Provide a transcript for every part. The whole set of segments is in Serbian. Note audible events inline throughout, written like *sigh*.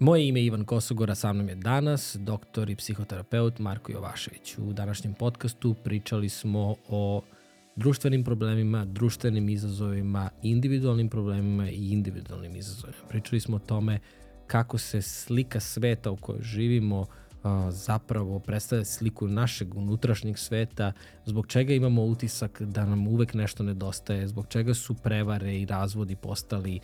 Moje ime je Ivan Kosogora, sa mnom je danas doktor i psihoterapeut Marko Jovašević. U današnjem podcastu pričali smo o društvenim problemima, društvenim izazovima, individualnim problemima i individualnim izazovima. Pričali smo o tome kako se slika sveta u kojoj živimo zapravo predstavlja sliku našeg unutrašnjeg sveta, zbog čega imamo utisak da nam uvek nešto nedostaje, zbog čega su prevare i razvodi postali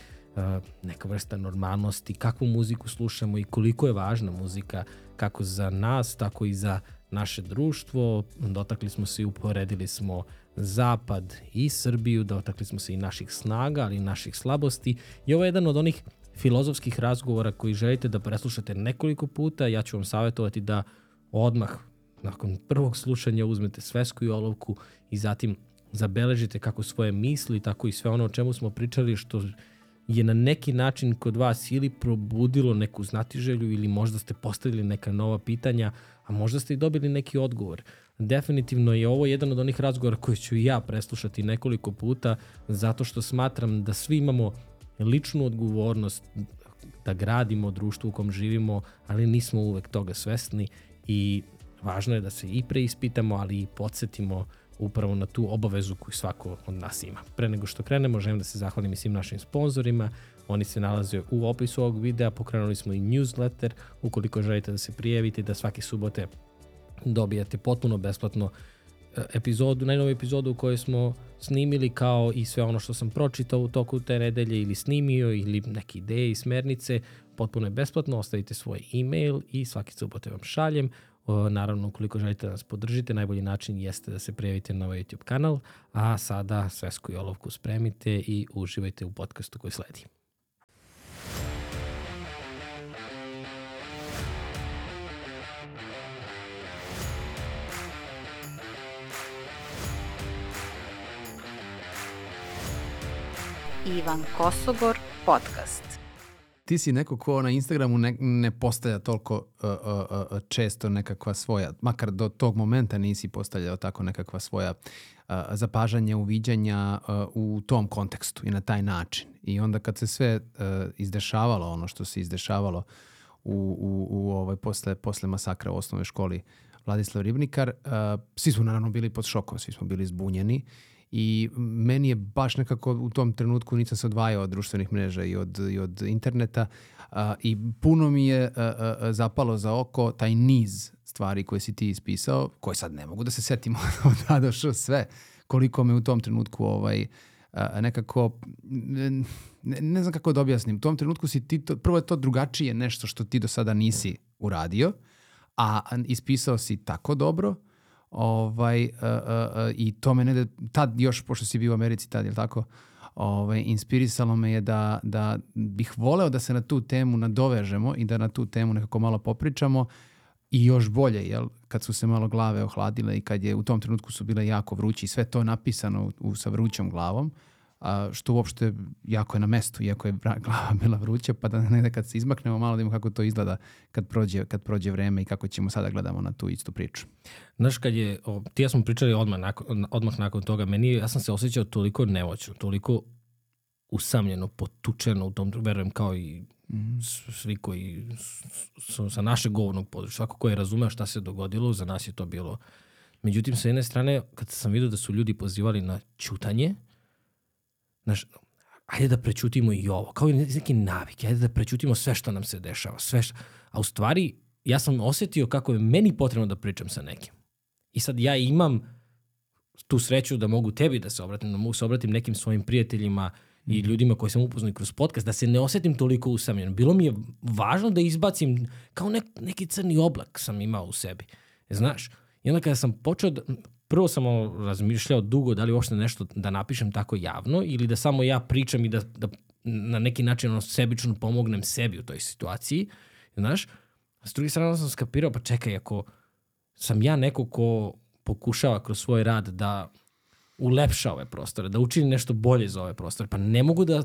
neka vrsta normalnosti, kakvu muziku slušamo i koliko je važna muzika kako za nas, tako i za naše društvo. Dotakli smo se i uporedili smo Zapad i Srbiju, dotakli smo se i naših snaga, ali i naših slabosti. I ovo je jedan od onih filozofskih razgovora koji želite da preslušate nekoliko puta. Ja ću vam savjetovati da odmah nakon prvog slušanja uzmete svesku i olovku i zatim zabeležite kako svoje misli, tako i sve ono o čemu smo pričali što je na neki način kod vas ili probudilo neku znatiželju ili možda ste postavili neka nova pitanja, a možda ste i dobili neki odgovor. Definitivno je ovo jedan od onih razgovora koje ću ja preslušati nekoliko puta zato što smatram da svi imamo ličnu odgovornost da gradimo društvo u kom živimo, ali nismo uvek toga svesni i važno je da se i preispitamo, ali i podsjetimo upravo na tu obavezu koju svako od nas ima. Pre nego što krenemo, želim da se zahvalim i svim našim sponsorima. Oni se nalaze u opisu ovog videa, pokrenuli smo i newsletter. Ukoliko želite da se prijavite, da svake subote dobijate potpuno besplatno e, epizodu, najnovu epizodu u kojoj smo snimili kao i sve ono što sam pročitao u toku te nedelje ili snimio ili neke ideje i smernice, potpuno je besplatno, ostavite svoj e-mail i svaki subote vam šaljem. Naravno, ukoliko želite da nas podržite, najbolji način jeste da se prijavite na ovaj YouTube kanal, a sada svesku i olovku spremite i uživajte u podcastu koji sledi. Ivan Kosogor podcast ti si neko ko na Instagramu ne, ne postavlja toliko uh, uh, uh, često nekakva svoja, makar do tog momenta nisi postavljao tako nekakva svoja uh, zapažanja, uviđanja uh, u tom kontekstu i na taj način. I onda kad se sve uh, izdešavalo, ono što se izdešavalo u, u, u ovaj, posle, posle masakra u osnovnoj školi Vladislav Ribnikar, uh, svi smo naravno bili pod šokom, svi smo bili zbunjeni i meni je baš nekako u tom trenutku nisam se odvajao od društvenih mreža i od, i od interneta a, i puno mi je a, a, zapalo za oko taj niz stvari koje si ti ispisao, koje sad ne mogu da se setimo *laughs* da došlo sve, koliko me u tom trenutku ovaj, a, nekako, ne, ne znam kako da objasnim, u tom trenutku si ti, to, prvo je to drugačije nešto što ti do sada nisi uradio, a ispisao si tako dobro, Ovaj, uh, uh, I to me ne tad još, pošto si bio u Americi tad, je tako? Ovaj, inspirisalo me je da, da bih voleo da se na tu temu nadovežemo i da na tu temu nekako malo popričamo i još bolje, jel, kad su se malo glave ohladile i kad je u tom trenutku su bile jako vrući i sve to napisano u, sa vrućom glavom, a, što uopšte jako je na mestu, iako je *laughs* glava bila vruća, pa da negde kad se izmaknemo malo da imamo kako to izgleda kad prođe, kad prođe vreme i kako ćemo sada gledamo na tu istu priču. Znaš, kad je, o, ti ja smo pričali odmah nakon, odmah nakon toga, meni, ja sam se osjećao toliko nevoćno, toliko usamljeno, potučeno u tom, verujem kao i mm. svi koji su sa našeg govornog područja, svako ko je razumeo šta se dogodilo, za nas je to bilo. Međutim, sa jedne strane, kad sam vidio da su ljudi pozivali na čutanje, znaš, ajde da prećutimo i ovo, kao i neki navik, ajde da prećutimo sve što nam se dešava, sve što, a u stvari ja sam osetio kako je meni potrebno da pričam sa nekim. I sad ja imam tu sreću da mogu tebi da se obratim, da mogu se obratim nekim svojim prijateljima i mhm. ljudima koji sam upoznao kroz podcast, da se ne osetim toliko usamljen. Bilo mi je važno da izbacim, kao nek, neki crni oblak sam imao u sebi. Znaš, i onda kada sam počeo, da, prvo sam razmišljao dugo da li uopšte nešto da napišem tako javno ili da samo ja pričam i da, da na neki način ono, sebično pomognem sebi u toj situaciji, znaš, s druge strane sam skapirao, pa čekaj, ako sam ja neko ko pokušava kroz svoj rad da ulepša ove prostore, da učini nešto bolje za ove prostore, pa ne mogu da,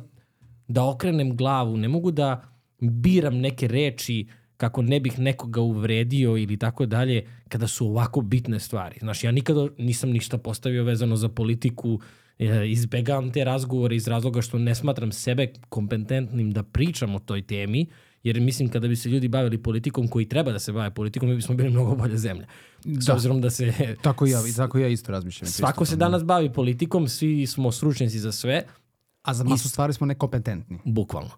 da okrenem glavu, ne mogu da biram neke reči kako ne bih nekoga uvredio ili tako dalje, kada su ovako bitne stvari. Znaš, ja nikada nisam ništa postavio vezano za politiku, e, izbegavam te razgovore iz razloga što ne smatram sebe kompetentnim da pričam o toj temi Jer mislim kada bi se ljudi bavili politikom koji treba da se bave politikom, mi bismo bili mnogo bolja zemlja. S Da. obzirom da se *laughs* Tako ja, i tako ja isto razmišljam. svako se pristupam, da. danas bavi politikom, svi smo stručnjaci za sve, A za masu stvari smo nekompetentni. bukvalno.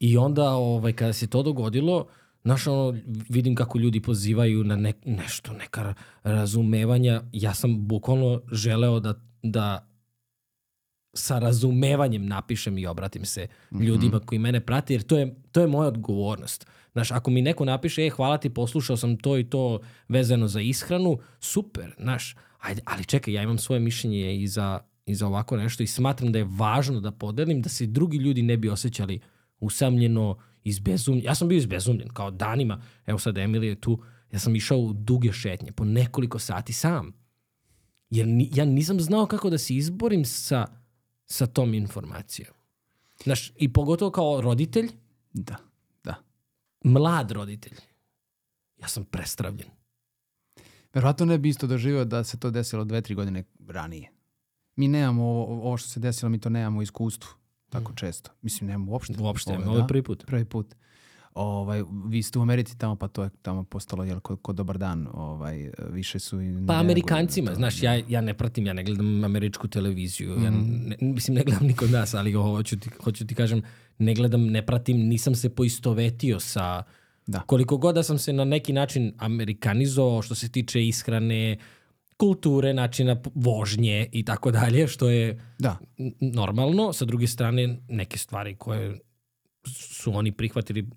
I onda ovaj, kada se to dogodilo, Znaš, ono, vidim kako ljudi pozivaju na ne, nešto, neka razumevanja. Ja sam bukvalno želeo da, da sa razumevanjem napišem i obratim se ljudima koji mene prate, jer to je, to je moja odgovornost. Znaš, ako mi neko napiše, e, hvala ti, poslušao sam to i to vezano za ishranu, super, znaš, ajde, ali čekaj, ja imam svoje mišljenje i za, i za ovako nešto i smatram da je važno da podelim, da se drugi ljudi ne bi osjećali usamljeno, izbezumljen. Ja sam bio izbezumljen, kao danima, evo sad Emilija je tu, ja sam išao u duge šetnje, po nekoliko sati sam. Jer ni, ja nisam znao kako da se izborim sa, sa tom informacijom. Znaš, i pogotovo kao roditelj, Da, da. mlad roditelj, ja sam prestravljen. Verovatno ne bi isto doživio da se to desilo dve, tri godine ranije. Mi nemamo ovo, ovo što se desilo, mi to nemamo u iskustvu tako često. Mislim, nemamo uopšte. Uopšte, Ovo, ovo je prvi put. Prvi put. Ovaj, vi ste u Americi tamo, pa to je tamo postalo jel, ko, ko dobar dan. Ovaj, više su... i Pa Amerikancima, to. znaš, ja, ja ne pratim, ja ne gledam američku televiziju, ja Mhm. ne, mislim ne gledam ni kod nas, ali hoću ti, hoću ti kažem, ne gledam, ne pratim, nisam se poistovetio sa, Da. koliko god da sam se na neki način amerikanizovao što se tiče ishrane, kulture, načina vožnje i tako dalje, što je Da, normalno. Sa druge strane, neke stvari koje su oni prihvatili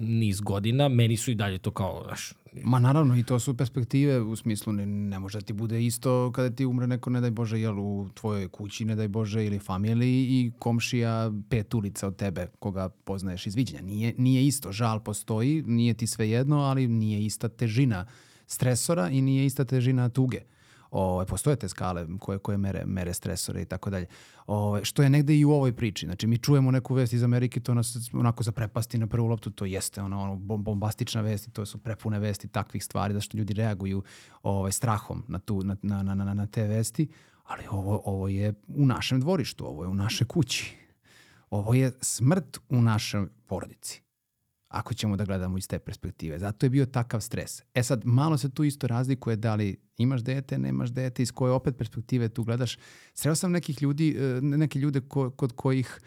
niz godina, meni su i dalje to kao, znaš, Ma naravno i to su perspektive u smislu ne, ne može da ti bude isto kada ti umre neko ne daj Bože jel u tvojoj kući ne daj Bože ili familiji i komšija pet ulica od tebe koga poznaješ iz viđenja. Nije, nije isto, žal postoji, nije ti sve jedno, ali nije ista težina stresora i nije ista težina tuge. O, postoje te skale koje, koje mere, mere stresore i tako dalje. O, što je negde i u ovoj priči. Znači, mi čujemo neku vest iz Amerike, to nas onako zaprepasti na prvu loptu, to jeste ono, ono bom- bombastična vest i to su prepune vesti takvih stvari, zašto ljudi reaguju ovaj, strahom na, tu, na, na, na, na te vesti, ali ovo, ovo je u našem dvorištu, ovo je u našoj kući. Ovo je smrt u našoj porodici ako ćemo da gledamo iz te perspektive. Zato je bio takav stres. E sad, malo se tu isto razlikuje da li imaš dete, nemaš dete, iz koje opet perspektive tu gledaš. Sreo sam nekih ljudi, e, neke ljude ko, kod kojih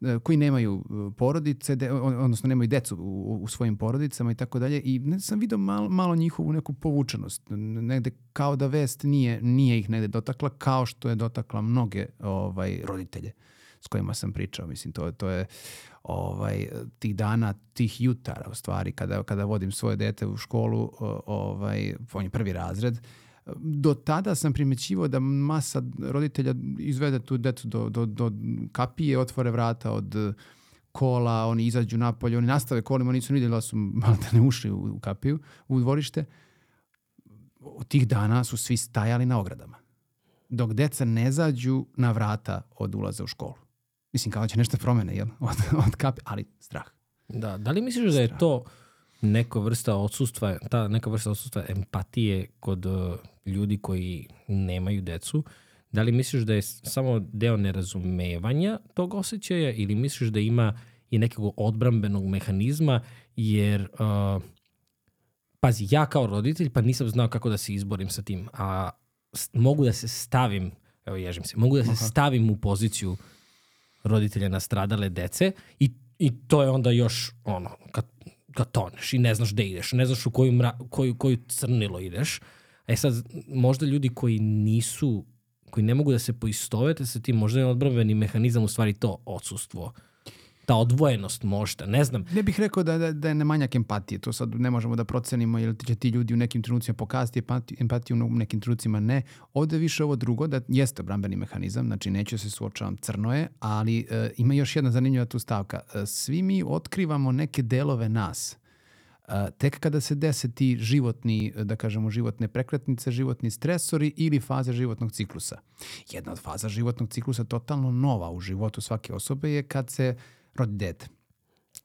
e, koji nemaju e, porodice, de, odnosno nemaju decu u, u svojim porodicama i tako dalje i ne sam vidio malo, malo njihovu neku povučenost. Negde kao da vest nije, nije ih negde dotakla, kao što je dotakla mnoge ovaj, roditelje s kojima sam pričao. Mislim, to, to je ovaj, tih dana, tih jutara u stvari, kada, kada vodim svoje dete u školu, ovaj, on je prvi razred, do tada sam primećivao da masa roditelja izvede tu decu do, do, do kapije, otvore vrata od kola, oni izađu napolje, oni nastave kolima, nisu ni vidjeli da su malo da ne ušli u, u kapiju, u dvorište. Od tih dana su svi stajali na ogradama. Dok deca ne zađu na vrata od ulaza u školu. Mislim, kao da će nešto promene, jel? Od, od kapi, ali strah. Da, da li misliš da je to neka vrsta odsustva, ta neka vrsta odsustva empatije kod uh, ljudi koji nemaju decu? Da li misliš da je samo deo nerazumevanja tog osjećaja ili misliš da ima i nekog odbrambenog mehanizma jer uh, pazi, ja kao roditelj pa nisam znao kako da se izborim sa tim, a mogu da se stavim, evo ježim se, mogu da se stavim u poziciju roditelja nastradale dece i, i to je onda još ono, kad, kad toneš i ne znaš gde ideš, ne znaš u koju, mra, koju, koju crnilo ideš. E sad, možda ljudi koji nisu, koji ne mogu da se poistovete sa tim, možda je odbrbeni mehanizam u stvari to odsustvo. Ta odvojenost možda, ne znam. Ne bih rekao da, da, da je nemanjak empatije. To sad ne možemo da procenimo jer će ti ljudi u nekim trenucima pokazati empatiju, u nekim trenucima ne. Ovde više ovo drugo, da jeste obrambeni mehanizam, znači neću se suočavam, crno je, ali e, ima još jedna zanimljiva tu stavka. E, svi mi otkrivamo neke delove nas. E, tek kada se dese ti životni, da kažemo, životne prekretnice, životni stresori ili faze životnog ciklusa. Jedna od faza životnog ciklusa totalno nova u životu svake osobe je kad se rodi dete.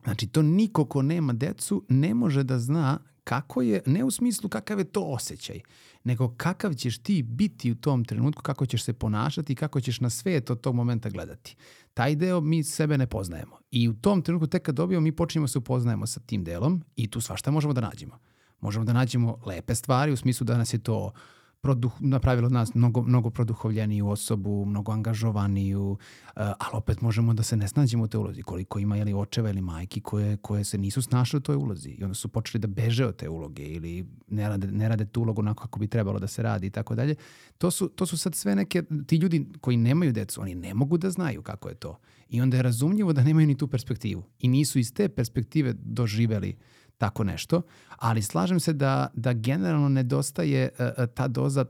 Znači, to niko ko nema decu ne može da zna kako je, ne u smislu kakav je to osjećaj, nego kakav ćeš ti biti u tom trenutku, kako ćeš se ponašati i kako ćeš na svet od tog momenta gledati. Taj deo mi sebe ne poznajemo. I u tom trenutku tek kad dobijemo, mi počinjemo se upoznajemo sa tim delom i tu svašta možemo da nađemo. Možemo da nađemo lepe stvari u smislu da nas je to produh, napravilo od nas mnogo, mnogo produhovljeniju osobu, mnogo angažovaniju, uh, ali opet možemo da se ne snađemo u toj ulozi. Koliko ima ili očeva ili majki koje, koje se nisu snašle u toj ulozi i onda su počeli da beže od te uloge ili ne rade, ne rade tu ulogu onako kako bi trebalo da se radi i tako dalje. To su, to su sad sve neke, ti ljudi koji nemaju decu, oni ne mogu da znaju kako je to. I onda je razumljivo da nemaju ni tu perspektivu. I nisu iz te perspektive doživeli tako nešto, ali slažem se da, da generalno nedostaje uh, ta doza,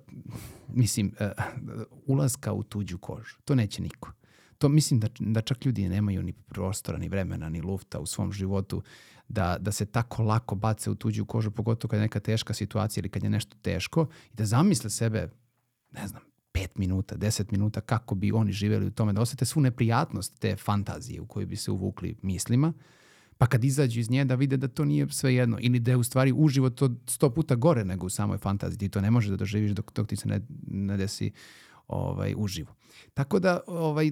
mislim, uh, ulaska u tuđu kožu. To neće niko. To mislim da, da čak ljudi nemaju ni prostora, ni vremena, ni lufta u svom životu da, da se tako lako bace u tuđu kožu, pogotovo kad je neka teška situacija ili kad je nešto teško i da zamisle sebe, ne znam, 5 minuta, 10 minuta kako bi oni živeli u tome, da osete svu neprijatnost te fantazije u koju bi se uvukli mislima, pa kad izađu iz nje da vide da to nije sve jedno ili da je u stvari uživo to sto puta gore nego u samoj fantaziji. Ti to ne možeš da doživiš dok, dok ti se ne, ne desi ovaj, uživo. Tako da ovaj,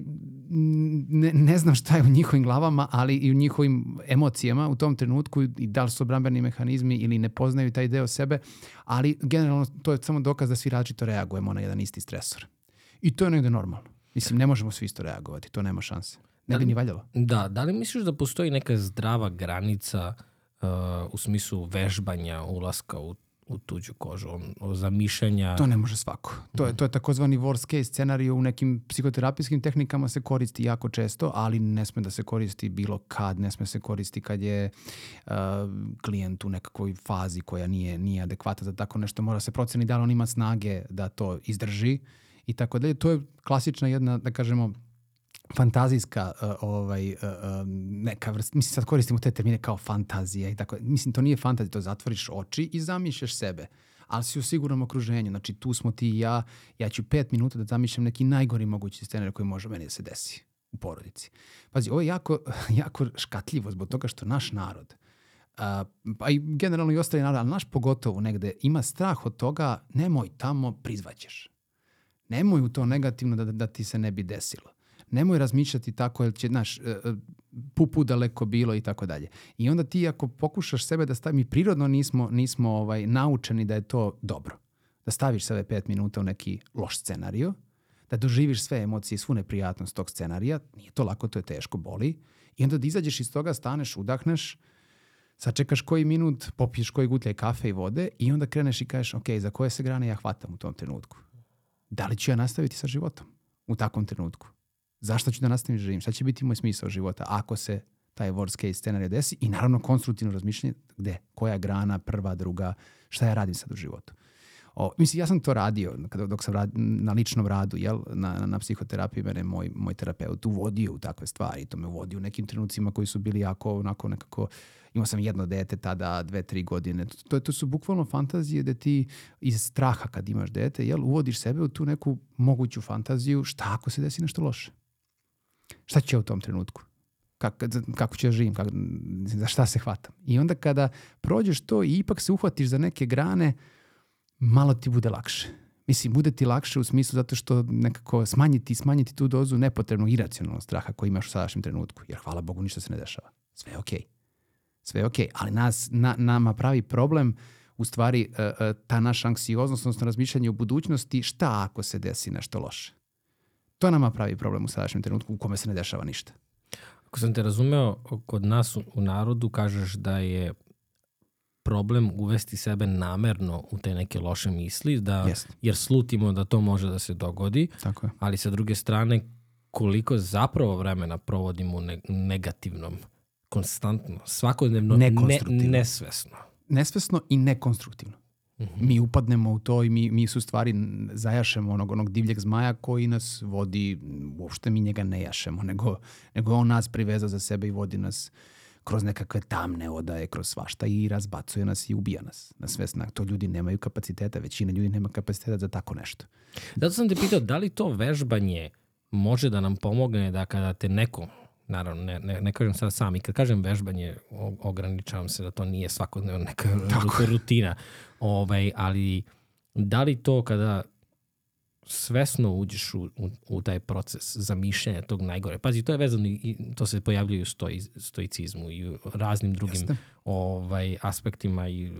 ne, ne znam šta je u njihovim glavama, ali i u njihovim emocijama u tom trenutku i da li su obrambeni mehanizmi ili ne poznaju taj deo sebe, ali generalno to je samo dokaz da svi različito reagujemo na jedan isti stresor. I to je negde normalno. Mislim, ne možemo svi isto reagovati, to nema šanse. Ne bi ni valjalo. Da, da li misliš da postoji neka zdrava granica uh, u smislu vežbanja ulaska u u tuđu kožu, o zamišljanja. To ne može svako. To je, to je takozvani worst case scenario u nekim psihoterapijskim tehnikama se koristi jako često, ali ne sme da se koristi bilo kad, ne sme se koristi kad je uh, klijent u nekakvoj fazi koja nije, nije adekvata za tako nešto. Mora se proceni da li on ima snage da to izdrži i tako dalje. To je klasična jedna, da kažemo, fantazijska uh, ovaj uh, neka vrsta mislim sad koristimo te termine kao fantazija i tako mislim to nije fantazija to zatvoriš oči i zamišljaš sebe ali si u sigurnom okruženju znači tu smo ti i ja ja ću pet minuta da zamišljam neki najgori mogući scenarij koji može meni da se desi u porodici pazi ovo je jako *laughs* jako škatljivo zbog toga što naš narod Uh, pa i generalno i ostali narod, ali naš pogotovo negde ima strah od toga nemoj tamo prizvaćeš. Nemoj u to negativno da, da ti se ne bi desilo nemoj razmišljati tako jer će, znaš, e, e, pupu daleko bilo i tako dalje. I onda ti ako pokušaš sebe da stavi, mi prirodno nismo, nismo ovaj, naučeni da je to dobro. Da staviš sebe pet minuta u neki loš scenario, da doživiš sve emocije, svu neprijatnost tog scenarija, nije to lako, to je teško, boli. I onda da izađeš iz toga, staneš, udahneš, sačekaš koji minut, popiješ koji gutljaj kafe i vode i onda kreneš i kažeš, ok, za koje se grane ja hvatam u tom trenutku? Da li ću ja nastaviti sa životom u takvom trenutku? Zašto ću da nastavim da živim, šta će biti moj smisao života ako se taj worst case scenarij desi? I naravno konstruktivno razmišljanje gde, koja grana, prva, druga, šta ja radim sad u životu. O, mislim, ja sam to radio kada, dok sam rad, na ličnom radu, jel, na, na, psihoterapiji, mene moj, moj terapeut uvodio u takve stvari, to me uvodio u nekim trenucima koji su bili jako, onako nekako, imao sam jedno dete tada, dve, tri godine. To, to su bukvalno fantazije da ti iz straha kad imaš dete, jel, uvodiš sebe u tu neku moguću fantaziju, šta ako se desi nešto loše? Šta ja u tom trenutku? Kako, kako ću ja živim? Kako, za šta se hvatam? I onda kada prođeš to i ipak se uhvatiš za neke grane, malo ti bude lakše. Mislim, bude ti lakše u smislu zato što nekako smanjiti, smanjiti tu dozu nepotrebnog iracionalnog straha koji imaš u sadašnjem trenutku. Jer hvala Bogu ništa se ne dešava. Sve je okej. Okay. Sve je okej. Okay. Ali nas, na, nama pravi problem u stvari uh, uh, ta naša anksioznost, odnosno razmišljanje u budućnosti, šta ako se desi nešto loše? To nama pravi problem u sadašnjem trenutku u kome se ne dešava ništa. Ako sam te razumeo, kod nas u, narodu kažeš da je problem uvesti sebe namerno u te neke loše misli, da, Jest. jer slutimo da to može da se dogodi, Tako je. ali sa druge strane koliko zapravo vremena provodimo u ne, negativnom, konstantno, svakodnevno, ne, nesvesno. Nesvesno i nekonstruktivno. Mm -hmm. Mi upadnemo u to i mi, mi su stvari zajašemo onog, onog divljeg zmaja koji nas vodi, uopšte mi njega ne jašemo, nego, nego on nas priveza za sebe i vodi nas kroz nekakve tamne odaje, kroz svašta i razbacuje nas i ubija nas na sve snag. To ljudi nemaju kapaciteta, većina ljudi nema kapaciteta za tako nešto. Zato sam te pitao, da li to vežbanje može da nam pomogne da kada te neko naravno, ne, ne, ne kažem sad sam. I kad kažem vežbanje, ograničavam se da to nije svakodnevno neka *laughs* rutina. Ovaj, ali da li to kada svesno uđeš u, u, u taj proces zamišljanja tog najgore. Pazi, to je vezano i to se pojavljuje u stoi, stoicizmu i u raznim drugim Jeste. ovaj, aspektima i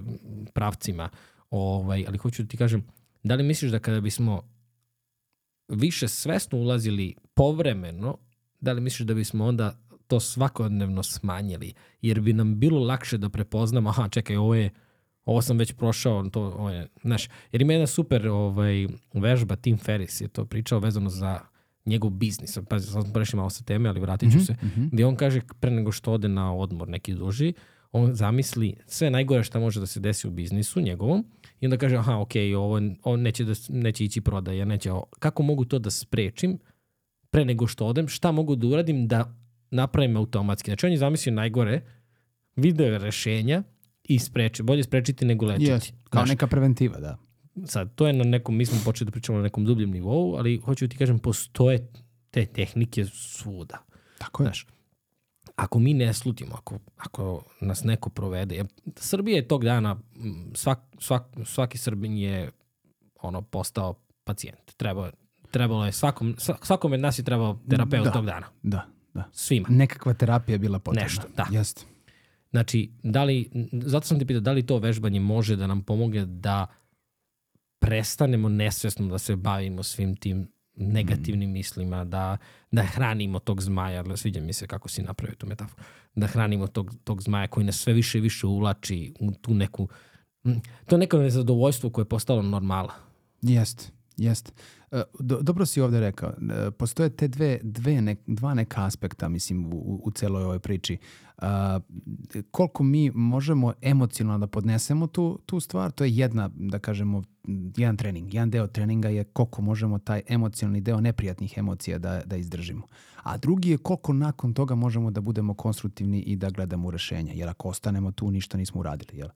pravcima. Ovaj, ali hoću da ti kažem, da li misliš da kada bismo više svesno ulazili povremeno, da li misliš da bismo onda to svakodnevno smanjili? Jer bi nam bilo lakše da prepoznamo, aha, čekaj, ovo je ovo sam već prošao, to, ovo je, znaš, jer ima jedna super ovaj, vežba, Tim Ferris je to pričao vezano za njegov biznis. Pazi, sad smo prešli malo sa teme, ali vratit ću se. Gde on kaže pre nego što ode na odmor neki duži, on zamisli sve najgore šta može da se desi u biznisu njegovom i onda kaže, aha, ok, ovo, ovo neće, da, neće ići prodaja, neće ovo. Kako mogu to da sprečim pre nego što odem? Šta mogu da uradim da napravim automatski? Znači, on je zamislio najgore, video rešenja i spreči. Bolje sprečiti nego lečiti. Yes, kao Znaš, neka preventiva, da. sad, to je na nekom, mi smo počeli da pričamo na nekom dubljem nivou, ali hoću ti kažem, postoje te tehnike svuda. Tako je. Znaš, ako mi ne slutimo, ako, ako nas neko provede, Srbija je tog dana, svak, svak, svaki Srbin je ono postao pacijent. Treba, trebalo je svakom, sva- svakom od nas je trebao terapeut Da. tog dana. Da, da. Svima. Nekakva terapija je bila potrebna. Nešto, da. Jeste. Znači, da li, zato sam te pitao, da li to vežbanje može da nam pomogne da prestanemo nesvesno da se bavimo svim tim negativnim mislima, da, da hranimo tog zmaja, sviđa mi se kako si napravio tu metaforu, da hranimo tog, tog zmaja koji nas sve više i više uvlači u tu neku, mm, to je neko nezadovoljstvo koje je postalo normala. Jeste, jeste. E, Do, dobro si ovde rekao. E, Postoje te dve, dve nek, dva neka aspekta, mislim, u, u, celoj ovoj priči. A, koliko mi možemo emocionalno da podnesemo tu, tu stvar, to je jedna, da kažemo, jedan trening. Jedan deo treninga je koliko možemo taj emocionalni deo neprijatnih emocija da, da izdržimo. A drugi je koliko nakon toga možemo da budemo konstruktivni i da gledamo rešenja. Jer ako ostanemo tu, ništa nismo uradili. Jel?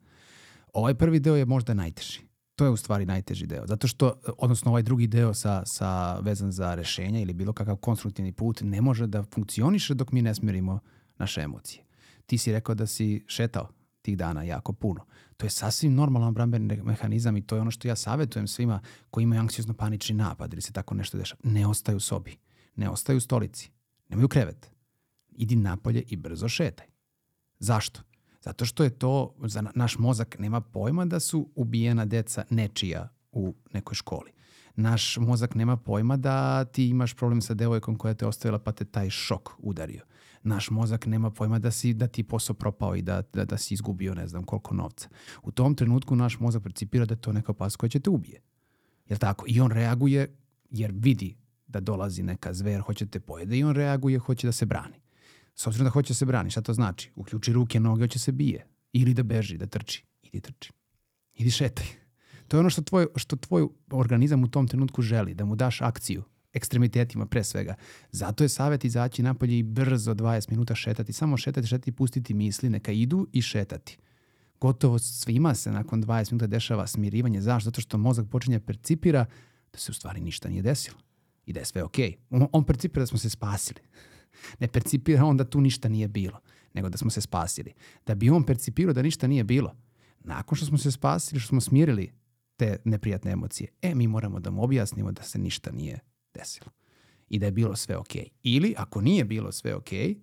Ovaj prvi deo je možda najteži. To je u stvari najteži deo. Zato što, odnosno ovaj drugi deo sa, sa vezan za rešenja ili bilo kakav konstruktivni put ne može da funkcioniše dok mi ne smerimo naše emocije. Ti si rekao da si šetao tih dana jako puno. To je sasvim normalan brambeni mehanizam i to je ono što ja savetujem svima koji imaju anksiozno panični napad ili se tako nešto dešava. Ne ostaju u sobi, ne ostaju u stolici, nemaju krevet. Idi napolje i brzo šetaj. Zašto? Zato što je to, za na- naš mozak nema pojma da su ubijena deca nečija u nekoj školi. Naš mozak nema pojma da ti imaš problem sa devojkom koja te ostavila pa te taj šok udario. Naš mozak nema pojma da, si, da ti posao propao i da, da, da si izgubio ne znam koliko novca. U tom trenutku naš mozak percipira da je to neka opasnost koja će te ubije. Jel tako? I on reaguje jer vidi da dolazi neka zver, hoće te pojede i on reaguje, hoće da se brani. S obzirom da hoće se brani, šta to znači? Uključi ruke, noge, hoće se bije. Ili da beži, da trči. Idi trči. Idi šetaj. To je ono što tvoj, što tvoj organizam u tom trenutku želi, da mu daš akciju, ekstremitetima pre svega. Zato je savjet izaći napolje i brzo 20 minuta šetati. Samo šetati, šetati, pustiti misli, neka idu i šetati. Gotovo svima se nakon 20 minuta dešava smirivanje. Zašto? Zato što mozak počinje da percipira da se u stvari ništa nije desilo i da je sve okej. On, on percipira da smo se spasili. Ne percipira on da tu ništa nije bilo, nego da smo se spasili. Da bi on percipirao da ništa nije bilo, nakon što smo se spasili, što smo smirili te neprijatne emocije, e, mi moramo da mu objasnimo da se ništa nije desilo i da je bilo sve okej. Ili, ako nije bilo sve okej,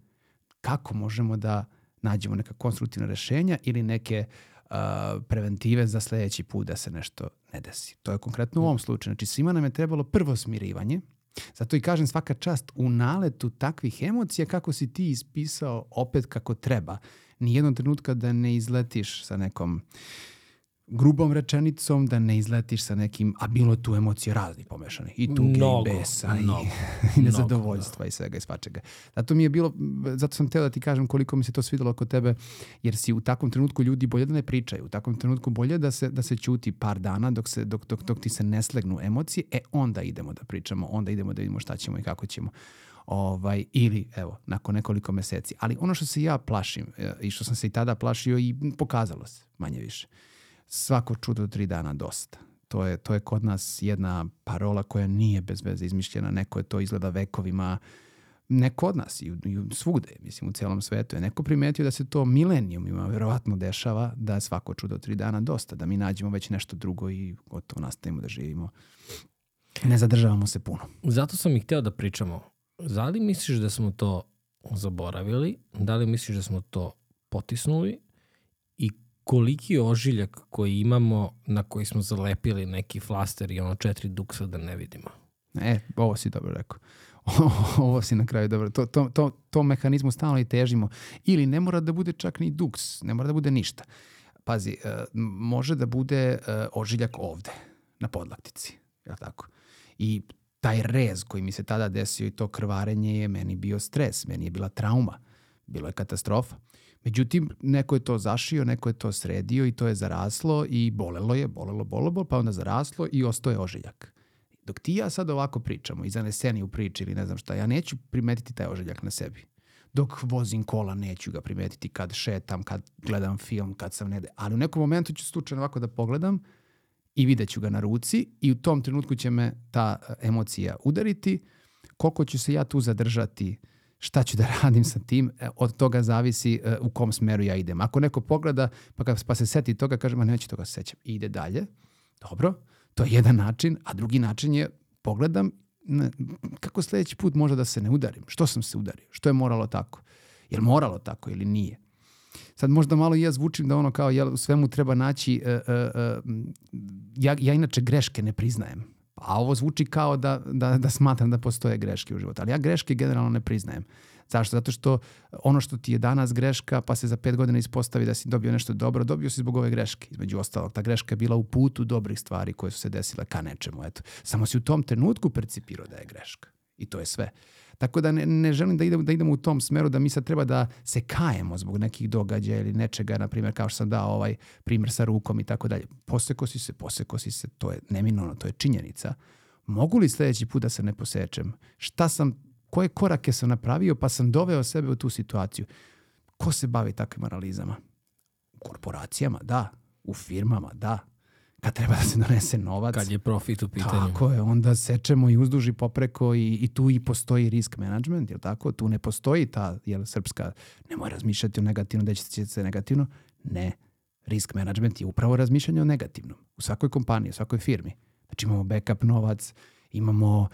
kako možemo da nađemo neka konstruktivna rešenja ili neke uh, preventive za sledeći put da se nešto ne desi. To je konkretno u ovom slučaju. Znači, svima nam je trebalo prvo smirivanje, Zato i kažem svaka čast u naletu takvih emocija kako si ti ispisao opet kako treba. Nijednog trenutka da ne izletiš sa nekom grubom rečenicom, da ne izletiš sa nekim, a bilo je tu emocije razni pomešane. I tuge, Mnogo, i besa, mnogo, *laughs* i, i nezadovoljstva i svega i svačega. Zato mi je bilo, zato sam teo da ti kažem koliko mi se to svidelo kod tebe, jer si u takvom trenutku ljudi bolje da ne pričaju, u takvom trenutku bolje da se, da se ćuti par dana dok, se, dok, dok, dok ti se ne slegnu emocije, e onda idemo da pričamo, onda idemo da vidimo šta ćemo i kako ćemo. Ovaj, ili, evo, nakon nekoliko meseci. Ali ono što se ja plašim e, i što sam se i tada plašio i pokazalo se, manje više, svako čudo tri dana dosta. To je, to je kod nas jedna parola koja nije bez veze izmišljena. Neko je to izgleda vekovima neko od nas i, i svugde, mislim u celom svetu je neko primetio da se to milenijumima verovatno dešava, da je svako čudo tri dana dosta, da mi nađemo već nešto drugo i gotovo nastavimo da živimo. Ne zadržavamo se puno. Zato sam i hteo da pričamo. Da li misliš da smo to zaboravili? Da li misliš da smo to potisnuli? I koliki ožiljak koji imamo na koji smo zalepili neki flaster i ono četiri duksa da ne vidimo? E, ovo si dobro rekao. *laughs* ovo si na kraju dobro. To, to, to, to mehanizmu stalno i težimo. Ili ne mora da bude čak ni duks, ne mora da bude ništa. Pazi, e, može da bude e, ožiljak ovde, na podlaktici. Je li tako? I taj rez koji mi se tada desio i to krvarenje je meni bio stres, meni je bila trauma, bilo je katastrofa. Međutim, neko je to zašio, neko je to sredio i to je zaraslo i bolelo je, bolelo, bolelo, pa onda zaraslo i ostao je ožiljak. Dok ti ja sad ovako pričamo i zaneseni u priči ili ne znam šta, ja neću primetiti taj ožiljak na sebi. Dok vozim kola neću ga primetiti kad šetam, kad gledam film, kad sam nede. Ali u nekom momentu ću slučajno ovako da pogledam i vidjet ću ga na ruci i u tom trenutku će me ta e, emocija udariti. Koliko ću se ja tu zadržati, šta ću da radim sa tim, e, od toga zavisi e, u kom smeru ja idem. Ako neko pogleda pa, kad, pa se seti toga, kaže, ma neću toga se sećam. I ide dalje. Dobro, to je jedan način, a drugi način je pogledam ne, kako sledeći put može da se ne udarim. Što sam se udario? Što je moralo tako? Je li moralo tako ili nije? Sad možda malo i ja zvučim da ono kao jel, u svemu treba naći, e, e, m, ja, ja inače greške ne priznajem. A ovo zvuči kao da, da, da smatram da postoje greške u životu. Ali ja greške generalno ne priznajem. Zašto? Zato što ono što ti je danas greška, pa se za pet godina ispostavi da si dobio nešto dobro, dobio si zbog ove greške. Između ostalog, ta greška je bila u putu dobrih stvari koje su se desile ka nečemu. Eto. Samo si u tom trenutku percipirao da je greška. I to je sve. Tako da ne, ne želim da idemo, da idemo u tom smeru da mi sad treba da se kajemo zbog nekih događaja ili nečega, na primjer kao što sam dao ovaj primjer sa rukom i tako dalje. Poseko si se, poseko si se, to je neminovno, to je činjenica. Mogu li sledeći put da se ne posečem? Šta sam, koje korake sam napravio pa sam doveo sebe u tu situaciju? Ko se bavi takvim analizama? U korporacijama, da. U firmama, da. Kad treba da se donese novac. Kad je profit u pitanju. Tako je, onda sečemo i uzduži popreko i, i tu i postoji risk management, jel tako? Tu ne postoji ta, jel, srpska, nemoj razmišljati o negativno, da će se negativno. Ne, risk management je upravo razmišljanje o negativnom. U svakoj kompaniji, u svakoj firmi. Znači imamo backup novac, imamo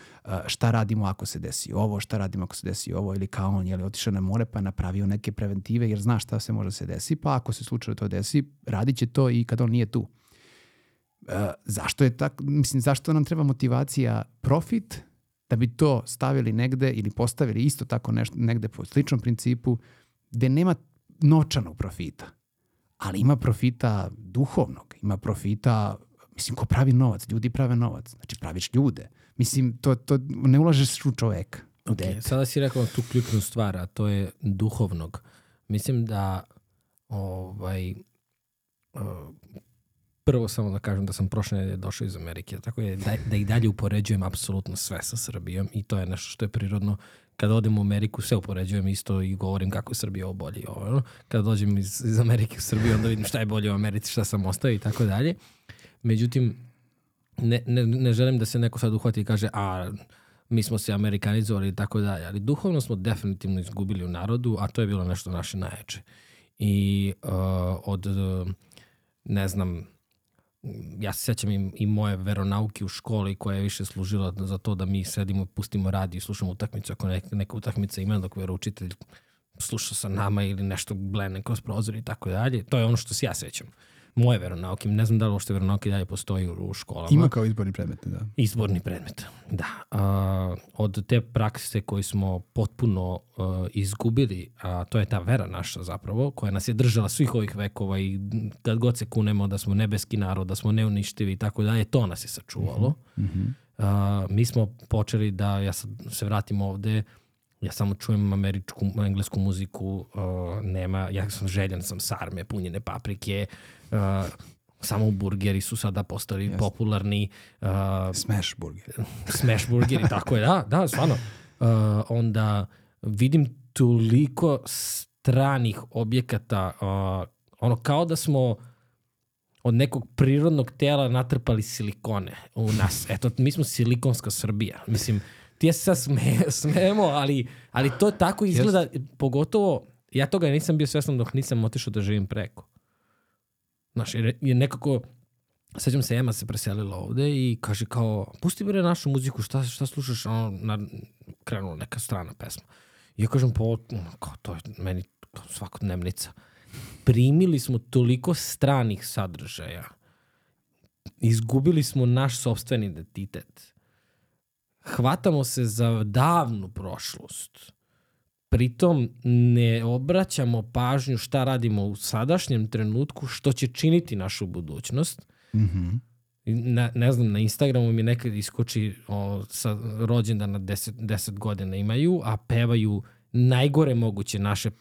šta radimo ako se desi ovo, šta radimo ako se desi ovo, ili kao on, je li otišao na more pa je napravio neke preventive, jer zna šta se može da se desi, pa ako se slučajno to desi, radit će to i kad on nije tu. E, zašto je tako, mislim, zašto nam treba motivacija profit da bi to stavili negde ili postavili isto tako nešto, negde po sličnom principu gde nema novčanog profita, ali ima profita duhovnog, ima profita, mislim, ko pravi novac, ljudi prave novac, znači praviš ljude. Mislim, to, to ne ulažeš u čoveka, u Ok, dete. sada si rekao tu ključnu stvar, a to je duhovnog. Mislim da ovaj, uh, prvo samo da kažem da sam prošle nedelje došao iz Amerike, tako je da, da i dalje upoređujem apsolutno sve sa Srbijom i to je nešto što je prirodno. Kada odem u Ameriku, sve upoređujem isto i govorim kako je Srbija ovo bolje i ovo. ono. Kada dođem iz, iz Amerike u Srbiju, onda vidim šta je bolje u Americi, šta sam ostao i tako dalje. Međutim, ne, ne, ne želim da se neko sad uhvati i kaže, a mi smo se amerikanizovali i tako dalje, ali duhovno smo definitivno izgubili u narodu, a to je bilo nešto naše najjače. I uh, od, ne znam, ja se sećam i, i moje veronauke u školi koja je više služila za to da mi sedimo, pustimo radio i slušamo utakmicu, ako neka, neka utakmica ima dok veroučitelj sluša sa nama ili nešto blene kroz prozor i tako dalje. To je ono što se ja sećam. Moje veronauke, ne znam da li uopšte veronauke dalje postoji u, u školama. Ima kao izborni predmet, da. Izborni predmet, da. A, od te prakse koju smo potpuno a, izgubili, a to je ta vera naša zapravo, koja nas je držala svih ovih vekova i kad god se kunemo da smo nebeski narod, da smo neuništivi i tako dalje, to nas je sačuvalo. Mm -hmm. a, mi smo počeli da, ja sad se vratim ovde, ja samo čujem američku, englesku muziku, uh, nema, ja sam željan sam sarme, punjene paprike, uh, samo burgeri su sada postali Jeste. popularni, uh, Smash burger. *laughs* smash burgeri, tako je, da, da, stvarno. Uh, onda vidim toliko stranih objekata, uh, ono kao da smo od nekog prirodnog tela natrpali silikone u nas. Eto, mi smo silikonska Srbija. Mislim, ti ja se sad sme, *laughs* smemo, ali, ali to tako izgleda, pogotovo, ja toga nisam bio svestan dok nisam otišao da živim preko. Znaš, jer je nekako, sećam se, Ema se preselila ovde i kaže kao, pusti bre našu muziku, šta, šta slušaš? Ono, na, krenula neka strana pesma. I ja kažem, po, kao, to je meni kao svakodnevnica. Primili smo toliko stranih sadržaja. Izgubili smo naš sobstveni identitet. Hvatamo se za davnu prošlost. Pritom ne obraćamo pažnju šta radimo u sadašnjem trenutku, što će činiti našu budućnost. Mm -hmm. Na, ne znam, na Instagramu mi nekad iskoči o, sa rođendana 10, 10 godina imaju, a pevaju najgore moguće naše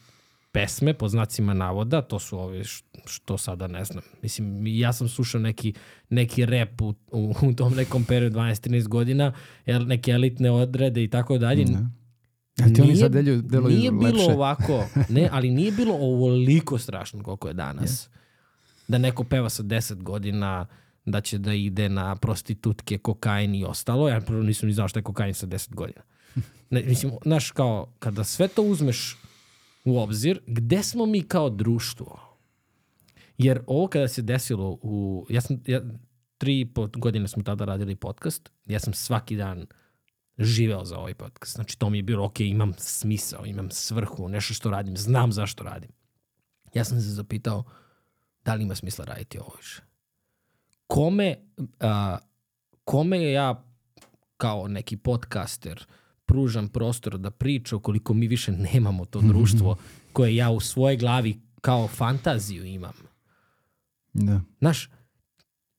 pesme, po znacima navoda, to su ove što sada ne znam. Mislim, ja sam slušao neki, neki rap u, u, u tom nekom periodu 12-13 godina, neke elitne odrede i tako dalje. Ne. A ti oni sad deluju, deluju Nije lepše. bilo ovako, *laughs* ne, ali nije bilo ovoliko strašno koliko je danas. Je. Da neko peva sa 10 godina, da će da ide na prostitutke, kokain i ostalo. Ja prvo nisam ni znao šta je kokain sa 10 godina. Ne, mislim, znaš, kao, kada sve to uzmeš u obzir, gde smo mi kao društvo? Jer ovo kada se desilo u... Ja sam, ja, tri i po godine smo tada radili podcast. Ja sam svaki dan živeo za ovaj podcast. Znači, to mi je bilo, ok, imam smisao, imam svrhu, nešto što radim, znam zašto radim. Ja sam se zapitao da li ima smisla raditi ovo više. Kome, a, kome ja kao neki podcaster pružam prostor da priča ukoliko mi više nemamo to *laughs* društvo koje ja u svojoj glavi kao fantaziju imam. Da. Znaš,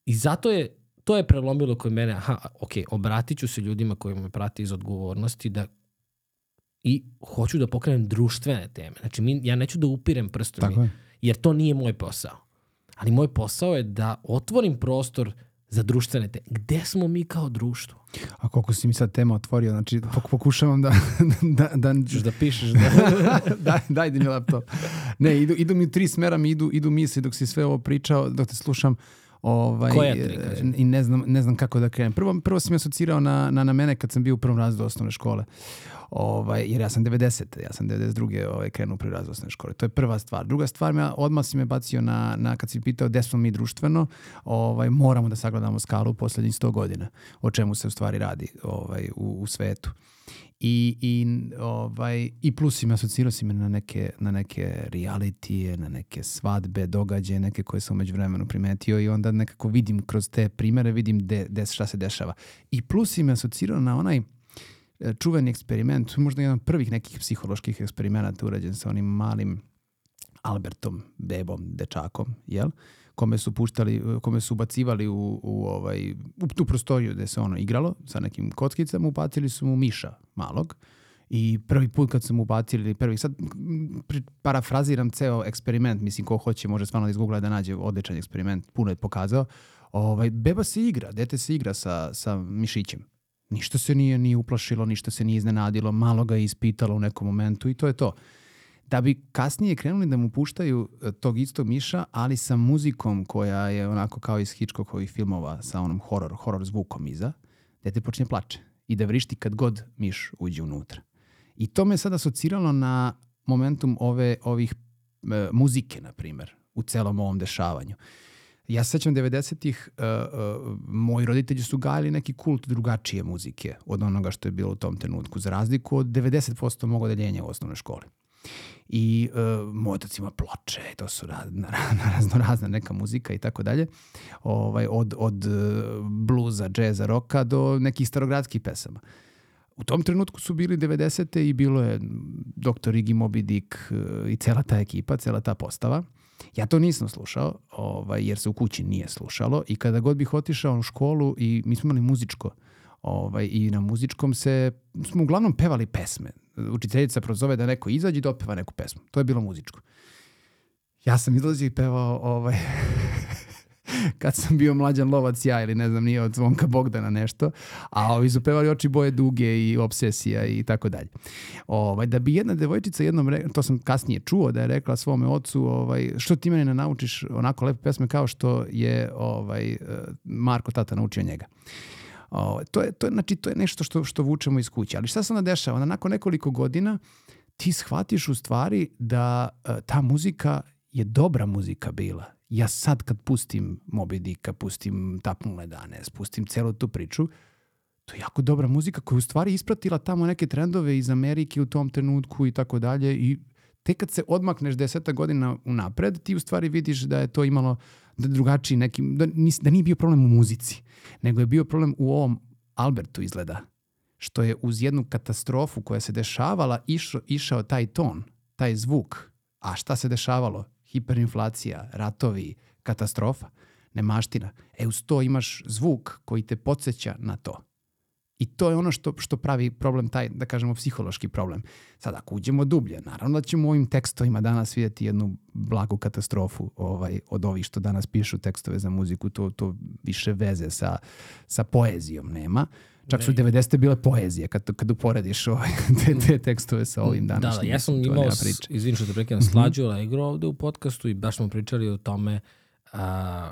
i zato je, to je prelomilo kod mene, aha, ok, obratit ću se ljudima koji me prati iz odgovornosti da i hoću da pokrenem društvene teme. Znači, mi, ja neću da upirem prstom, Tako je. jer to nije moj posao. Ali moj posao je da otvorim prostor za društvene teme. Gde smo mi kao društvo? A koliko si mi sad tema otvorio, znači pok- pokušavam da... *laughs* da, da, Češ da pišeš da... *laughs* daj, daj mi laptop. Ne, idu, idu mi tri smera, mi idu, idu misli dok si sve ovo pričao, dok te slušam. Ovaj, Koja tri, kažem? I ne znam, ne znam kako da krenem. Prvo, prvo si me asocirao na, na, na mene kad sam bio u prvom razredu osnovne škole. Ovaj, jer ja sam 90. Ja sam 92. Ovaj, krenuo u prvi razred osnovne škole. To je prva stvar. Druga stvar, me, odmah si me bacio na, na kad si pitao gde smo mi društveno, ovaj, moramo da sagledamo skalu u poslednjih 100 godina. O čemu se u stvari radi ovaj, u, u svetu. I, i, ovaj, i plus si me asocirao si me na neke, na neke realitije, na neke svadbe, događaje, neke koje sam umeđu vremenu primetio i onda nekako vidim kroz te primere, vidim de, de, šta se dešava. I plus si me asocirao na onaj e, čuveni eksperiment, možda jedan od prvih nekih psiholoških eksperimenata urađen sa onim malim Albertom, bebom, dečakom, jel? Kome su puštali, kome su ubacivali u, u, ovaj, u tu prostoriju gde se ono igralo sa nekim kockicama, upacili su mu miša malog. I prvi put kad su mu ubacili, prvi, sad parafraziram ceo eksperiment, mislim ko hoće može stvarno da izgoogla da nađe odličan eksperiment, puno je pokazao, ovaj, beba se igra, dete se igra sa, sa mišićem. Ništa se nije, nije uplašilo, ništa se nije iznenadilo, malo ga je ispitalo u nekom momentu i to je to da bi kasnije krenuli da mu puštaju e, tog istog miša, ali sa muzikom koja je onako kao iz Hitchcockovih filmova sa onom horor, horor zvukom iza, dete počne plače i da vrišti kad god miš uđe unutra. I to me sad asociralo na momentum ove, ovih e, muzike, na primer, u celom ovom dešavanju. Ja se sećam 90-ih, uh, uh, moji roditelji su gajali neki kult drugačije muzike od onoga što je bilo u tom trenutku, za razliku od 90% mog odeljenja u osnovnoj školi i uh, moj otac ima ploče, to su ra, na, na, razno razna neka muzika i tako dalje, ovaj, od, od uh, bluza, džeza, roka do nekih starogradskih pesama. U tom trenutku su bili 90. i bilo je Dr. Iggy Moby Dick uh, i cela ta ekipa, cela ta postava. Ja to nisam slušao, ovaj, jer se u kući nije slušalo i kada god bih otišao u školu i mi smo imali muzičko ovaj, i na muzičkom se, smo uglavnom pevali pesme. Učiteljica prozove da neko izađe i da opeva neku pesmu. To je bilo muzičko. Ja sam izlazio i pevao ovaj, *laughs* kad sam bio mlađan lovac ja ili ne znam nije od Zvonka Bogdana nešto, a ovi su pevali oči boje duge i obsesija i tako dalje. Ovaj, da bi jedna devojčica jednom, re, to sam kasnije čuo da je rekla svome ocu, ovaj, što ti mene ne naučiš onako lepe pesme kao što je ovaj, Marko tata naučio njega. O, to, je, to, je, znači, to je nešto što, što vučemo iz kuće. Ali šta se onda dešava? Onda nakon nekoliko godina ti shvatiš u stvari da e, ta muzika je dobra muzika bila. Ja sad kad pustim Moby Dicka, pustim Tapnule dane, pustim celu tu priču, to je jako dobra muzika koja je u stvari ispratila tamo neke trendove iz Amerike u tom trenutku i tako dalje i tek kad se odmakneš deseta godina unapred, ti u stvari vidiš da je to imalo da drugačiji neki, da, nis, da nije bio problem u muzici, nego je bio problem u ovom Albertu izgleda, što je uz jednu katastrofu koja se dešavala išao, išao taj ton, taj zvuk. A šta se dešavalo? Hiperinflacija, ratovi, katastrofa, nemaština. E uz to imaš zvuk koji te podsjeća na to. I to je ono što, što pravi problem, taj, da kažemo, psihološki problem. Sad, ako uđemo dublje, naravno da ćemo u ovim tekstovima danas vidjeti jednu blagu katastrofu ovaj, od ovih što danas pišu tekstove za muziku, to, to više veze sa, sa poezijom nema. Čak su 90. bile poezije kad, kad uporediš ovaj, *laughs* te, te tekstove sa ovim današnjim. Da, da, ja sam imao, izvim što te prekidam, -hmm. slađu Allegro ovde u podcastu i baš smo pričali o tome a,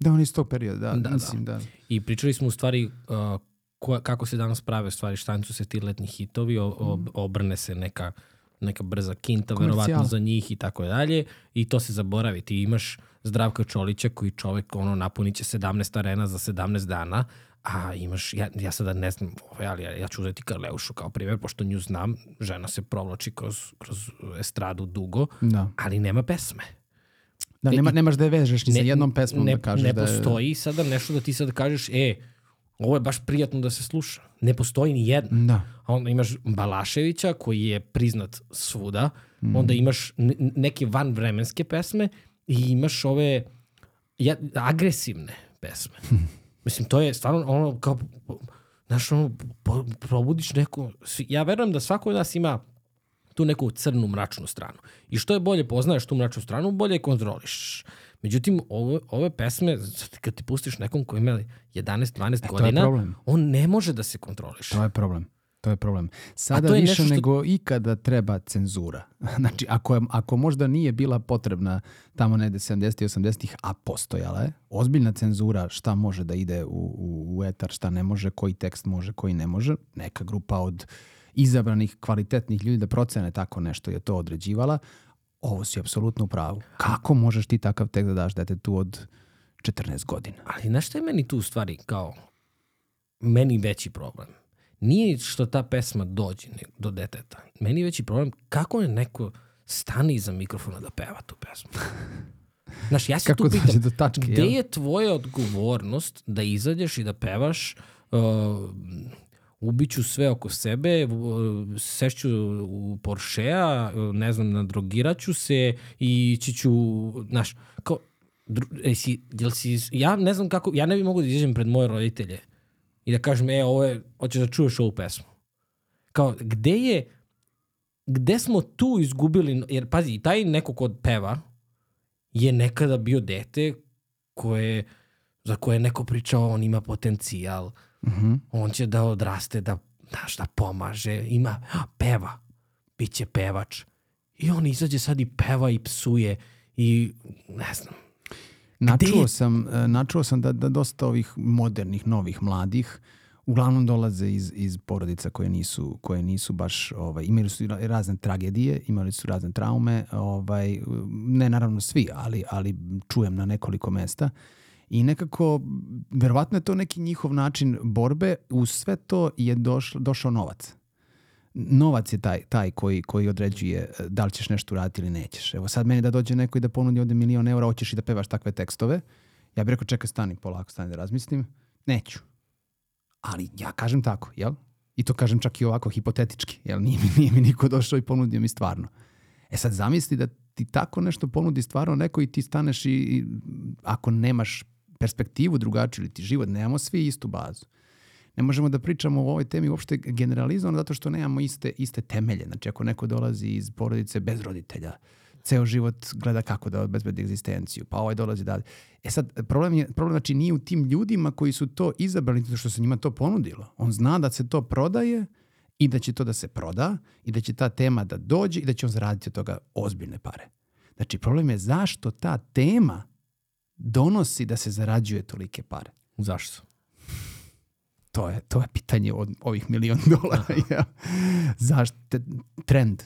Da, on iz tog perioda, da, Da, mislim, da. i pričali smo u stvari uh, ko, kako se danas prave stvari, štancu se ti letni hitovi, o, o, obrne se neka, neka brza kinta, Komercijal. verovatno za njih i tako dalje, i to se zaboravi. Ti imaš Zdravka Čolića koji čovek ono, napunit će 17 arena za 17 dana, a imaš, ja, ja sada ne znam, ovaj, ali ja, ja ću uzeti Karleušu kao primjer, pošto nju znam, žena se provlači kroz, kroz estradu dugo, Da, ali nema pesme. da Ne, nema, nemaš da je vežeš ni sa jednom pesmom ne, da kažeš ne da je... postoji sada nešto da ti sad kažeš, e, ovo je baš prijatno da se sluša. Ne postoji ni jedna. Da. A onda imaš Balaševića koji je priznat svuda, Mhm. onda imaš ne- neke vanvremenske pesme i imaš ove ja, agresivne pesme. *laughs* Mislim, to je stvarno ono kao, znaš, ono, probudiš neku, ja verujem da svako od nas ima tu neku crnu mračnu stranu. I što je bolje poznaješ tu mračnu stranu, bolje je kontroliš. Međutim, ove, ove pesme, kad ti pustiš nekom ko ima 11-12 E, godina, on ne može da se kontroliš. To je problem. To je problem. Sada je više što- nego ikada treba cenzura. *laughs* Znači, ako, je, ako možda nije bila potrebna tamo negde 70. i 80. a postojala je, ozbiljna cenzura šta može da ide u, u, u etar, šta ne može, koji tekst može, koji ne može, neka grupa od izabranih kvalitetnih ljudi da procene tako nešto je to određivala, ovo si apsolutno u pravu. Kako možeš ti takav tekst da daš detetu od 14 godina? Ali znaš šta je meni tu u stvari kao meni veći problem? Nije što ta pesma dođe do deteta. Meni je veći problem kako je neko stane iza mikrofona da peva tu pesmu. *laughs* Znaš, ja se Kako tu pitam, do tačke, gde je tvoja odgovornost da izađeš i da pevaš uh, ubiću sve oko sebe, sešću u Porschea, ne znam, nadrogiraću se i ići ću, znaš, kao, dru, e, si, jel si, ja ne znam kako, ja ne bi mogu da izađem pred moje roditelje i da kažem, e, ovo je, hoćeš da čuješ ovu pesmu. Kao, gde je, gde smo tu izgubili, jer pazi, taj neko ko peva je nekada bio dete koje, za koje je neko pričao, on ima potencijal, Mhm. on će da odraste, da, znaš, da pomaže, ima, a, peva, bit će pevač. I on izađe sad i peva i psuje i ne znam. Načuo je- sam, e, načuo sam da, da dosta ovih modernih, novih mladih uglavnom dolaze iz, iz porodica koje nisu, koje nisu baš, ovaj, imali su razne tragedije, imali su razne traume, ovaj, ne naravno svi, ali, ali čujem na nekoliko mesta. I nekako, verovatno je to neki njihov način borbe, uz sve to je došlo, došao novac. Novac je taj, taj koji, koji određuje e, da li ćeš nešto uraditi ili nećeš. Evo sad meni da dođe neko i da ponudi ovde milion eura, hoćeš i da pevaš takve tekstove. Ja bih rekao čekaj stani polako, stani da razmislim. Neću. Ali ja kažem tako, jel? I to kažem čak i ovako hipotetički, jel? Nije mi, nije mi niko došao i ponudio mi stvarno. E sad zamisli da ti tako nešto ponudi stvarno neko i ti staneš i, i ako nemaš perspektivu drugačiju ili ti život, nemamo svi istu bazu. Ne možemo da pričamo o ovoj temi uopšte generalizovano zato što nemamo iste, iste temelje. Znači ako neko dolazi iz porodice bez roditelja, ceo život gleda kako da obezbedi egzistenciju, pa ovaj dolazi da... E sad, problem, je, problem znači nije u tim ljudima koji su to izabrali zato što se njima to ponudilo. On zna da se to prodaje i da će to da se proda i da će ta tema da dođe i da će on zaraditi od toga ozbiljne pare. Znači, problem je zašto ta tema donosi da se zarađuje tolike pare. Zašto? To je, to je pitanje od ovih milion *laughs* dolara. Ja. Zašto? Trend.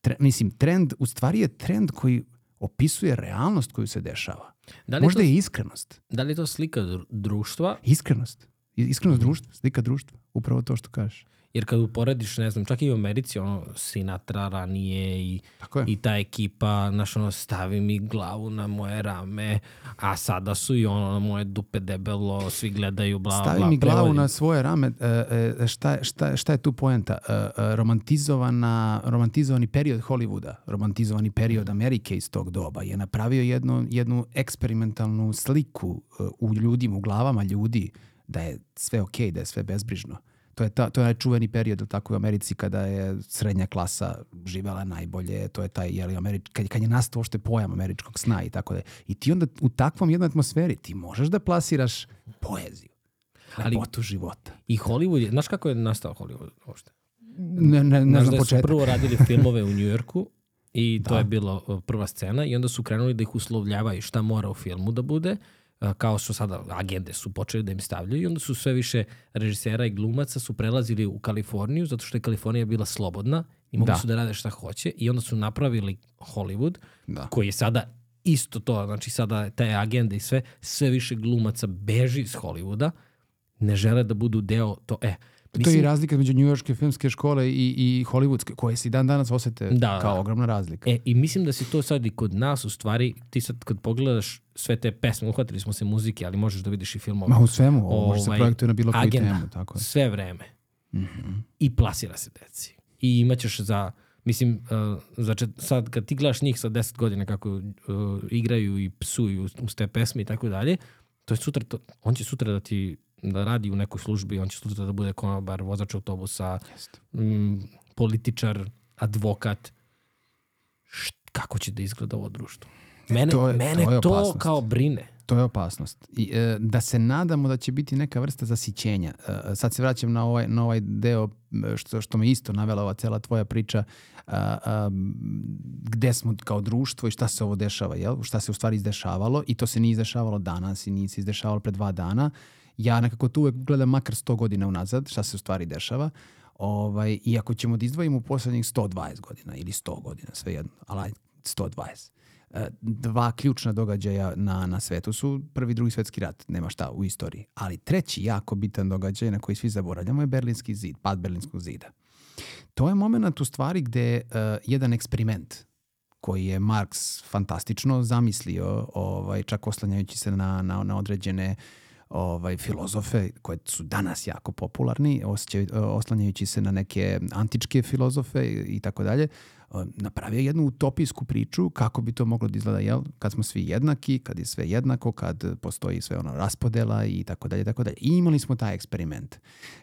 Tre, mislim, trend u stvari je trend koji opisuje realnost koju se dešava. Da li Možda to, je iskrenost. Da li je to slika dru- društva? Iskrenost. Iskrenost društva, slika društva. Upravo to što kažeš. Jer kad uporediš, ne znam, čak i u Americi, ono, Sinatra ranije i, i ta ekipa, znaš, ono, stavi mi glavu na moje rame, a sada su i ono, moje dupe debelo, svi gledaju, bla, bla, Stavi mi glavu prevodim. na svoje rame. E, e, šta, šta, šta je tu poenta? E, e, romantizovana, romantizovani period Hollywooda, romantizovani period Amerike iz tog doba je napravio jednu, jednu eksperimentalnu sliku e, u ljudima, u glavama ljudi da je sve okej, da je sve bezbrižno. To je, ta, to je onaj čuveni period u tako u Americi kada je srednja klasa živela najbolje, to je taj, jeli, Američ, kad, kad je nastao uopšte pojam američkog sna i tako da. I ti onda u takvom jednoj atmosferi ti možeš da plasiraš poeziju, Ali- lepotu života. I Hollywood je, znaš kako je nastao Hollywood uopšte? Ne, ne, ne Znaš znam da su početak. prvo radili filmove u Njujorku i to Da. je bilo prva scena i onda su krenuli da ih uslovljavaju šta mora u filmu da bude, uh, kao što sada agende su počeli da im stavljaju i onda su sve više režisera i glumaca su prelazili u Kaliforniju zato što je Kalifornija bila slobodna i mogli Da. su da rade šta hoće i onda su napravili Hollywood Da. koji je sada isto to, znači sada te agende i sve, sve više glumaca beži iz Hollywooda, ne žele da budu deo to, e, To je i razlika među njujorške filmske škole i, i hollywoodske, koje se dan danas osete Da, kao ogromna razlika. E, i mislim da se to sad i kod nas, u stvari, ti sad kad pogledaš sve te pesme, uhvatili smo se muzike, ali možeš da vidiš i filmove. Ma u svemu, ovo može se Ovaj, projektuje na bilo koju temu. Tako je. Sve vreme. Mhm. I plasira se deci. I imaćeš za, mislim, uh, znači sad kad ti gledaš njih sa 10 godina kako uh, igraju i psuju uz te pesme i tako dalje, to je sutra, to, on će sutra da ti da radi u nekoj službi, on će sutra da bude konobar, vozač autobusa, mm, političar, advokat. Št, kako će da izgleda ovo društvo? Mene, to je- mene to je to, kao brine. To je opasnost. I, e, da se nadamo da će biti neka vrsta zasićenja. E, sad se vraćam na ovaj, na ovaj deo e, što, što me isto navela ova cela tvoja priča a, a, m, gde smo kao društvo i šta se ovo dešava, jel? šta se u stvari izdešavalo i to se nije izdešavalo danas i nije se izdešavalo pre dva dana. Ja nekako tu uvek gledam makar 100 godina unazad šta se u stvari dešava. Ovaj, I ako ćemo da izdvojimo u poslednjih 120 godina ili 100 godina, svejedno, ali ajde, 120 e, dva ključna događaja na, na svetu su prvi i drugi svetski rat, nema šta u istoriji. Ali treći jako bitan događaj na koji svi zaboravljamo je Berlinski zid, pad Berlinskog zida. To je moment u stvari gde uh, jedan eksperiment koji je Marks fantastično zamislio, ovaj, čak oslanjajući se na, na, na određene ovaj, filozofe koje su danas jako popularni, osjećaju, oslanjajući se na neke antičke filozofe i tako dalje, napravio jednu utopijsku priču kako bi to moglo da izgleda, jel? Kad smo svi jednaki, kad je sve jednako, kad postoji sve ono raspodela i tako dalje, tako dalje. I imali smo taj eksperiment.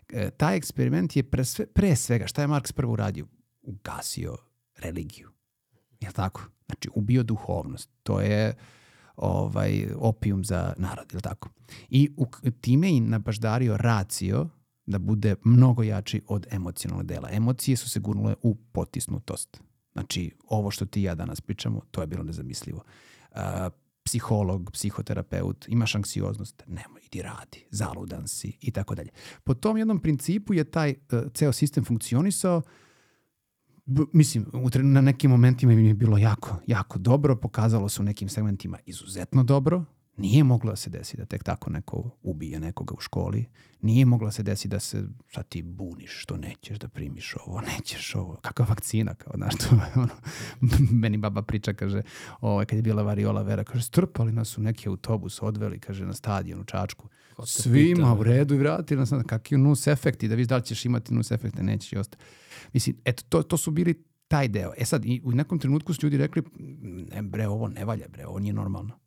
E, taj eksperiment je pre, sve, pre svega, šta je Marks prvo uradio? Ugasio religiju. Je tako? Znači, ubio duhovnost. To je ovaj opijum za narod, je tako? I u, time i nabaždario racio da bude mnogo jači od emocionalnog dela. Emocije su se gurnule u potisnutost. Znači, ovo što ti i ja danas pričamo, to je bilo nezamislivo. Uh, psiholog, psihoterapeut, imaš anksioznost, nemoj, idi radi, zaludan si i tako dalje. Po tom jednom principu je taj uh, ceo sistem funkcionisao B, mislim, na nekim momentima mi je bilo jako, jako dobro, pokazalo se u nekim segmentima izuzetno dobro, Nije moglo da se desi da tek tako neko ubije nekoga u školi. Nije moglo da se desi da se, sad ti buniš što nećeš da primiš ovo, nećeš ovo. Kakva vakcina, kao, znaš, to ono, *laughs* meni baba priča, kaže, ovaj, kad je bila variola vera, kaže, strpali nas u neki autobus, odveli, kaže, na stadion u Čačku. Svima u redu i vratili nas, kakvi nus efekti, da viš da li ćeš imati nus efekte, nećeš i ostati. Mislim, eto, to, to su bili taj deo. E sad, i u nekom trenutku su ljudi rekli, ne bre, ovo ne valja, bre, ovo nije normalno.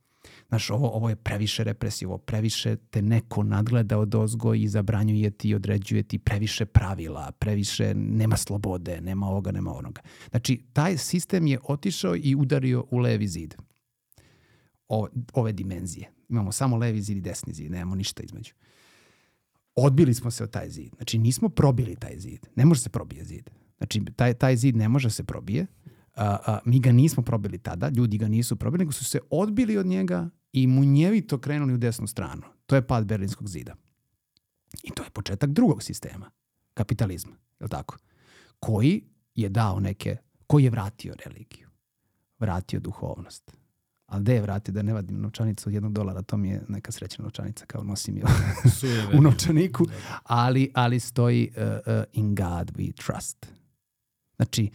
Znaš, ovo, ovo je previše represivo, previše te neko nadgleda od ozgo i zabranjuje ti određuje ti previše pravila, previše nema slobode, nema ovoga, nema onoga. Znači, taj sistem je otišao i udario u levi zid. O, ove dimenzije. Imamo samo levi zid i desni zid, nemamo ništa između. Odbili smo se od taj zid. Znači, nismo probili taj zid. Ne može se probije zid. Znači, taj, taj zid ne može se probije. A, a, mi ga nismo probili tada, ljudi ga nisu probili, nego su se odbili od njega i munjevito krenuli u desnu stranu. To je pad Berlinskog zida. I to je početak drugog sistema, kapitalizma, je li tako? Koji je dao neke, koji je vratio religiju, vratio duhovnost. Ali gde je vratio da ne vadim novčanicu od jednog dolara, to mi je neka srećna novčanica, kao nosim *laughs* je u novčaniku, ali, ali stoji uh, uh, in God we trust. Znači,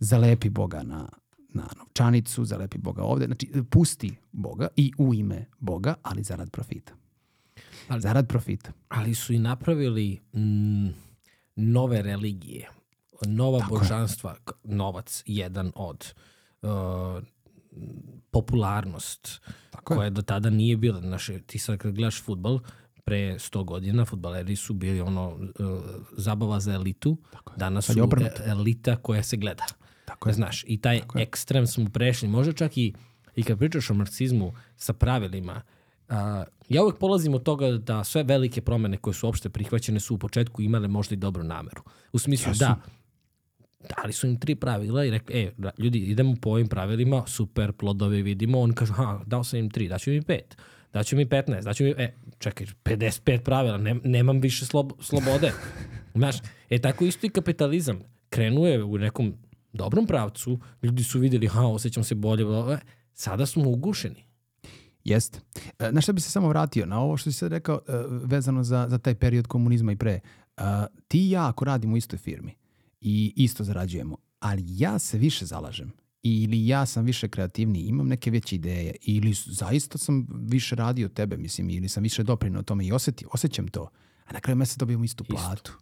zalepi Boga na, na novčanicu, zalepi Boga ovde, znači pusti Boga i u ime Boga, ali zarad profita. Ali- zarad profita. ali su i napravili mm, nove religije, nova Tako je. božanstva, k- novac jedan od uh, popularnost Tako je. koja do tada nije bila. Znaš, ti sad kad gledaš futbal, pre 100 godina futbaleri su bili ono uh, zabava za elitu, Tako je. danas su je elita koja se gleda. Tako je. Znaš, i taj Tako je. ekstrem smo prešli. Možda čak i, i kad pričaš o marksizmu sa pravilima, a, ja uvek polazim od toga da sve velike promene koje su opšte prihvaćene su u početku imale možda i dobru nameru. U smislu Jesu. da, dali su im tri pravila i rekli, e, da, ljudi, idemo po ovim pravilima, super, plodovi vidimo. On kaže, ha, dao sam im tri, daću mi pet. Daću mi 15, daću mi, e, čekaj, 55 pravila, nem, nemam više slob, slobode. *laughs* Znaš, e tako isto i kapitalizam. Krenuo je u nekom dobrom pravcu, ljudi su videli, ha, osjećam se bolje, sada smo ugušeni. Jeste. E, na šta bi se samo vratio? Na ovo što si sad rekao e, vezano za, za taj period komunizma i pre. E, ti i ja ako radimo u istoj firmi i isto zarađujemo, ali ja se više zalažem ili ja sam više kreativniji, imam neke veće ideje ili zaista sam više radio od tebe, mislim, ili sam više doprinao tome i osjeti, osjećam to. A na kraju meseca dobijemo istu Isto. platu.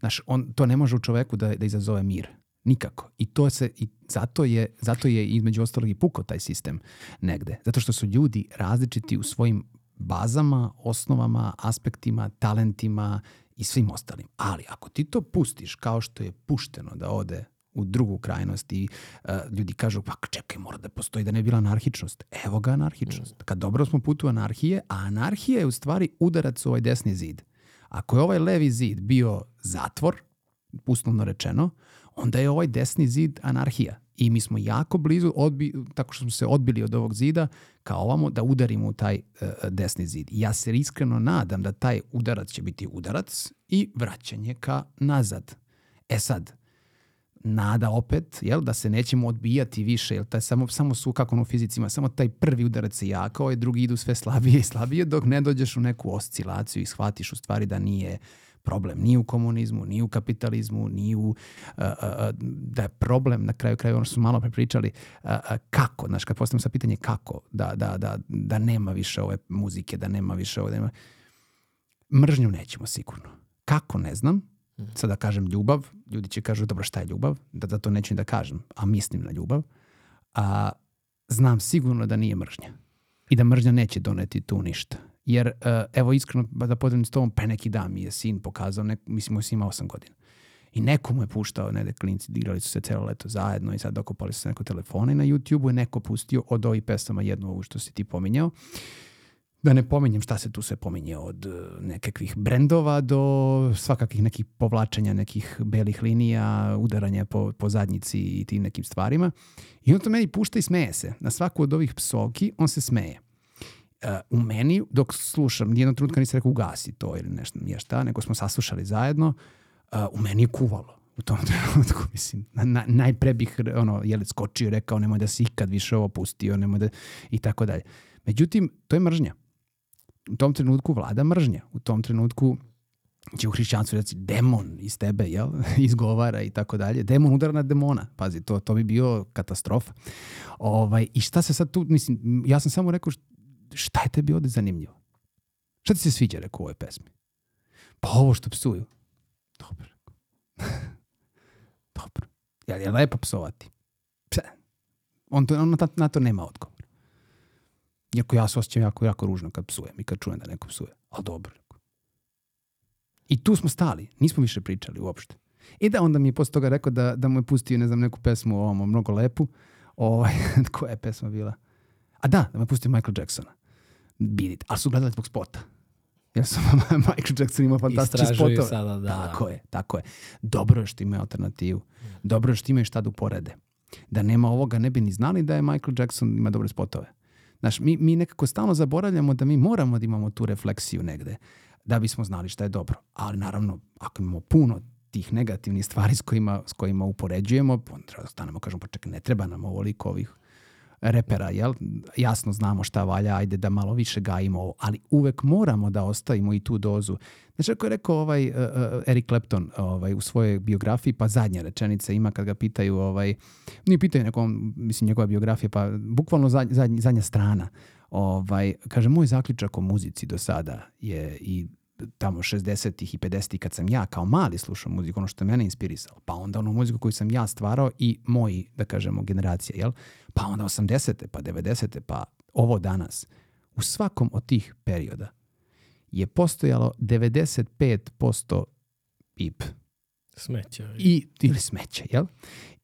Znaš, on, to ne može u čoveku da, da izazove mir. Nikako. I to se i zato je zato je između ostalog i pukao taj sistem negde. Zato što su ljudi različiti u svojim bazama, osnovama, aspektima, talentima i svim ostalim. Ali ako ti to pustiš kao što je pušteno da ode u drugu krajnost i uh, ljudi kažu pa čekaj mora da postoji da ne bi bila anarhičnost. Evo ga anarhičnost. Kad dobro smo putu anarhije, a anarhija je u stvari udarac u ovaj desni zid. Ako je ovaj levi zid bio zatvor, uslovno rečeno, onda je ovaj desni zid anarhija. I mi smo jako blizu, odbi, tako što smo se odbili od ovog zida, kao ovamo, da udarimo u taj uh, desni zid. Ja se iskreno nadam da taj udarac će biti udarac i vraćanje ka nazad. E sad, nada opet, jel, da se nećemo odbijati više, jel, taj samo, samo su, kako ono u fizicima, samo taj prvi udarac je jak, a ovaj drugi idu sve slabije i slabije, dok ne dođeš u neku oscilaciju i shvatiš u stvari da nije problem ni u komunizmu, ni u kapitalizmu, ni u, uh, uh, da je problem na kraju kraju ono što smo malo prepričali, uh, uh, kako, znaš, kad postavimo sa pitanje kako, da, da, da, da nema više ove muzike, da nema više ove, da nema... mržnju nećemo sigurno. Kako, ne znam, sada kažem ljubav, ljudi će kažu dobro šta je ljubav, da, da to neću da kažem, a mislim na ljubav, a znam sigurno da nije mržnja i da mržnja neće doneti tu ništa. Jer, uh, evo iskreno, da podelim s tobom, pre neki dan mi je sin pokazao, nek, mislim, moj sin ima 8 godina. I neko mu je puštao, ne klinci, igrali su se celo leto zajedno i sad dokopali su se neko telefone i na YouTube-u je neko pustio od ovih pesama jednu ovu što si ti pominjao. Da ne pominjem šta se tu sve pominje od e, nekakvih brendova do svakakih nekih povlačenja nekih belih linija, udaranja po, po zadnjici i tim nekim stvarima. I on to meni pušta i smeje se. Na svaku od ovih psovki on se smeje. Uh, u meni, dok slušam, nijednog trenutka nisam rekao ugasi to ili nešto nije šta, nego smo saslušali zajedno, uh, u meni je kuvalo u tom *laughs* trenutku, mislim, na, na, najpre bih ono, jeli, skočio i rekao nemoj da si ikad više ovo pustio, nemoj da, i tako dalje. Međutim, to je mržnja. U tom trenutku vlada mržnja. U tom trenutku će u hrišćanstvu reći demon iz tebe, jel? *laughs* izgovara i tako dalje. Demon udara na demona. Pazi, to, to bi bio katastrofa. Ovaj, I šta se sad tu, mislim, ja sam samo rekao šta je tebi ovde zanimljivo? Šta ti se sviđa, rekao u ovoj pesmi? Pa ovo što psuju. Dobro. *laughs* Dobro. Li je lepo psovati? Pse. On, to, on na, na to nema odgovor. Iako ja se osjećam jako, jako ružno kad psujem i kad čujem da neko psuje. Ali dobro. I tu smo stali. Nismo više pričali uopšte. I da onda mi je posle toga rekao da, da mu je pustio, ne znam, neku pesmu ovom, mnogo lepu. Ovaj, *laughs* koja je pesma bila? A da, da mu je pustio Michael Jacksona. Beat It. Ali su gledali zbog spota. Jer su *laughs* Michael Jackson imao fantastične Istražuju spotove. sada, da. Tako je, tako je. Dobro je što imaju alternativu. Dobro je što imaju šta da uporede. Da nema ovoga ne bi ni znali da je Michael Jackson ima dobre spotove. Znaš, mi, mi nekako stalno zaboravljamo da mi moramo da imamo tu refleksiju negde. da bismo znali šta je dobro. Ali naravno, ako imamo puno tih negativnih stvari s kojima, s kojima upoređujemo, onda treba da stanemo kažemo, pa čekaj, ne treba nam ovoliko ovih repera, jel? Jasno znamo šta valja, ajde da malo više gajimo ovo, ali uvek moramo da ostavimo i tu dozu. Znači, ako je rekao ovaj, uh, Eric Clapton ovaj, u svojoj biografiji, pa zadnja rečenica ima kad ga pitaju, ovaj, nije pitaju nekom, mislim, njegova biografija, pa bukvalno zadnja, zadnja, zadnja strana. Ovaj, kaže, moj zaključak o muzici do sada je i tamo 60-ih i 50-ih kad sam ja kao mali slušao muziku, ono što je mene inspirisalo, pa onda onu muziku koju sam ja stvarao i moji, da kažemo, generacije, jel? Pa onda 80. pa 90. pa ovo danas. U svakom od tih perioda je postojalo 95% pip. Smeća. I, ili smeća, jel?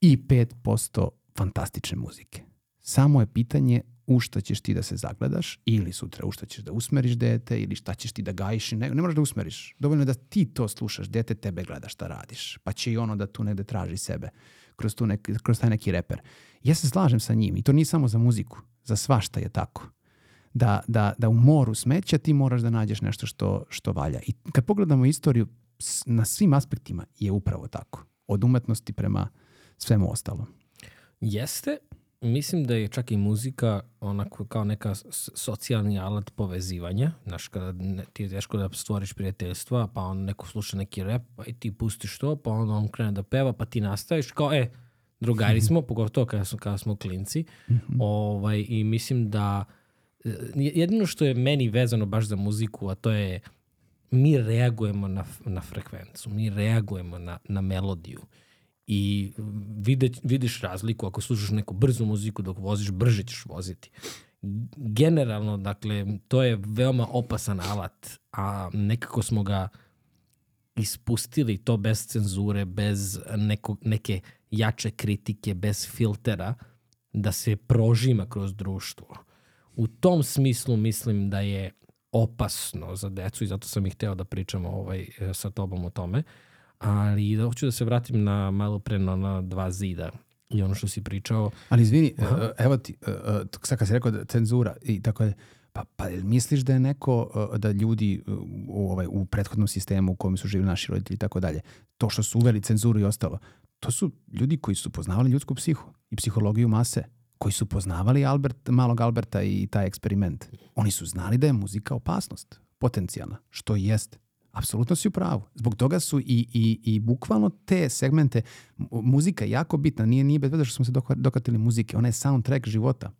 I 5% fantastične muzike. Samo je pitanje u šta ćeš ti da se zagledaš ili sutra u šta ćeš da usmeriš dete ili šta ćeš ti da gajiš. Ne, ne moraš da usmeriš. Dovoljno je da ti to slušaš, dete tebe gleda šta radiš. Pa će i ono da tu negde traži sebe kroz, tu nek, kroz taj neki reper. Ja se slažem sa njim i to nije samo za muziku. Za svašta je tako. Da, da, da u moru smeća ti moraš da nađeš nešto što, što valja. I kad pogledamo istoriju, na svim aspektima je upravo tako. Od umetnosti prema svemu ostalom. Jeste, mislim da je čak i muzika onako kao neka socijalni alat povezivanja. Znaš, kada ne, ti je teško da stvoriš prijateljstva, pa on neko sluša neki rap, pa i ti pustiš to, pa onda on krene da peva, pa ti nastaviš kao, e, drugari *laughs* smo, pogotovo kada smo, kada smo klinci. -hmm. ovaj, I mislim da e, jedino što je meni vezano baš za muziku, a to je mi reagujemo na, na frekvencu, mi reagujemo na, na melodiju. Uh, i vide, vidiš razliku ako slušaš neku brzu muziku dok voziš, brže ćeš voziti. Generalno, dakle, to je veoma opasan alat, a nekako smo ga ispustili to bez cenzure, bez neko, neke jače kritike, bez filtera, da se prožima kroz društvo. U tom smislu mislim da je opasno za decu i zato sam ih hteo da pričam ovaj, sa tobom o tome. Uh, ali da hoću da se vratim na malo pre na, na dva zida i ono što si pričao. Ali izvini, Aha. E, evo ti, e, e, sad kad si rekao da cenzura i tako je, pa, pa misliš da je neko, da ljudi u, ovaj, u prethodnom sistemu u kojem su živili naši roditelji i tako dalje, to što su uveli cenzuru i ostalo, to su ljudi koji su poznavali ljudsku psihu i psihologiju mase, koji su poznavali Albert, malog Alberta i taj eksperiment. Oni su znali da je muzika opasnost, potencijalna, što i jeste. Apsolutno si u pravu. Zbog toga su i, i, i bukvalno te segmente, muzika je jako bitna, nije, nije bez veze što smo se dokatili muzike, ona je soundtrack života.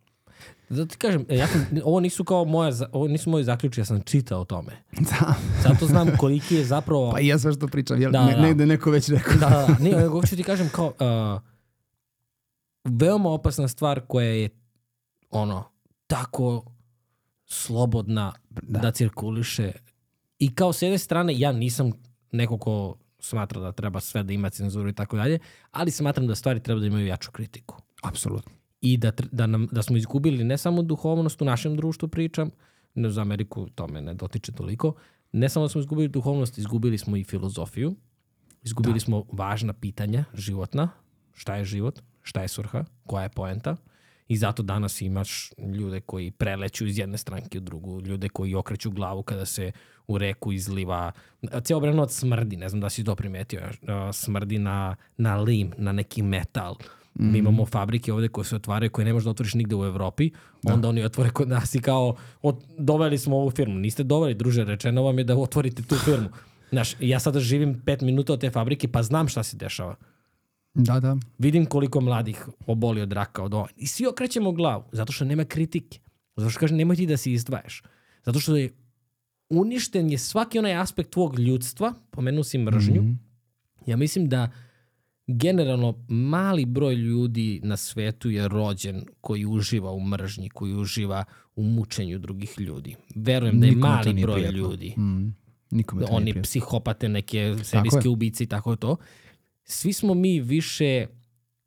Da ti kažem, ja sam, ovo nisu kao moja, ovo nisu moji zaključi, ja sam čitao o tome. Da. Zato znam koliki je zapravo... Pa i ja sve što pričam, jel, da, ne, da. negde neko već rekao. Da, da, da. Ne, hoću ti kažem kao, uh, veoma opasna stvar koja je ono, tako slobodna da, da cirkuliše I kao s jedne strane, ja nisam neko ko smatra da treba sve da ima cenzuru i tako dalje, ali smatram da stvari treba da imaju jaču kritiku. Apsolutno. I da, da, nam, da smo izgubili ne samo duhovnost u našem društvu pričam, ne za Ameriku to me ne dotiče toliko, ne samo da smo izgubili duhovnost, izgubili smo i filozofiju, izgubili da. smo važna pitanja životna, šta je život, šta je svrha, koja je poenta, I zato danas imaš ljude koji preleću iz jedne stranke u drugu, ljude koji okreću glavu kada se u reku izliva. Cijel Obrenovac smrdi, ne znam da si to primetio, smrdi na, na lim, na neki metal. Mm. Mi mhm. imamo fabrike ovde koje se otvaraju, koje ne možeš da otvoriš nigde u Evropi, da. onda oni otvore kod nas i kao, od, doveli smo ovu firmu. Niste doveli, druže, rečeno vam je da otvorite tu firmu. Znaš, ja sada živim pet minuta od te fabrike, pa znam šta se dešava. Da, da. Vidim koliko mladih oboli od raka od ovo. I svi okrećemo glavu, zato što nema kritike. Zato što kaže, nemoj ti da se izdvajaš. Zato što je uništen je svaki onaj aspekt tvog ljudstva, pomenu si mržnju. Mm -hmm. Ja mislim da generalno mali broj ljudi na svetu je rođen koji uživa u mržnji, koji uživa u mučenju drugih ljudi. Verujem da je Nikome mali broj prijetno. ljudi. Mm. Nikome to Oni psihopate, neke serijske ubice i tako to svi smo mi više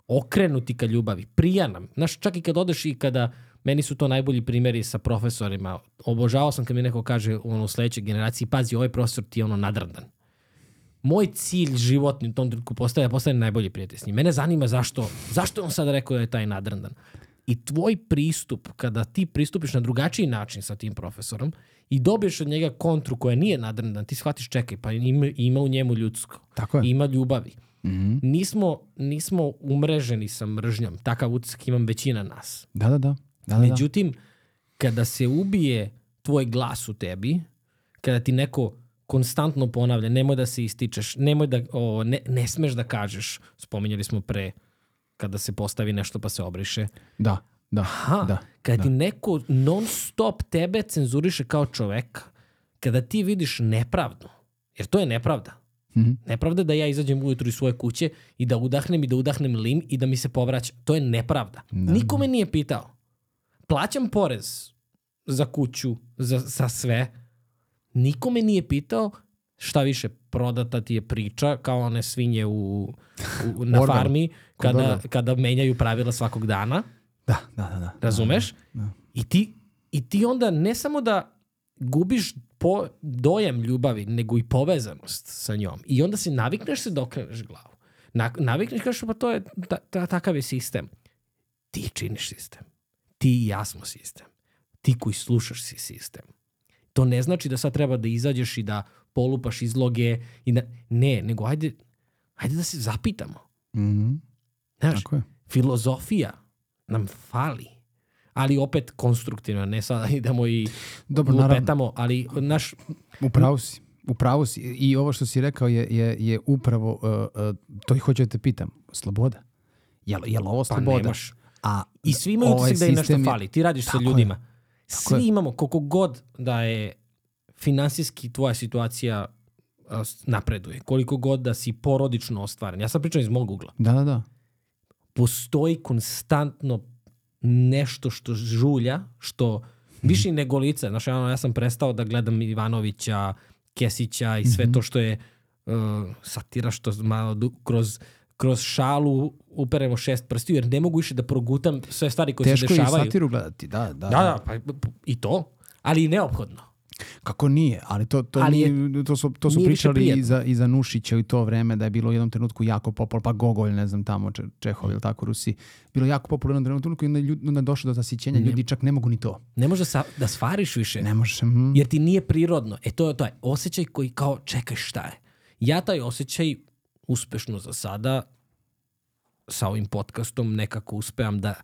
okrenuti ka ljubavi. Prija nam. Znaš, čak i kad odeš i kada, meni su to najbolji primjeri sa profesorima. Obožavao sam kad mi neko kaže u ono, sledećoj generaciji, pazi, ovaj profesor ti je ono nadrdan. Moj cilj životni u tom trenutku postaje da postane najbolji prijatelj s njim. Mene zanima zašto, zašto je on sada rekao da je taj nadrdan. I tvoj pristup, kada ti pristupiš na drugačiji način sa tim profesorom i dobiješ od njega kontru koja nije nadrna, ti shvatiš čekaj, pa ima, ima u njemu ljudsko, Tako je. ima ljubavi. Mhm. Nismo, nismo umreženi sa mržnjom, takav utisak imam većina nas. Da, da, da. da, da, da. Međutim, kada se ubije tvoj glas u tebi, kada ti neko konstantno ponavlja, nemoj da se ističeš, nemoj da, o, ne, ne smeš da kažeš, spominjali smo pre, kada se postavi nešto pa se obriše. Da, da, Aha, da. kada ti neko non stop tebe cenzuriše kao čoveka, kada ti vidiš nepravdu, jer to je nepravda. Mhm. Nepravda je da ja izađem ujutru iz svoje kuće i da udahnem i da udahnem lim i da mi se povraća. To je nepravda. Da. Niko me nije pitao. Plaćam porez za kuću, za, za sve. Niko me nije pitao šta više prodata ti je priča kao one svinje u, u, *laughs* na Orwell. farmi kada, kada menjaju pravila svakog dana. Da, da, da. da. Razumeš? Da. I, ti, I ti onda ne samo da gubiš po, dojam ljubavi, nego i povezanost sa njom. I onda se navikneš se da okreneš glavu. Na, navikneš kažeš pa to je, ta, ta, takav je sistem. Ti činiš sistem. Ti i ja smo sistem. Ti koji slušaš si sistem. To ne znači da sad treba da izađeš i da polupaš izloge i da, ne, nego ajde, ajde da se zapitamo. Mhm. Znaš, Tako je. filozofija nam fali. Ali opet konstruktivno, ne sada *laughs* idemo i Dobro, naravno. lupetamo, ali naš, Upravo si. Upravo si. I ovo što si rekao je, je, je upravo, uh, uh, to i hoću da te pitam, sloboda. Jel, jel ovo pa sloboda? nemaš. A I svi imaju ovaj da im nešto je- fali. Ti radiš sa Tako je. ljudima. Tako Svi je. imamo, koliko god da je finansijski tvoja situacija napreduje, koliko god da si porodično ostvaren. Ja sad pričam iz mog ugla. Da, da, da. Postoji konstantno nešto što žulja, što više i nego lice. Znaš, ja, ja sam prestao da gledam Ivanovića, Kesića i sve to što je uh, satira, što malo kroz kroz šalu uperemo šest prstiju, jer ne mogu više da progutam sve stvari koje Teško se je i dešavaju. satiru gledati, da, da. Da, da, pa i to. Ali i neophodno. Kako nije, ali to, to, Ali je- nije, to su, to su pričali i za, i za Nušića u to vreme da je bilo u jednom trenutku jako popularno, pa Gogolj, ne znam tamo, Če, Čehov ili tako, Rusi, bilo jako popularno u jednom trenutku i onda, ljud, onda došlo do zasićenja, ljudi čak ne mogu ni to. Ne može sa, da stvariš više. Ne možeš, mhm. Jer ti nije prirodno. E to je taj osjećaj koji kao čekaj šta je. Ja taj osjećaj uspešno za sada sa ovim podcastom nekako uspevam da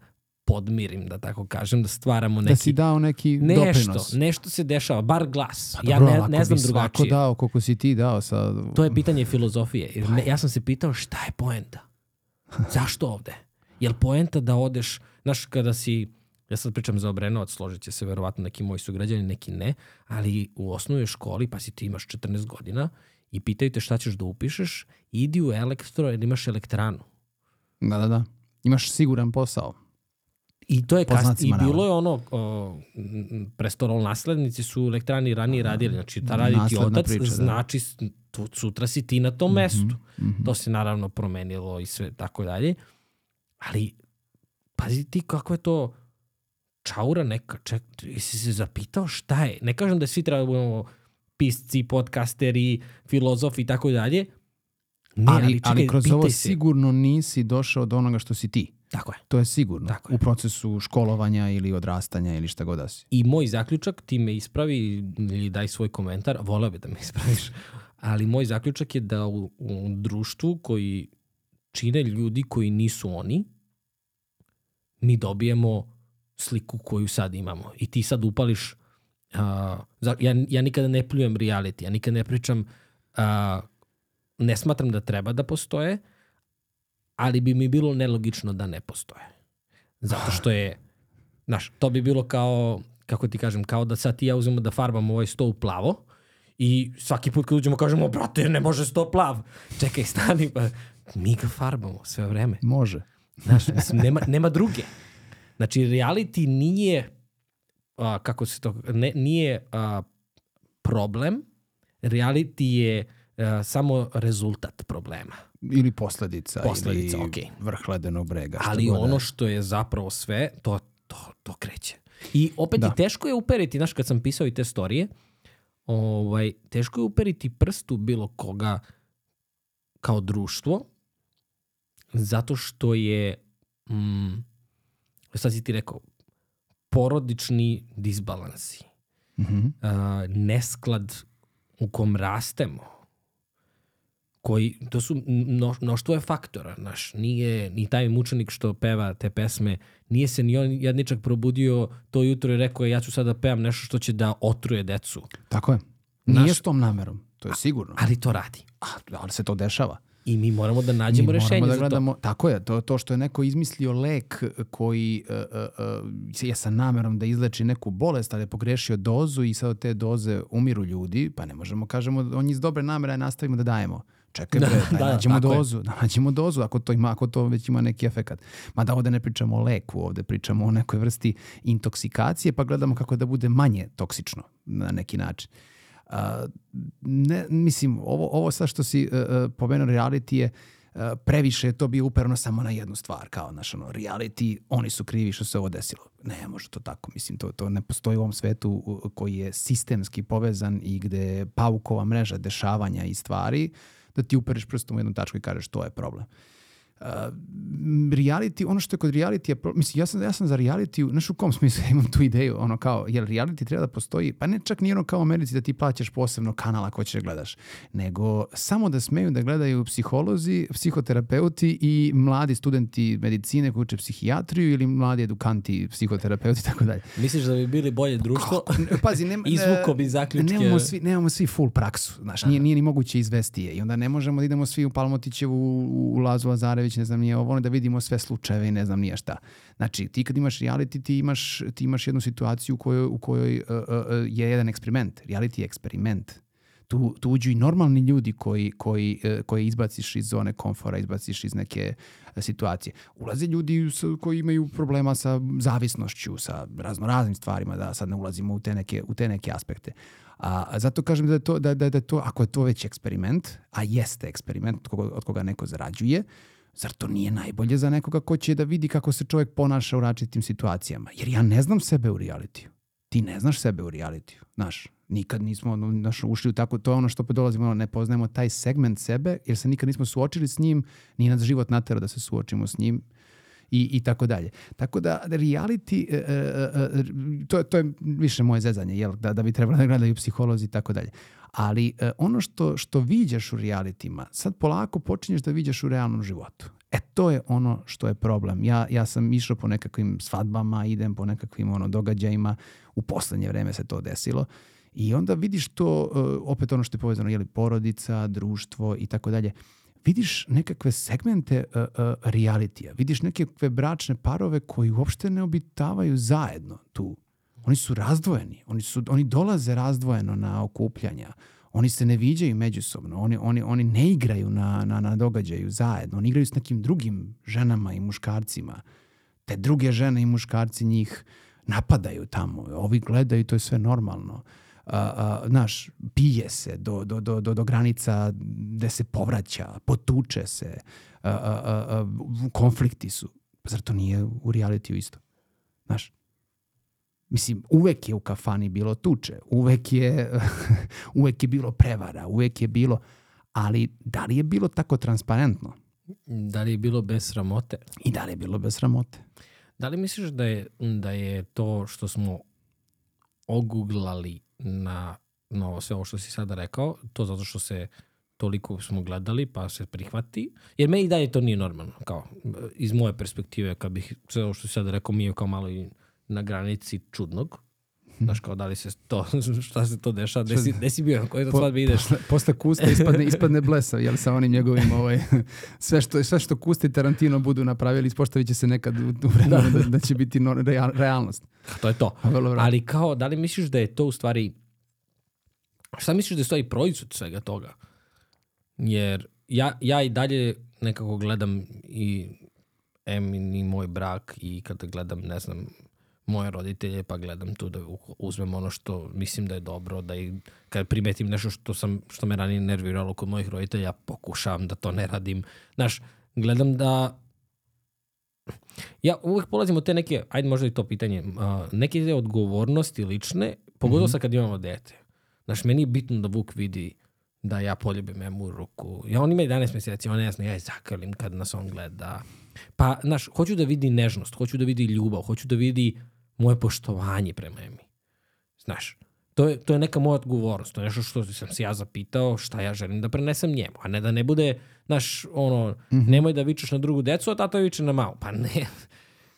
podmirim, da tako kažem, da stvaramo neki da si dao neki nešto, doprinos. nešto se dešava, bar glas. Pa ja dobro, ne, ne znam bi svako drugačije. dao koliko si ti dao sa... To je pitanje filozofije. Jer ne, ja sam se pitao šta je poenta? Zašto ovde? Jel poenta da odeš, znaš, kada si, ja sad pričam za Obrenovac, složit će se verovatno neki moji sugrađani, neki ne, ali u osnovnoj školi, pa si ti imaš 14 godina i pitaju te šta ćeš da upišeš, idi u elektro jer imaš elektranu. Da, da, da. Imaš siguran posao. I to je kasnije, i bilo je ono, o, m, prestolol naslednici su elektrani ranije radili, znači ta radi ti otac, priča, da. znači tu, sutra si ti na tom mestu. To se naravno promenilo i sve tako dalje. Ali, pazi ti kako je to čaura neka, ček, jesi se zapitao šta je? Ne kažem da svi treba da budemo pisci, podcasteri, filozofi i tako dalje. Ne, ali, ali, čekaj, ali kroz ovo se. sigurno nisi došao do onoga što si ti. Tako je. To je sigurno. Tako je. U procesu školovanja ili odrastanja ili šta god da si. I moj zaključak, ti me ispravi ili daj svoj komentar, voleo bi da me ispraviš, ali moj zaključak je da u, u društvu koji čine ljudi koji nisu oni, mi dobijemo sliku koju sad imamo. I ti sad upališ, uh, ja, ja nikada ne pljujem reality, ja nikada ne pričam, uh, ne smatram da treba da postoje, ali bi mi bilo nelogično da ne postoje. Zato što je, znaš, to bi bilo kao, kako ti kažem, kao da sad ti ja uzmemo da farbamo ovaj sto u plavo i svaki put kad uđemo kažemo, brate, ne može sto plav. Čekaj, stani, pa mi ga farbamo sve vreme. Može. Znaš, mislim, nema, nema druge. Znači, reality nije, a, kako se to, ne, nije a, problem, reality je a, samo rezultat problema. Ili posledica. Posledica, ili okej. vrh ledenog brega. Ali da ono je. što je zapravo sve, to, to, to kreće. I opet Da. i teško je uperiti, znaš, kad sam pisao i te storije, ovaj, teško je uperiti prst u bilo koga kao društvo, zato što je, mm, sad si ti rekao, porodični disbalansi. Mhm. a, nesklad u kom rastemo, koji, to su mno, mnoštvo je faktora, naš, nije ni taj mučenik što peva te pesme, nije se ni on jedničak probudio to jutro i rekao je ja ću sada da pevam nešto što će da otruje decu. Tako je. Nije Naš- s tom namerom, to je sigurno. Ali to radi. A, ali se to dešava. I mi moramo da nađemo Mi rešenje da za to. gledamo, tako je, to, to što je neko izmislio lek koji uh, uh, je sa namerom da izleči neku bolest, ali je pogrešio dozu i sad od te doze umiru ljudi, pa ne možemo kažemo on je iz dobre namere nastavimo da dajemo. Čekaj bre, daj, da, nađemo tako je. dozu, *laughs* da nađemo dozu ako to ima, ako to već ima neki efekat. Mada ovde ne pričamo o leku, ovde pričamo o nekoj vrsti intoksikacije, pa gledamo kako da bude manje toksično na neki način. Ne, mislim, ovo, ovo sad što si uh, uh, pomenuo reality je uh, previše je to bio upereno samo na jednu stvar, kao naš ono, reality, oni su krivi što se ovo desilo. Ne može to tako, mislim, to, to ne postoji u ovom svetu koji je sistemski povezan i gde je paukova mreža dešavanja i stvari, da ti upereš prstom u jednu tačku i kažeš to je problem. Uh, reality, ono što je kod reality, je, mislim, ja sam, ja sam za reality, znaš u kom smislu *laughs* imam tu ideju, ono kao, jer reality treba da postoji, pa ne čak ni ono kao u Americi da ti plaćaš posebno kanal ako ćeš da gledaš, nego samo da smeju da gledaju psiholozi, psihoterapeuti i mladi studenti medicine koji uče psihijatriju ili mladi edukanti, psihoterapeuti i *laughs* tako dalje. Misliš da bi bili bolje društvo? Pazi, nema, *laughs* Izvukao bi zaključke. Nemamo svi, nemamo svi full praksu, znaš, nije, nije ni moguće izvesti je. I onda ne možemo da idemo svi u Palmotićevu, u, u Lazu Lazarević, ne znam nije ovo, da vidimo sve slučajeve i ne znam nije šta. Znači, ti kad imaš reality, ti imaš, ti imaš jednu situaciju u kojoj, u kojoj uh, uh, uh, je jedan eksperiment. Reality je eksperiment. Tu, tu uđu i normalni ljudi koji, koji, uh, koje izbaciš iz zone komfora, izbaciš iz neke uh, situacije. Ulaze ljudi koji imaju problema sa zavisnošću, sa raznoraznim stvarima, da sad ne ulazimo u te neke, u te neke aspekte. A, zato kažem da je to, da, da, da to, ako je to već eksperiment, a jeste eksperiment od koga, od koga neko zarađuje, zar to nije najbolje za nekoga ko će da vidi kako se čovjek ponaša u različitim situacijama? Jer ja ne znam sebe u realitiju. Ti ne znaš sebe u realitiju. Znaš, nikad nismo znaš, ušli u tako, to je ono što opet dolazimo, ono, ne poznajemo taj segment sebe, jer se nikad nismo suočili s njim, nije nas život natera da se suočimo s njim i, i tako dalje. Tako da reality, e, e, e, to, je- to je više moje zezanje, jel? Da, da bi trebalo da gledaju psiholozi i tako dalje. Ali e, ono što, što viđaš u realitima, sad polako počinješ da viđaš u realnom životu. E to je ono što je problem. Ja, ja sam išao po nekakvim svadbama, idem po nekakvim ono, događajima, u poslednje vreme se to desilo. I onda vidiš to, e, opet ono što je povezano, jeli, porodica, društvo i tako dalje vidiš nekakve segmente uh, uh, realitija, vidiš nekakve bračne parove koji uopšte ne obitavaju zajedno tu. Oni su razdvojeni, oni, su, oni dolaze razdvojeno na okupljanja, oni se ne viđaju međusobno, oni, oni, oni ne igraju na, na, na događaju zajedno, oni igraju s nekim drugim ženama i muškarcima. Te druge žene i muškarci njih napadaju tamo, ovi gledaju, to je sve normalno. A, a, znaš, pije se do, do, do, do, do granica gde se povraća, potuče se, a, a, a, konflikti su. Pa Zar to nije u realitiju isto? Znaš, Mislim, uvek je u kafani bilo tuče, uvek je, *laughs* uvek je bilo prevara, uvek je bilo, ali da li je bilo tako transparentno? Da li je bilo bez sramote? I da li je bilo bez sramote? Da li misliš da je, da je to što smo oguglali na, na ovo, sve ovo što si sada rekao, to zato što se toliko smo gledali pa se prihvati, jer meni i dalje to nije normalno, kao iz moje perspektive, kad bih sve ovo što si sada rekao mi je kao malo i na granici čudnog, Znaš kao da li se to, *laughs* šta se to dešava, gde si, gde si bio, na kojoj to svadbi ideš? Posle, posle kusta ispadne, *laughs* ispadne blesav, jel sa onim njegovim ovaj, *laughs* sve što, sve što Kusta i Tarantino budu napravili, ispoštavit će se nekad u, u vremenu da. da, će biti no, real, realnost. To je to. Ali kao, da li misliš da je to u stvari, šta misliš da je stvari proizvod svega toga? Jer ja, ja i dalje nekako gledam i em i moj brak i kada gledam, ne znam, moje roditelje, pa gledam tu da uzmem ono što mislim da je dobro, da i kad primetim nešto što, sam, što me ranije nerviralo kod mojih roditelja, pokušavam da to ne radim. Znaš, gledam da ja uvek polazim od te neke, ajde možda i to pitanje, uh, neke te odgovornosti lične, pogotovo mm -hmm. sad kad imamo dete. Znaš, meni je bitno da Vuk vidi da ja poljubim emu ruku. Ja, on ima 11 meseci, on ne zna, ja je zakalim kad nas on gleda. Pa, znaš, hoću da vidi nežnost, hoću da vidi ljubav, hoću da vidi moje poštovanje prema Emi. Znaš, To je, to je neka moja odgovornost, to je nešto što sam se ja zapitao šta ja želim da prenesem njemu, a ne da ne bude, naš, ono, mm -hmm. nemoj da vičeš na drugu decu, a tata viče na malu. Pa ne,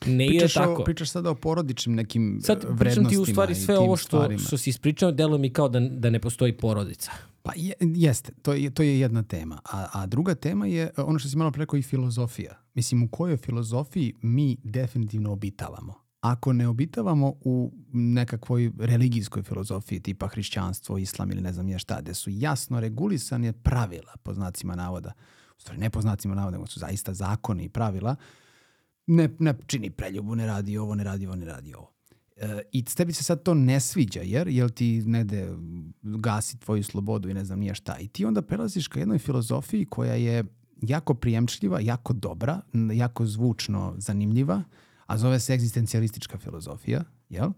ne pričaš je tako. O, pričaš sada o porodičnim nekim Sad vrednostima pričam ti u stvari sve ovo što, stvarima. što si ispričao, deluje mi kao da, da ne postoji porodica. Pa je, jeste, to je, to je jedna tema. A, a druga tema je ono što si malo preko i filozofija. Mislim, u kojoj filozofiji mi definitivno obitavamo. Ako ne obitavamo u nekakvoj religijskoj filozofiji tipa hrišćanstvo, islam ili ne znam je šta, gde su jasno regulisane pravila, po znacima navoda, u stvari ne po znacima navoda, nego su zaista zakoni i pravila, ne, ne čini preljubu, ne radi ovo, ne radi ovo, ne radi ovo. E, I tebi se sad to ne sviđa, jer, jel ti ne de gasi tvoju slobodu i ne znam nije šta. I ti onda prelaziš ka jednoj filozofiji koja je jako prijemčljiva, jako dobra, jako zvučno zanimljiva, a zove se egzistencijalistička filozofija, jel?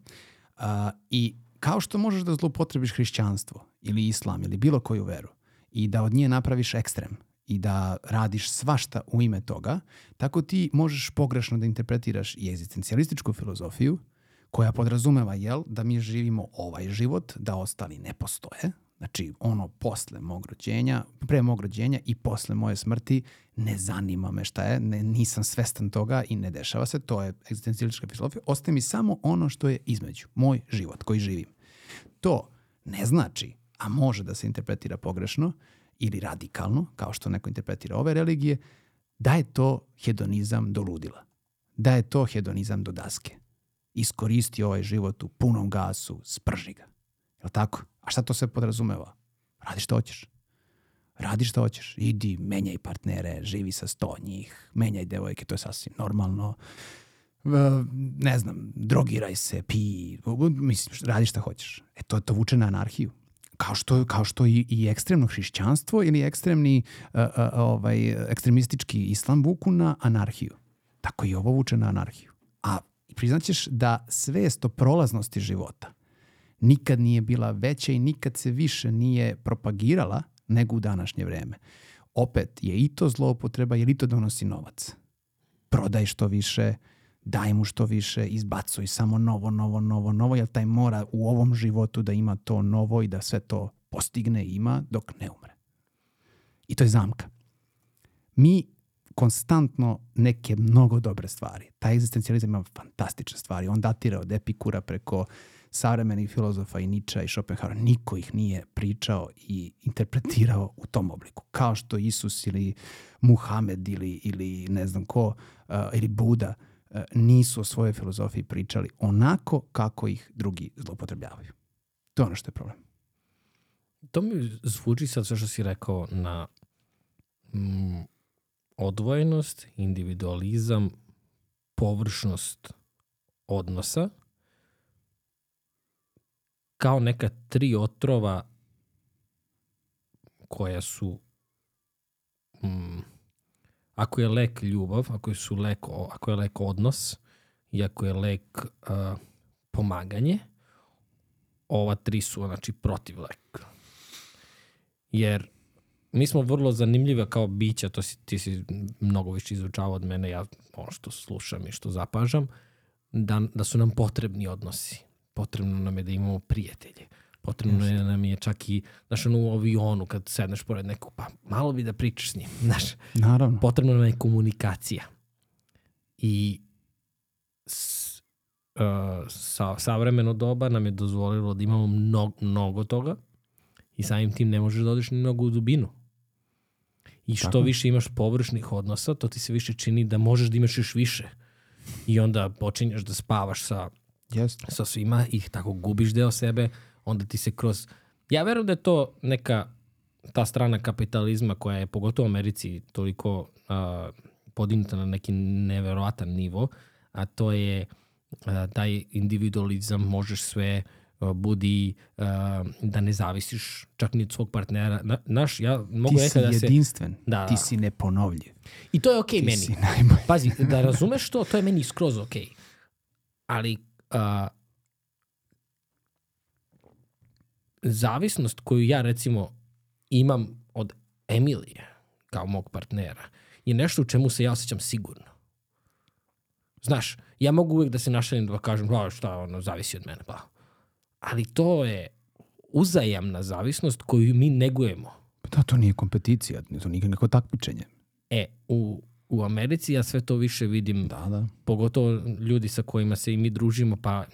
A, I kao što možeš da zloupotrebiš hrišćanstvo ili islam ili bilo koju veru i da od nje napraviš ekstrem i da radiš svašta u ime toga, tako ti možeš pogrešno da interpretiraš i egzistencijalističku filozofiju koja podrazumeva jel, da mi živimo ovaj život, da ostali ne postoje, znači ono posle mog rođenja, pre mog rođenja i posle moje smrti ne zanima me šta je, ne, nisam svestan toga i ne dešava se, to je egzistencijalistička filozofija, ostaje mi samo ono što je između, moj život koji živim. To ne znači, a može da se interpretira pogrešno ili radikalno, kao što neko interpretira ove religije, da je to hedonizam do ludila. Da je to hedonizam do daske. Iskoristi ovaj život u punom gasu, sprži ga. Je li tako? A šta to sve podrazumeva? Radi što hoćeš. Radi što hoćeš. Idi, menjaj partnere, živi sa sto njih, menjaj devojke, to je sasvim normalno. Ne znam, drogiraj se, pi, mislim, radi šta hoćeš. E to, to vuče na anarhiju kao što, kao što i, i ekstremno hrišćanstvo ili ekstremni uh, uh, ovaj, ekstremistički islam vuku na anarhiju. Tako i ovo vuče na anarhiju. A priznaćeš da svest o prolaznosti života nikad nije bila veća i nikad se više nije propagirala nego u današnje vreme. Opet je i to zloupotreba jer i to donosi novac. Prodaj što više, daj mu što više, izbacuj samo novo, novo, novo, novo, jer taj mora u ovom životu da ima to novo i da sve to postigne i ima dok ne umre. I to je zamka. Mi konstantno neke mnogo dobre stvari. Taj egzistencijalizam ima fantastične stvari. On datira od Epikura preko savremenih filozofa i Niča i Schopenhauera. Niko ih nije pričao i interpretirao u tom obliku. Kao što Isus ili Muhamed ili, ili ne znam ko, uh, ili Buda uh, nisu o svojoj filozofiji pričali onako kako ih drugi zlopotrebljavaju. To je ono što je problem. To mi zvuči sad sve što si rekao na mm, odvojenost, individualizam, površnost odnosa kao neka tri otrova koja su mm, ako je lek ljubav, ako je, su lek, ako je lek odnos i ako je lek uh, pomaganje, ova tri su znači protiv lek. Jer mi smo vrlo zanimljive kao bića, to si, ti si mnogo više izučavao od mene, ja ono što slušam i što zapažam, da, da su nam potrebni odnosi. Potrebno nam je da imamo prijatelje. Potrebno je nam je čak i, znaš, ono u avionu kad sedneš pored nekog, pa malo bi da pričaš s njim, *laughs* znaš. Naravno. Potrebno nam je komunikacija. I s, uh, sa, savremeno doba nam je dozvolilo da imamo mnogo, mnogo toga i samim tim ne možeš da odeš ni mnogo u dubinu. I što Tako. više imaš površnih odnosa, to ti se više čini da možeš da imaš još više. I onda počinješ da spavaš sa, yes. sa svima i tako gubiš deo sebe, onda ti se kroz... Ja verujem da je to neka ta strana kapitalizma koja je pogotovo u Americi toliko uh, podignuta na neki neverovatan nivo, a to je uh, taj individualizam, možeš sve uh, budi uh, da ne zavisiš čak ni od svog partnera. Na, naš, ja mogu ti si da se... jedinstven, Da, ti si neponovljiv. I to je okej okay Ti meni. Pazi, da razumeš to, to je meni skroz okej. Okay. Ali uh, zavisnost koju ja recimo imam od Emilije kao mog partnera je nešto u čemu se ja osjećam sigurno. Znaš, ja mogu uvijek da se našalim da kažem, pa šta, ono, zavisi od mene, pa. Ali to je uzajamna zavisnost koju mi negujemo. Da, to nije kompeticija, to nije nikako takmičenje. E, u, u Americi ja sve to više vidim, Da, da. pogotovo ljudi sa kojima se i mi družimo, pa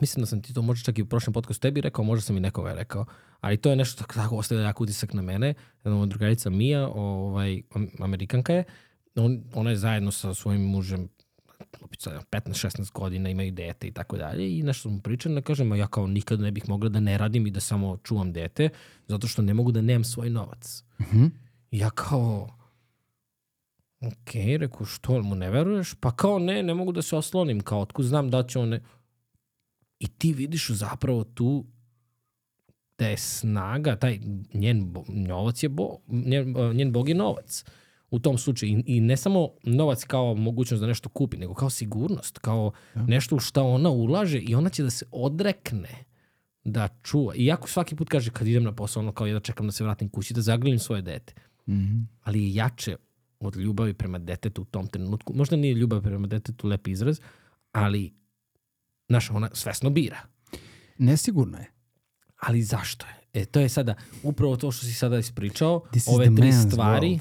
mislim da sam ti to možda čak i u prošlom podcastu tebi rekao, možda sam i nekome rekao, ali to je nešto tako, tako ostavlja jak utisak na mene. Jedna drugarica Mija, ovaj, am- Amerikanka je, on, ona je zajedno sa svojim mužem opet sad, 15-16 godina, imaju dete i tako dalje i nešto smo pričali, ne kažem, ja kao nikad ne bih mogla da ne radim i da samo čuvam dete, zato što ne mogu da nemam svoj novac. Mhm. I ja kao, ok, reku, što mu ne veruješ? Pa kao ne, ne mogu da se oslonim, kao otkud znam da će on ne... I ti vidiš zapravo tu da je snaga, taj njen bo, novac je bo, njen, njen bog je novac u tom slučaju. I, I ne samo novac kao mogućnost da nešto kupi, nego kao sigurnost, kao nešto u šta ona ulaže i ona će da se odrekne da čuva. Iako svaki put kaže kad idem na posao, ono kao ja da čekam da se vratim kući, da zagrilim svoje dete. Mhm. Ali je jače od ljubavi prema detetu u tom trenutku. Možda nije ljubav prema detetu lep izraz, ali znaš, ona svesno bira. Nesigurno je. Ali zašto je? E, to je sada upravo to što si sada ispričao, This is ove tri stvari.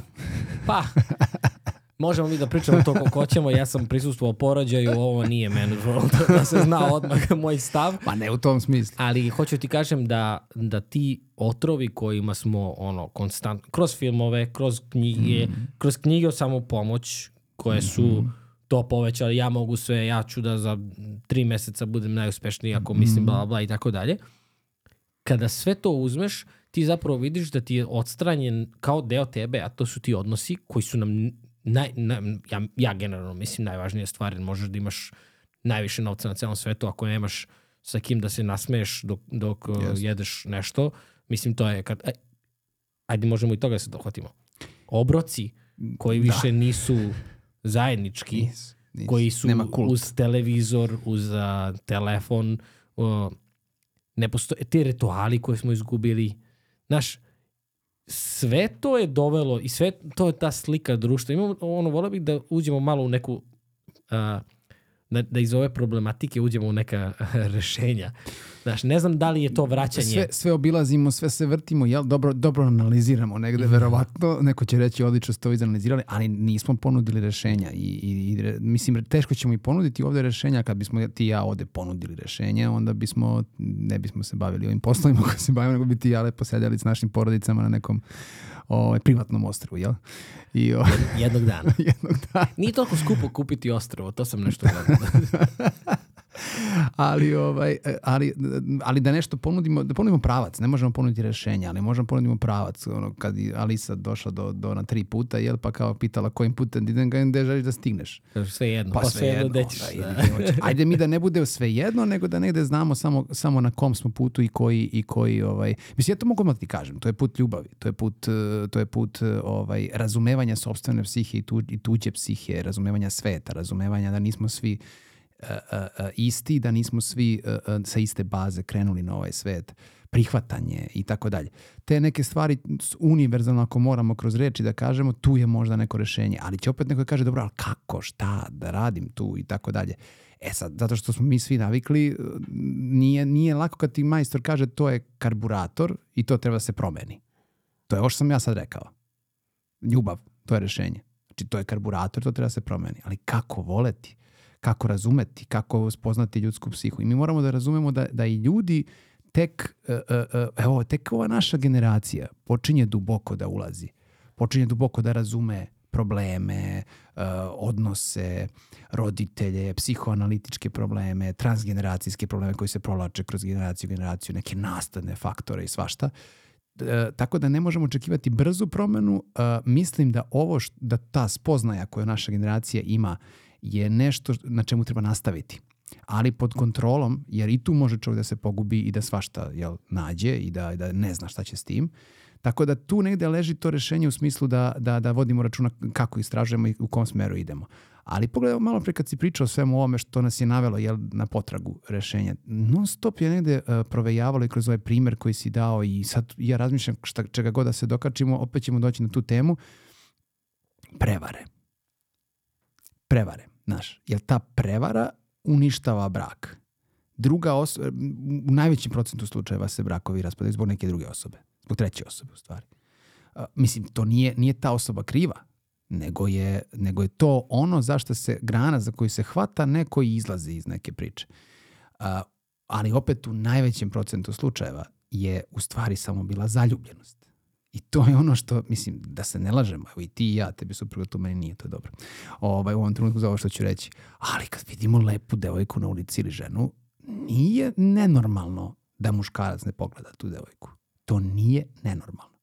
Pa, *laughs* možemo mi da pričamo to kako hoćemo, ja sam prisustvovao porođaju, ovo nije man's world, *laughs* da se zna odmah moj stav. Pa ne u tom smislu. Ali hoću ti kažem da, da ti otrovi kojima smo ono konstant, kroz filmove, kroz knjige, Mm. kroz knjige o samopomoć koje su Mm-hmm. to povećali, ja mogu sve, ja ću da za tri meseca budem najuspešniji ako mislim Mm. bla bla bla i tako dalje. Kada sve to uzmeš, ti zapravo vidiš da ti je odstranjen kao deo tebe, a to su ti odnosi koji su nam naj, naj, ja, ja generalno mislim najvažnija stvar, jer možeš da imaš najviše novca na celom svetu ako nemaš sa kim da se nasmeješ dok, dok uh, Jeste. jedeš nešto. Mislim, to je kad... Aj, ajde, možemo i toga da se dohvatimo. Obroci koji više nisu zajednički, Nis, nis. koji su uz televizor, uz a, telefon, o, ne postoje, te rituali koje smo izgubili. Znaš, sve to je dovelo i sve to je ta slika društva. Imamo, ono, volio bih da uđemo malo u neku a, da, da iz ove problematike uđemo u neka *laughs* rešenja. Znaš, ne znam da li je to vraćanje. Sve, sve obilazimo, sve se vrtimo, jel? Dobro, dobro analiziramo negde, Mhm. verovatno. Neko će reći odlično ste ovo izanalizirali, ali nismo ponudili rešenja. I, i, i mislim, teško ćemo i ponuditi ovde rešenja. Kad bismo ti i ja ovde ponudili rešenje, onda bismo, ne bismo se bavili ovim poslovima koji se bavimo, nego bi ti i ja lepo sedjeli s našim porodicama na nekom ovaj, privatnom ostrvu, jel? I o, Jednog dana. *laughs* jednog dana. Nije toliko skupo kupiti ostrovo, to sam nešto gledao. *laughs* ali, ovaj, ali, ali da nešto ponudimo, da ponudimo pravac, ne možemo ponuditi rešenja, ali možemo ponudimo pravac. Ono, kad je Alisa došla do, do na tri puta, jel, pa kao pitala kojim putem da idem, gde želiš da stigneš? Kaže, sve jedno. Pa, Pa, sve sve jedno, jedno. gde ćeš. da. Ajde mi da ne bude sve jedno, nego da negde znamo samo, samo na kom smo putu i koji, i koji ovaj, mislim, ja to mogu odmah ti kažem, to je put ljubavi, to je put, eh, to je put eh, ovaj, razumevanja sopstvene psihe i, tu, i tuđe psihe, razumevanja sveta, razumevanja da nismo svi uh, isti, da nismo svi sa iste baze krenuli na ovaj svet, prihvatanje i tako dalje. Te neke stvari univerzalno ako moramo kroz reči da kažemo, tu je možda neko rešenje, ali će opet neko da kaže, dobro, ali kako, šta da radim tu i tako dalje. E sad, zato što smo mi svi navikli, uh, nije, nije lako kad ti majstor kaže to je karburator i to treba da se promeni. To je ovo što sam ja sad rekao. Ljubav, to je rešenje. Znači, to je karburator, to treba da se promeni. Ali kako voleti? Kako razumeti? Kako spoznati ljudsku psihu? I mi moramo da razumemo da, da i ljudi tek, uh, uh, uh, evo, tek ova naša generacija počinje duboko da ulazi. Počinje duboko da razume probleme, uh, odnose, roditelje, psihoanalitičke probleme, transgeneracijske probleme koji se provlače kroz generaciju, generaciju, neke nastavne faktore i svašta. E, tako da ne možemo očekivati brzu promenu. E, mislim da ovo, da ta spoznaja koju naša generacija ima je nešto na čemu treba nastaviti. Ali pod kontrolom, jer i tu može čovjek da se pogubi i da svašta jel, nađe i da, da ne zna šta će s tim. Tako da tu negde leži to rešenje u smislu da, da, da vodimo računa kako istražujemo i u kom smeru idemo. Ali pogledaj malo pre kad si pričao o svemu ovome što nas je navelo jel, na potragu rešenja. Non stop je negde uh, provejavalo i kroz ovaj primer koji si dao i sad ja razmišljam šta, čega god da se dokačimo, opet ćemo doći na tu temu. Prevare. Prevare, znaš. Jer ta prevara uništava brak. druga osoba, u najvećem procentu slučajeva se brakovi raspadaju zbog neke druge osobe, zbog treće osobe u stvari. A, mislim, to nije, nije ta osoba kriva, nego je, nego je to ono zašto se grana za koju se hvata neko izlazi iz neke priče. A, ali opet u najvećem procentu slučajeva je u stvari samo bila zaljubljenost. I to je ono što, mislim, da se ne lažemo, evo i ti i ja, tebi supruga tu meni nije, to je dobro. Ovaj, u ovom trenutku za ovo što ću reći. Ali kad vidimo lepu devojku na ulici ili ženu, nije nenormalno da muškarac ne pogleda tu devojku. To nije nenormalno.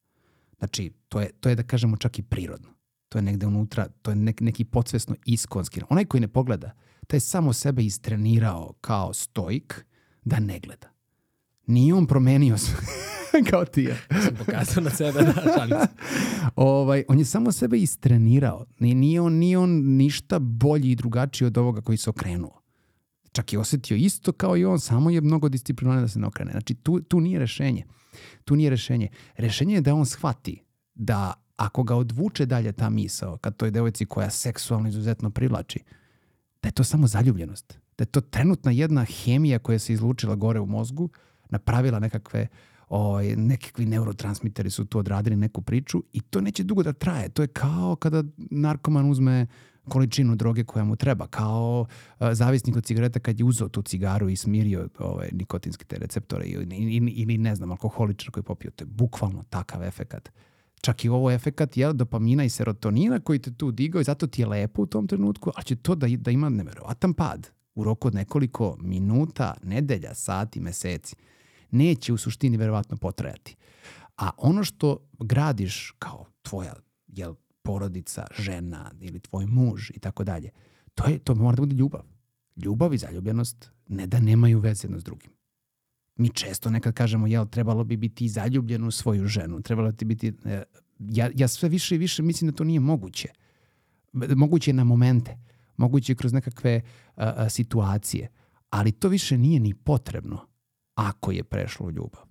Znači, to je, to je da kažemo čak i prirodno. To je negde unutra, to je nek, neki podsvesno iskonski. Onaj koji ne pogleda, taj je samo sebe istrenirao kao stoik da ne gleda. Nije on promenio sve. *laughs* *laughs* kao ti ja. Sam pokazao na sebe, da, šalim se. *laughs* ovaj, on je samo sebe istrenirao. Nije, nije, on, nije on ništa bolji i drugačiji od ovoga koji se okrenuo. Čak je osetio isto kao i on, samo je mnogo disciplinovan da se ne okrene. Znači, tu, tu nije rešenje. Tu nije rešenje. Rešenje je da on shvati da ako ga odvuče dalje ta misao, kad toj devojci koja seksualno izuzetno privlači, da je to samo zaljubljenost. Da je to trenutna jedna hemija koja se izlučila gore u mozgu, napravila nekakve ovaj, nekakvi neurotransmiteri su tu odradili neku priču i to neće dugo da traje. To je kao kada narkoman uzme količinu droge koja mu treba, kao uh, zavisnik od cigareta kad je uzeo tu cigaru i smirio ovaj, nikotinske te receptore ili, ili, ili ne znam, alkoholičar koji je popio. To je bukvalno takav efekat. Čak i ovo efekat je dopamina i serotonina koji te tu digao i zato ti je lepo u tom trenutku, ali će to da, da ima neverovatan pad u roku od nekoliko minuta, nedelja, sati, meseci neće u suštini verovatno potrajati. A ono što gradiš kao tvoja jel, porodica, žena ili tvoj muž i tako dalje, to, je, to mora da bude ljubav. Ljubav i zaljubljenost ne da nemaju veze jedno s drugim. Mi često nekad kažemo, jel, trebalo bi biti zaljubljen u svoju ženu, trebalo bi biti... E, ja, ja sve više i više mislim da to nije moguće. Moguće je na momente, moguće je kroz nekakve a, a, situacije, ali to više nije ni potrebno ako je prešlo u ljubav.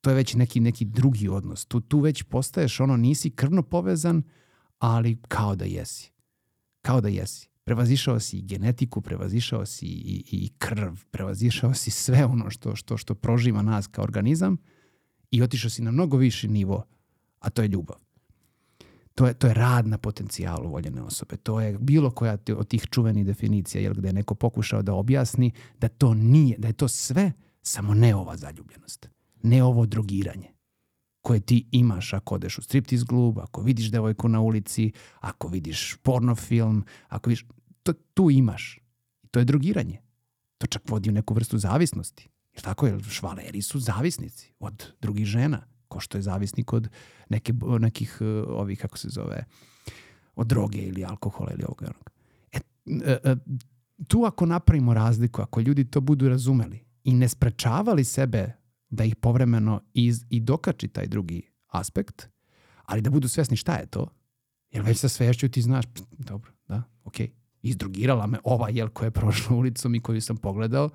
To je već neki, neki drugi odnos. Tu, tu već postaješ ono, nisi krvno povezan, ali kao da jesi. Kao da jesi. Prevazišao si genetiku, prevazišao si i, i krv, prevazišao si sve ono što, što, što proživa nas kao organizam i otišao si na mnogo viši nivo, a to je ljubav. To je, to je rad na potencijalu voljene osobe. To je bilo koja od tih čuvenih definicija, jel, gde je neko pokušao da objasni da to nije, da je to sve Samo ne ova zaljubljenost. Ne ovo drogiranje koje ti imaš ako odeš u striptiz klub, ako vidiš devojku na ulici, ako vidiš porno film, ako vidiš... To, tu imaš. To je drogiranje. To čak vodi u neku vrstu zavisnosti. Jer tako je, švaleri su zavisnici od drugih žena, ko što je zavisnik od neke, nekih uh, ovih, kako se zove, od droge ili alkohola ili ovog. E, e, e, tu ako napravimo razliku, ako ljudi to budu razumeli, i ne sprečavali sebe da ih povremeno iz, i dokači taj drugi aspekt, ali da budu svesni šta je to, jer već sa svešću ti znaš, dobro, da, okej, okay. izdrugirala me ova jel koja je prošla ulicom i koju sam pogledao,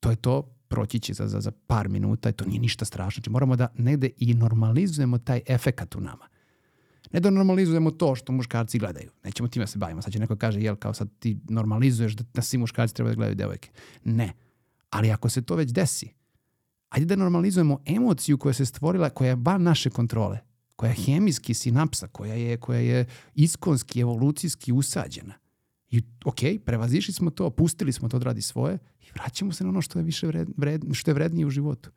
to je to, proći će za, za, za par minuta i to nije ništa strašno. Znači moramo da negde i normalizujemo taj efekat u nama. Ne da normalizujemo to što muškarci gledaju. Nećemo time da se bavimo. Sad će neko kaže, jel, kao sad ti normalizuješ da, da svi muškarci treba da gledaju devojke. Ne. Ali ako se to već desi, ajde da normalizujemo emociju koja se stvorila, koja je van naše kontrole, koja je hemijski sinapsa, koja je, koja je iskonski, evolucijski usađena. I ok, prevazišli smo to, pustili smo to da radi svoje i vraćamo se na ono što je više vred, vred, što je vrednije u životu.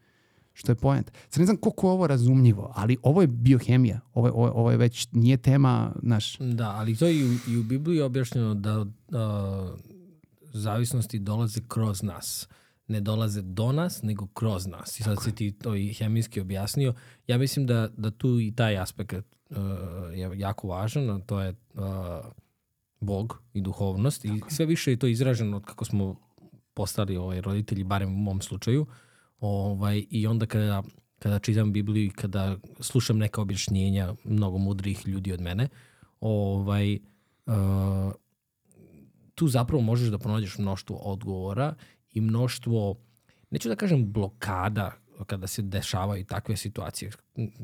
Što je point. Sad ne znam koliko je ovo razumljivo, ali ovo je biohemija. Ovo, ovo, ovo je već, nije tema naš... Da, ali to je i u, i u Bibliji objašnjeno da uh, zavisnosti dolaze kroz nas. Uh, ne dolaze do nas, nego kroz nas. I sad si ti to i hemijski objasnio. Ja mislim da, da tu i taj aspekt uh, je jako važan, a to je uh, Bog i duhovnost. I sve više je to izraženo od kako smo postali ovaj, roditelji, barem u mom slučaju. Ovaj, I onda kada, kada čitam Bibliju i kada slušam neka objašnjenja mnogo mudrih ljudi od mene, ovaj, uh, tu zapravo možeš da pronađeš mnoštvo odgovora i mnoštvo, neću da kažem blokada kada se dešavaju takve situacije.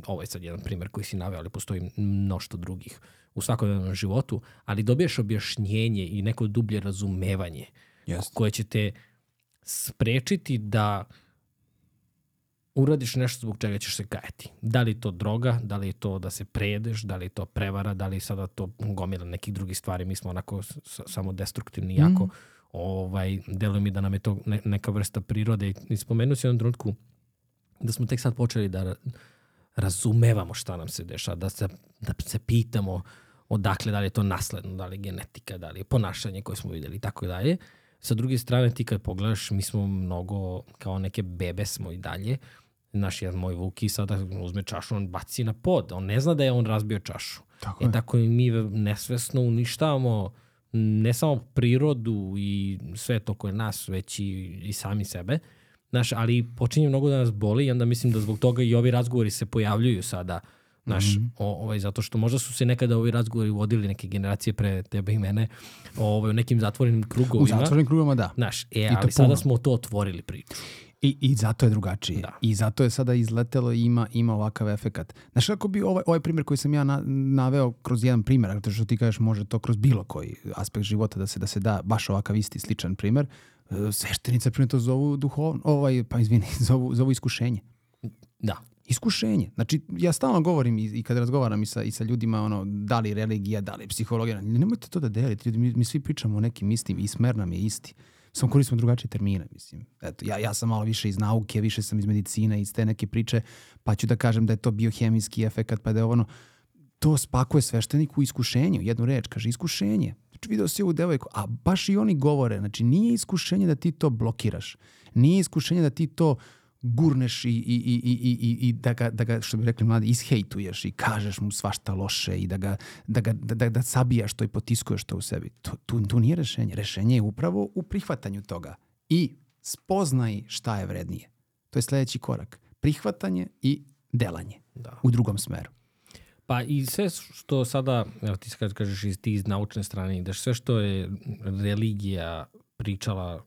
Ovo je sad jedan primer koji si naveo, ali postoji mnoštvo drugih u svakodnevnom životu, ali dobiješ objašnjenje i neko dublje razumevanje Just. koje će te sprečiti da uradiš nešto zbog čega ćeš se kajati. Da li to droga, da li je to da se prejedeš, da li je to prevara, da li sada to gomila nekih drugih stvari. Mi smo onako samo destruktivni jako. Mm. Ovaj, deluje mi da nam je to ne, neka vrsta prirode. I spomenuo si u jednom trenutku da smo tek sad počeli da ra- razumevamo šta nam se dešava, da se, da se pitamo odakle, da li je to nasledno, da li je genetika, da li je ponašanje koje smo videli i tako dalje. Sa druge strane, ti kad pogledaš, mi smo mnogo, kao neke bebe smo i dalje. Naš jedan moj Vuki sada uzme čašu, on baci na pod. On ne zna da je on razbio čašu. Tako e je. tako i mi nesvesno uništavamo ne samo prirodu i sve to koje nas, već i, i sami sebe. Znaš, ali počinje mnogo da nas boli i onda mislim da zbog toga i ovi razgovori se pojavljuju sada. Znaš, mm -hmm. o, ovaj, zato što možda su se nekada ovi razgovori vodili neke generacije pre tebe i mene ovaj, u nekim zatvorenim U krugovima. zatvorenim krugama da. Znaš, e, to ali sada smo to otvorili priču. I, I zato je drugačije. Da. I zato je sada izletelo i ima, ima ovakav efekat. Znaš kako bi ovaj, ovaj primjer koji sam ja na, naveo kroz jedan primjer, zato što ti kažeš može to kroz bilo koji aspekt života da se da se da baš ovakav isti sličan primjer, e, sveštenice primjer to zovu duhovno, ovaj, pa izvini, *laughs* zovu, zovu iskušenje. Da. Iskušenje. Znači, ja stalno govorim i, i kad razgovaram i sa, i sa ljudima, ono, da li religija, da li psihologija, nemojte to da delite, ljudi, mi, mi svi pričamo o nekim istim i smer nam je isti. Samo koristimo drugačije termine, mislim. Eto, ja, ja sam malo više iz nauke, više sam iz medicine, iz te neke priče, pa ću da kažem da je to biohemijski efekat, pa da je ono, to spakuje svešteniku u iskušenju, jednu reč, kaže iskušenje. Znači, video si ovu devojku, a baš i oni govore, znači nije iskušenje da ti to blokiraš, nije iskušenje da ti to gurneš i, i, i, i, i, i, da, ga, da ga, što bi rekli mladi, ishejtuješ i kažeš mu svašta loše i da ga, da ga da, da, da sabijaš to i potiskuješ to u sebi. To, tu, tu nije rešenje. Rešenje je upravo u prihvatanju toga i spoznaj šta je vrednije. To je sledeći korak. Prihvatanje i delanje Da. u drugom smeru. Pa i sve što sada, evo ti kažeš iz, ti iz naučne strane ideš, sve što je religija pričala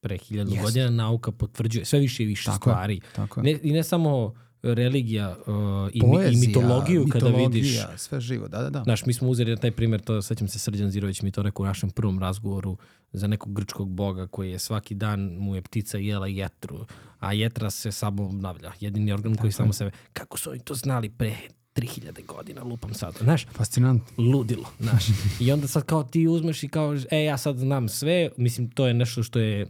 pre hiljadu Jeste. godina, nauka potvrđuje sve više i više Tako je, stvari. tako je. Ne, I ne samo religija uh, i, mi- i Poezija, mitologiju kada vidiš. sve živo, da, da, da. Znaš, mi smo uzeli na taj primjer, to sećam se Srđan Zirović mi to rekao u našem prvom razgovoru za nekog grčkog boga koji je svaki dan mu je ptica jela jetru, a jetra se samo obnavlja. Jedini organ koji samo sebe... Kako su oni to znali pre 3000 godina, lupam sad. Znaš, Fascinantno. ludilo, znaš. I onda sad kao ti uzmeš i kao, e, ja sad znam sve, mislim, to je nešto što je,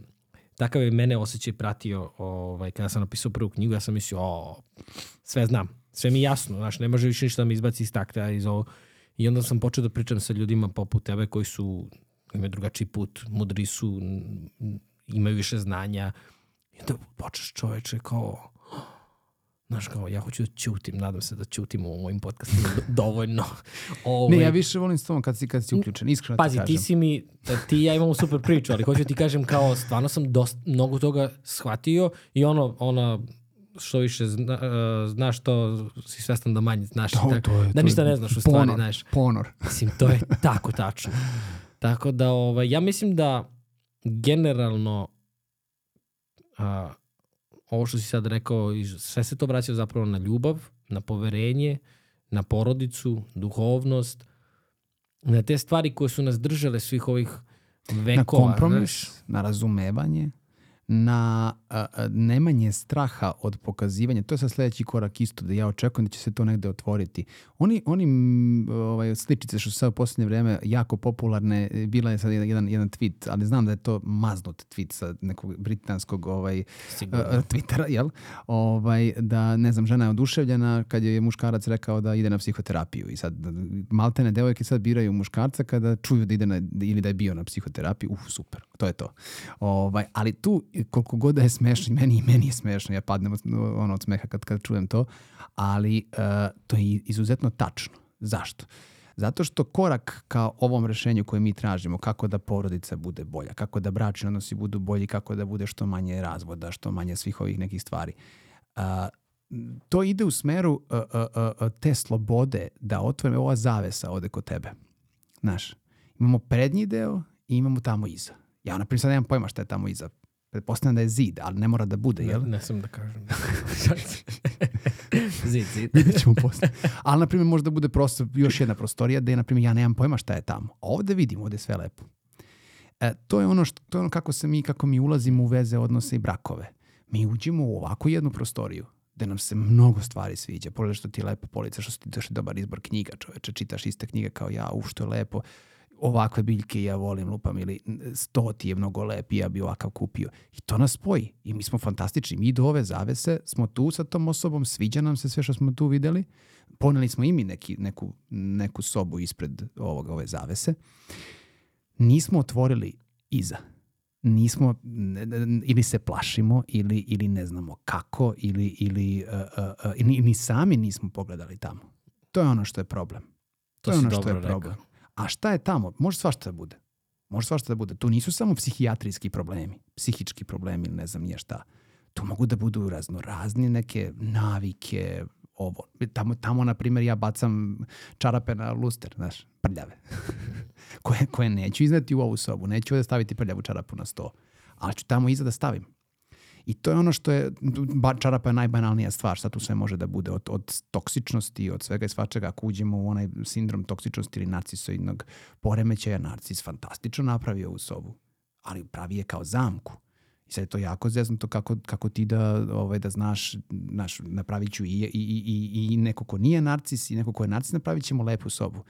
takav je mene osjećaj pratio ovaj, kada sam napisao prvu knjigu, ja sam mislio, o, sve znam, sve mi jasno, znaš, ne može više ništa da me izbaci iz takta iz ovo. I onda sam počeo da pričam sa ljudima poput tebe koji su, imaju drugačiji put, mudri su, imaju više znanja. I onda počeš čoveče kao, Znaš, kao, ja hoću da ćutim, nadam se da ćutim u mojim podcastima do- *laughs* dovoljno. Ovaj, Ne, ja više volim s tobom kad si, kad si uključen, iskreno Pazi, ti kažem. ti si mi, da ti i ja imamo super priču, ali hoću ti kažem kao, stvarno sam dosta, mnogo toga shvatio i ono, ono, što više zna, uh, znaš to, si svestan da manje znaš. To- tako, to je- da ništa je ne znaš u stvari, ponor, znaš. Ponor. *laughs* Mislim, to je tako tačno. Tako da, ovaj, ja mislim da generalno a, ovo što si sad rekao, sve se to vraća zapravo na ljubav, na poverenje, na porodicu, duhovnost, na te stvari koje su nas držale svih ovih vekova. na kompromis, znaš. na razumevanje, na a, a, nemanje straha od pokazivanja. To je sad sledeći korak isto, da ja očekujem da će se to negde otvoriti. Oni, oni ovaj, sličice što su sad u posljednje vreme jako popularne, bila je sad jedan, jedan tweet, ali znam da je to maznut tweet sa nekog britanskog ovaj, Sigurno. uh, Twittera, jel? Ovaj, da, ne znam, žena je oduševljena kad je muškarac rekao da ide na psihoterapiju i sad maltene devojke sad biraju muškarca kada čuju da ide na, ili da je bio na psihoterapiji, uf, super, to je to. Ovaj, ali tu, koliko god da je smešno, meni, meni je smešno, ja padnem ono, od smeha kad, kad čujem to, ali uh, to je izuzetno tačno. Zašto? Zato što korak ka ovom rešenju koje mi tražimo, kako da porodica bude bolja, kako da bračni odnosi budu bolji, kako da bude što manje razvoda, što manje svih ovih nekih stvari. A, to ide u smeru a, a, a, te slobode da otvorimo ova zavesa ode kod tebe. Znaš, imamo prednji deo i imamo tamo iza. Ja, na primjer, sad nemam pojma šta je tamo iza. Pretpostavljam da je zid, ali ne mora da bude, Ne, jel? ne sam da kažem. *laughs* zid, zid. Vidjet ćemo posle. Ali, na primjer, možda bude prostor, još jedna prostorija gde, na primjer, ja nemam pojma šta je tamo. A ovde vidim, ovde je sve lepo. E, to je ono što, to je ono kako se mi, kako mi ulazimo u veze, odnose i brakove. Mi uđemo u ovakvu jednu prostoriju gde nam se mnogo stvari sviđa. Pogledaj što ti je lepa polica, što ti došli dobar izbor knjiga, čoveče, čitaš iste knjige kao ja, u što je lepo, ovakve biljke ja volim, lupam, ili sto ti je mnogo lep i ja bi ovakav kupio. I to nas spoji. I mi smo fantastični. Mi do ove zavese smo tu sa tom osobom, sviđa nam se sve što smo tu videli. Poneli smo i mi neki, neku, neku sobu ispred ovog, ove zavese. Nismo otvorili iza nismo ili se plašimo ili, ili ne znamo kako ili, ili uh, uh, uh, ni, ni sami nismo pogledali tamo. To je ono što je problem. To, to je ono što je problem. Rekao. A šta je tamo? Može svašta da bude. Može svašta da bude. Tu nisu samo psihijatrijski problemi, psihički problemi ili ne znam nije šta. Tu mogu da budu razno razni neke navike, ovo. Tamo, tamo na primjer, ja bacam čarape na luster, znaš, prljave. *laughs* koje, koje neću izneti u ovu sobu. Neću da staviti prljavu čarapu na sto. Ali ću tamo iza da stavim. I to je ono što je, čarapa je najbanalnija stvar, šta tu sve može da bude, od, od toksičnosti, od svega i svačega, ako uđemo u onaj sindrom toksičnosti ili narcisoidnog poremećaja, narcis fantastično napravio ovu sobu, ali pravi je kao zamku. I sad je to jako zeznuto kako, kako ti da, ovaj, da znaš, znaš napravit ću i, i, i, i neko ko nije narcis i neko ko je narcis, napravit ćemo lepu sobu.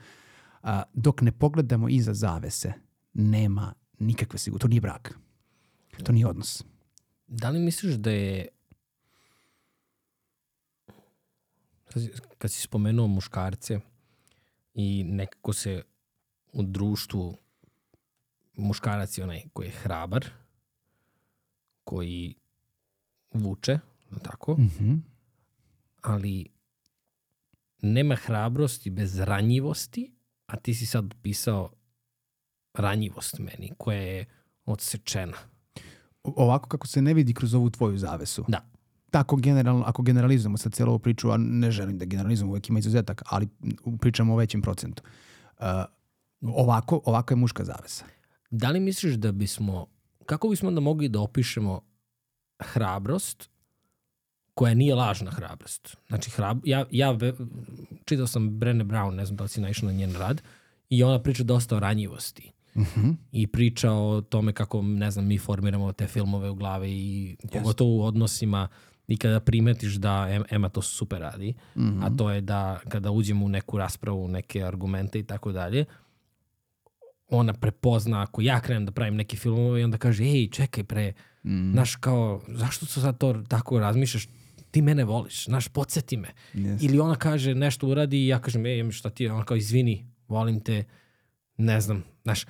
A, dok ne pogledamo iza zavese, nema nikakve sigurnosti. To nije brak. To nije odnos. Da li misliš da je kad si spomenuo muškarce i nekako se u društvu muškarac je onaj koji je hrabar, koji vuče, tako? Mm -hmm. Ali nema hrabrosti bez ranjivosti, a ti si sad pisao ranjivost meni, koja je odsečena. Ovako kako se ne vidi kroz ovu tvoju zavesu. Da. Tako generalno, ako generalizujemo sad cijelu ovu priču, a ne želim da generalizujemo, uvek ima izuzetak, ali pričamo o većem procentu. Uh, ovako, ovako je muška zavesa. Da li misliš da bismo kako bismo onda mogli da opišemo hrabrost koja nije lažna hrabrost. Znači, hrab, ja, ja čitao sam Brene Brown, ne znam da li si naišao na njen rad, i ona priča dosta o ranjivosti. Mhm. -huh. I priča o tome kako, ne znam, mi formiramo te filmove u glavi i yes. pogotovo u odnosima i kada primetiš da Ema to super radi, uh -huh. a to je da kada uđemo u neku raspravu, neke argumente i tako dalje, ona prepozna ako ja krenem da pravim neki filmove i onda kaže, ej, čekaj pre, mm. znaš kao, zašto su sad to tako razmišljaš, ti mene voliš, znaš, podsjeti me. Yes. Ili ona kaže nešto uradi i ja kažem, ej, šta ti, ona kao, izvini, volim te, ne znam, znaš,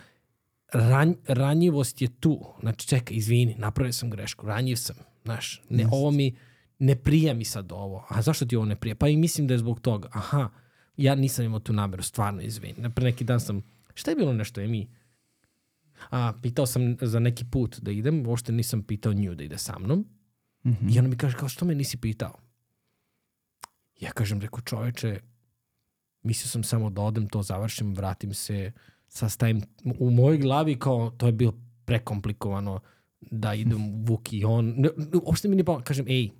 ranj, ranjivost je tu, znači, čekaj, izvini, napravio sam grešku, ranjiv sam, znaš, ne, yes. ovo mi, ne prija mi sad ovo, a zašto ti ovo ne prija? Pa i mislim da je zbog toga, aha, ja nisam imao tu nameru, stvarno izvini. Pre neki dan sam Šta je bilo nešto, Emi? A, pitao sam za neki put da idem, uopšte nisam pitao nju da ide sa mnom. Mm -hmm. I ona mi kaže, kao što me nisi pitao? Ja kažem, reko čoveče, mislio sam samo da odem, to završim, vratim se, sastavim u mojoj glavi kao to je bilo prekomplikovano da idem *laughs* Vuk i on. Ne, uopšte mi ne pa, kažem, ej,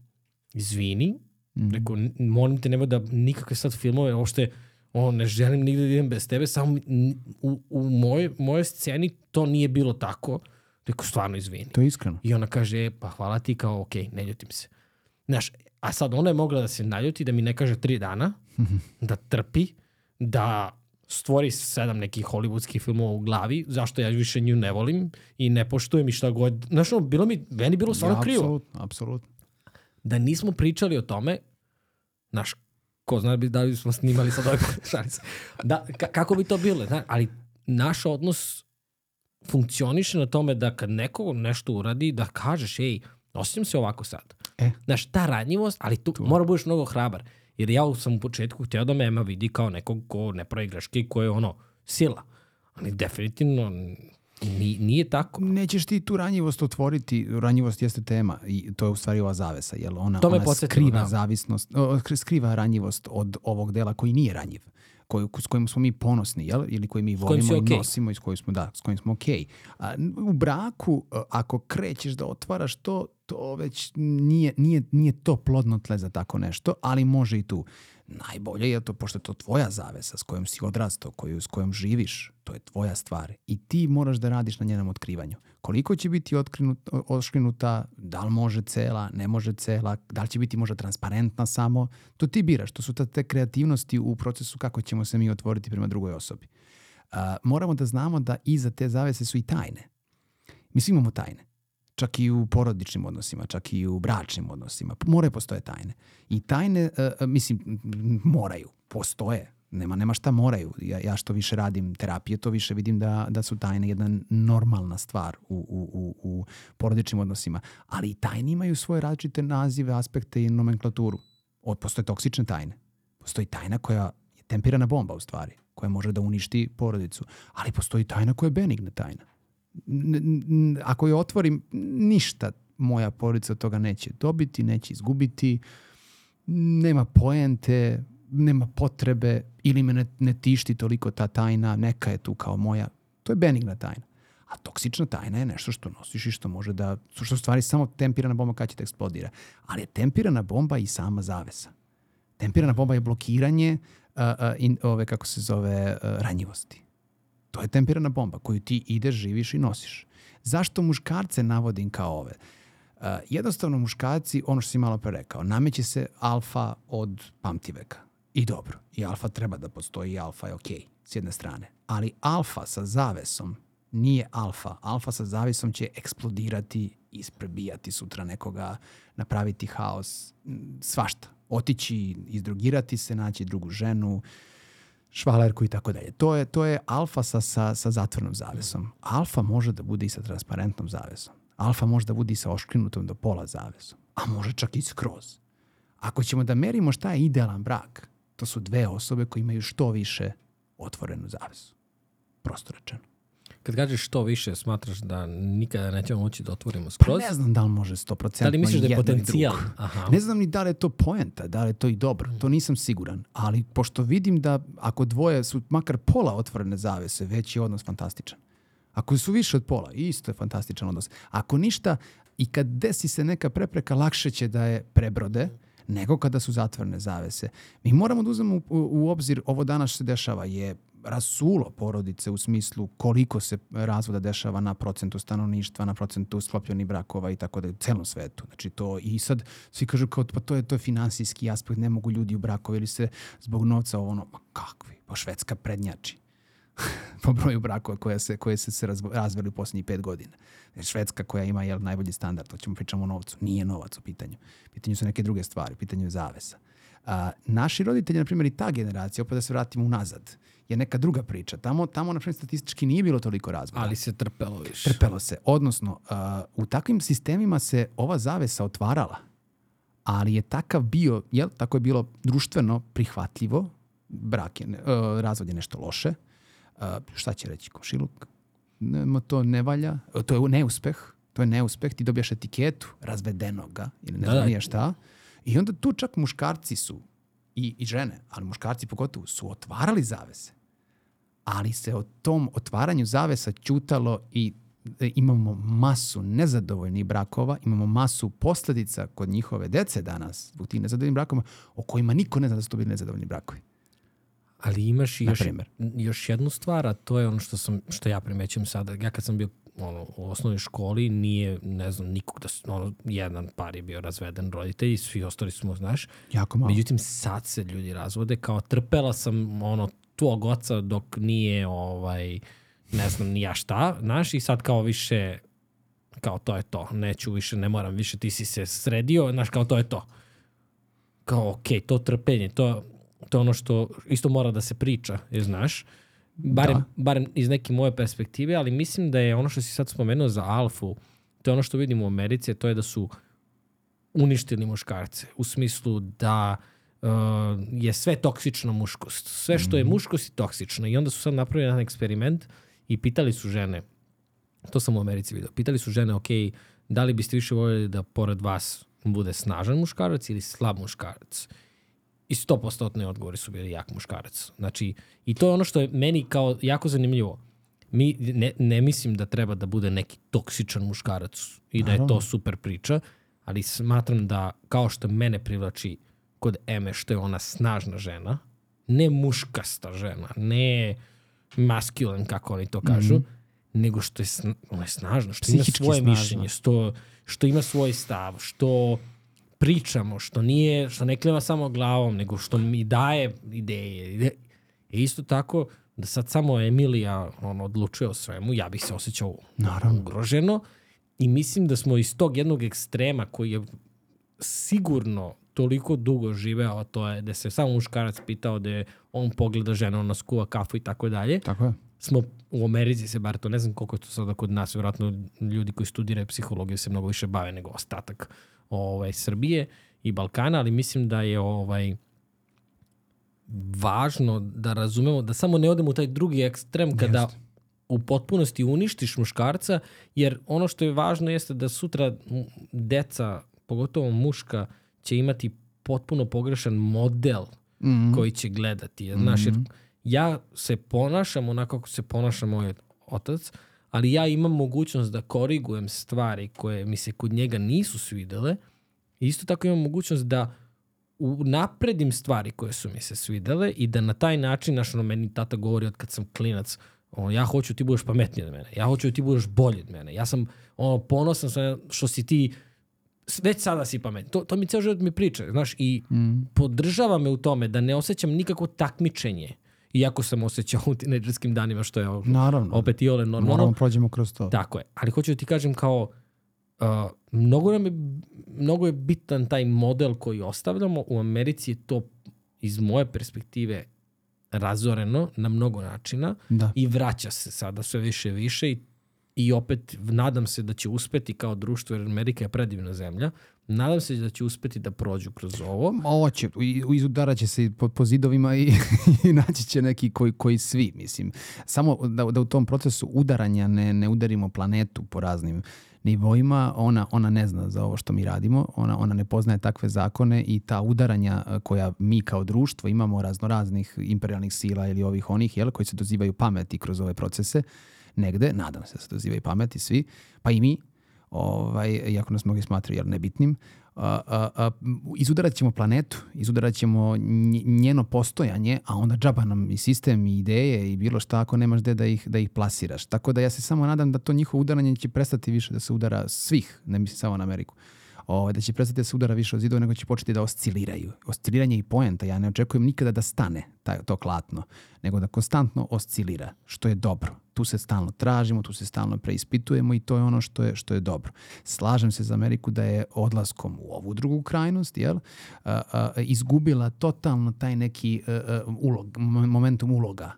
izvini, mm. rekao, molim te, nema da nikakve sad filmove, uopšte, ono, ne želim nigde da idem bez tebe, samo u, u moje, moje sceni to nije bilo tako. Rekao, stvarno izvini. To je iskreno. I ona kaže, e, pa hvala ti, kao, ok, ne ljutim se. Znaš, a sad ona je mogla da se naljuti, da mi ne kaže tri dana, *laughs* da trpi, da stvori sedam nekih hollywoodskih filmova u glavi, zašto ja više nju ne volim i ne poštujem i šta god. Znaš, ono, bilo mi, meni bilo stvarno ja, krivo. Apsolutno, apsolutno. Da nismo pričali o tome, znaš, ko zna bi da li smo snimali sad ovaj *laughs* šalica. Da, kako bi to bilo? Zna, ali naš odnos funkcioniše na tome da kad neko nešto uradi, da kažeš, ej, osjećam se ovako sad. E. Znaš, ta ranjivost, ali tu, tu. mora budeš mnogo hrabar. Jer ja sam u početku htio da me Ema vidi kao nekog ko ne pravi greške i ko je ono, sila. Ali definitivno Ni, nije tako. Nećeš ti tu ranjivost otvoriti, ranjivost jeste tema i to je u stvari ova zavesa, jer ona, to ona skriva da. zavisnost, skriva ranjivost od ovog dela koji nije ranjiv koji, s kojim smo mi ponosni, jel? ili koji mi volimo i okay. nosimo i s kojim smo, da, s kojim smo okej. Okay. u braku, ako krećeš da otvaraš to, to već nije, nije, nije to plodno tle za tako nešto, ali može i tu najbolje je to, pošto je to tvoja zavesa s kojom si odrastao, koju, s kojom živiš, to je tvoja stvar. I ti moraš da radiš na njenom otkrivanju. Koliko će biti otkrinut, oškrinuta, da li može cela, ne može cela, da li će biti možda transparentna samo, to ti biraš. To su te kreativnosti u procesu kako ćemo se mi otvoriti prema drugoj osobi. Uh, moramo da znamo da iza te zavese su i tajne. Mi svi imamo tajne čak i u porodičnim odnosima, čak i u bračnim odnosima. Moraju postoje tajne. I tajne, uh, mislim, moraju, postoje. Nema, nema šta moraju. Ja, ja što više radim terapije, to više vidim da, da su tajne jedna normalna stvar u, u, u, u porodičnim odnosima. Ali i tajne imaju svoje različite nazive, aspekte i nomenklaturu. Od, postoje toksične tajne. Postoji tajna koja je tempirana bomba u stvari, koja može da uništi porodicu. Ali postoji tajna koja je benigna tajna ako je otvorim, ništa moja porodica od toga neće dobiti, neće izgubiti, nema poente, nema potrebe ili me ne, ne tišti toliko ta tajna, neka je tu kao moja. To je benigna tajna. A toksična tajna je nešto što nosiš i što može da, što stvari samo tempirana bomba kada će da eksplodira. Ali je tempirana bomba i sama zavesa. Tempirana bomba je blokiranje uh, uh, in, ove, kako se zove, uh, ranjivosti. To je tempirana bomba koju ti ideš, živiš i nosiš. Zašto muškarce navodim kao ove? Uh, jednostavno muškarci, ono što si malo pre rekao, nameće se alfa od pamtiveka. I dobro, i alfa treba da postoji i alfa je okej, okay, s jedne strane. Ali alfa sa zavesom nije alfa. Alfa sa zavesom će eksplodirati, isprebijati sutra nekoga, napraviti haos, svašta. Otići, izdrogirati se, naći drugu ženu, švalerku i tako dalje. To je, to je alfa sa, sa, sa zatvornom zavesom. Alfa može da bude i sa transparentnom zavesom. Alfa može da bude i sa oškrinutom do pola zavesom. A može čak i skroz. Ako ćemo da merimo šta je idealan brak, to su dve osobe koje imaju što više otvorenu zavesu. Prosto rečeno. Kad kažeš što više, smatraš da nikada nećemo moći da otvorimo skroz? Pa ne znam da li može 100%. Da li misliš da je potencijal? Aha. Ne znam ni da li je to poenta, da li je to i dobro. To nisam siguran. Ali pošto vidim da ako dvoje su makar pola otvorene zavese, već je odnos fantastičan. Ako su više od pola, isto je fantastičan odnos. Ako ništa, i kad desi se neka prepreka, lakše će da je prebrode nego kada su zatvorene zavese. Mi moramo da uzmemo u, u obzir, ovo danas se dešava, je rasulo porodice u smislu koliko se razvoda dešava na procentu stanovništva, na procentu sklopljenih brakova i tako da u celom svetu. Znači to i sad svi kažu kao pa to je to je finansijski aspekt, ne mogu ljudi u brakove ili se zbog novca ono, ma kakvi, pa Švedska prednjači *laughs* po broju brakova koje se, koje se, se razveli u poslednjih pet godina. Švedska koja ima jel, najbolji standard, to ćemo pričamo o novcu. Nije novac u pitanju. Pitanju su neke druge stvari, u pitanju je zavesa. A, naši roditelji, na primjer, i ta generacija, opet da se vratimo unazad, je neka druga priča. Tamo, tamo na primjer, statistički nije bilo toliko razvoda. Ali se trpelo više. Trpelo se. Odnosno, uh, u takvim sistemima se ova zavesa otvarala, ali je takav bio, jel, tako je bilo društveno prihvatljivo, brak je, uh, razvod je nešto loše, uh, šta će reći komšiluk, ne, to ne valja, to je neuspeh, to je neuspeh, ti dobijaš etiketu razvedenoga ili ne da, znam da. šta. I onda tu čak muškarci su i, i žene, ali muškarci pogotovo, su otvarali zavese. Ali se o tom otvaranju zavesa ćutalo i e, imamo masu nezadovoljnih brakova, imamo masu posledica kod njihove dece danas u tim nezadovoljnim brakovima o kojima niko ne zna da su to bili nezadovoljni brakovi. Ali imaš i još, još jednu stvar, a to je ono što, sam, što ja primećujem sada. Ja kad sam bio ono, u osnovnoj školi nije, ne znam, nikog da, ono, jedan par je bio razveden roditelj i svi ostali smo, znaš. Jako malo. Međutim, sad se ljudi razvode, kao trpela sam ono, tvog oca dok nije, ovaj, ne znam, ni ja šta, znaš, i sad kao više, kao to je to, neću više, ne moram više, ti si se sredio, znaš, kao to je to. Kao, okej, okay, to trpenje, to, to je ono što isto mora da se priča, jer znaš, barem, da. barem iz neke moje perspektive, ali mislim da je ono što si sad spomenuo za alfu, to je ono što vidimo u Americi, to je da su uništili muškarce. U smislu da uh, je sve toksično muškost. Sve što je mhm. muškost je toksično. I onda su sad napravili jedan eksperiment i pitali su žene, to sam u Americi vidio, pitali su žene, ok, da li biste više voljeli da pored vas bude snažan muškarac ili slab muškarac? I 100% odgovori su bili jak muškarac. Znači, i to je ono što je meni kao jako zanimljivo. Mi, ne, ne mislim da treba da bude neki toksičan muškarac i da je to super priča, ali smatram da kao što mene privlači kod Eme što je ona snažna žena, ne muškasta žena, ne masculine kako oni to kažu, mm -hmm. nego što je, sna, ona je snažna, što Psihički ima svoje snažna. mišljenje, što, što ima svoj stav, što pričamo, što nije, što ne kleva samo glavom, nego što mi daje ideje. Ide- I isto tako, da sad samo Emilija on, odlučuje o svemu, ja bih se osjećao Naravno. ugroženo i mislim da smo iz tog jednog ekstrema koji je sigurno toliko dugo živeo, a to je da se samo muškarac pitao da je on pogleda ženu, ona skuva kafu i tako dalje, Tako je. smo u Americi se bar to, ne znam koliko je to sada kod nas, vjerojatno ljudi koji studiraju psihologiju se mnogo više bave nego ostatak ovaj, Srbije i Balkana, ali mislim da je ovaj važno da razumemo da samo ne odemo u taj drugi ekstrem kada u potpunosti uništiš muškarca, jer ono što je važno jeste da sutra deca, pogotovo muška, će imati potpuno pogrešan model Mm. koji će gledati. Znaš, jer ja se ponašam onako kako se ponaša moj otac, ali ja imam mogućnost da korigujem stvari koje mi se kod njega nisu svidele. Isto tako imam mogućnost da napredim stvari koje su mi se svidele i da na taj način, znaš, ono, meni tata govori od kad sam klinac, ono, ja hoću ti budeš pametniji od mene, ja hoću da ti budeš bolji od mene, ja sam ono, ponosan sam što si ti već sada si pametni. To, to mi ceo život mi priča, znaš, i Mm. podržava me u tome da ne osjećam nikako takmičenje. Iako sam osjećao u tineđerskim danima, što je Naravno. opet i ole normalno. Moramo prođemo kroz to. Tako je. Ali hoću da ti kažem kao, uh, mnogo, nam je, mnogo je bitan taj model koji ostavljamo. U Americi je to iz moje perspektive razoreno na mnogo načina Da. i vraća se sada sve više i više i, i opet nadam se da će uspeti kao društvo, jer Amerika je predivna zemlja, nadam se da će uspeti da prođu kroz ovo. Ovo će, izudarat će se po, po zidovima i, *laughs* i naći će neki koji, koji svi, mislim. Samo da, da u tom procesu udaranja ne, ne udarimo planetu po raznim nivoima, ona, ona ne zna za ovo što mi radimo, ona, ona ne poznaje takve zakone i ta udaranja eh, koja mi kao društvo imamo raznoraznih imperialnih sila ili ovih onih, jel, koji se dozivaju pameti kroz ove procese, negde, nadam se da se dozivaju pameti svi, pa i mi, ovaj, iako nas mnogi smatraju jel, nebitnim, a, a, a, izudarat ćemo planetu, izudarat ćemo nj- njeno postojanje, a onda džaba nam i sistem i ideje i bilo šta ako nemaš gde da ih, da ih plasiraš. Tako da ja se samo nadam da to njihovo udaranje će prestati više da se udara svih, ne mislim samo na Ameriku. Ovaj, da će prestati da se udara više od zidova, nego će početi da osciliraju. Osciliranje je i poenta. Ja ne očekujem nikada da stane taj, to klatno, nego da konstantno oscilira, što je dobro. Tu se stalno tražimo, tu se stalno preispitujemo i to je ono što je, što je dobro. Slažem se za Ameriku da je odlaskom u ovu drugu krajnost jel, a, a, izgubila totalno taj neki a, a, ulog, momentum uloga.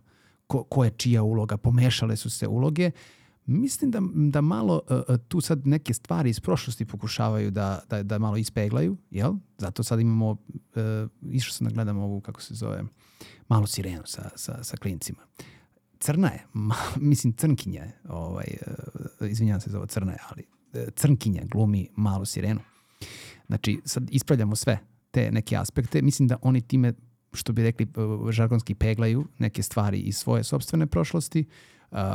Ko, ko je čija uloga, pomešale su se uloge. Mislim da, da malo uh, tu sad neke stvari iz prošlosti pokušavaju da, da, da malo ispeglaju, jel? Zato sad imamo, uh, išao sam da gledam ovu, kako se zove, malu sirenu sa, sa, sa klincima. Crna je, *laughs* ma, mislim crnkinja je, ovaj, uh, izvinjavam se za ovo crna je, ali uh, crnkinja glumi malu sirenu. Znači, sad ispravljamo sve te neke aspekte. Mislim da oni time, što bi rekli, uh, žargonski peglaju neke stvari iz svoje sobstvene prošlosti, uh,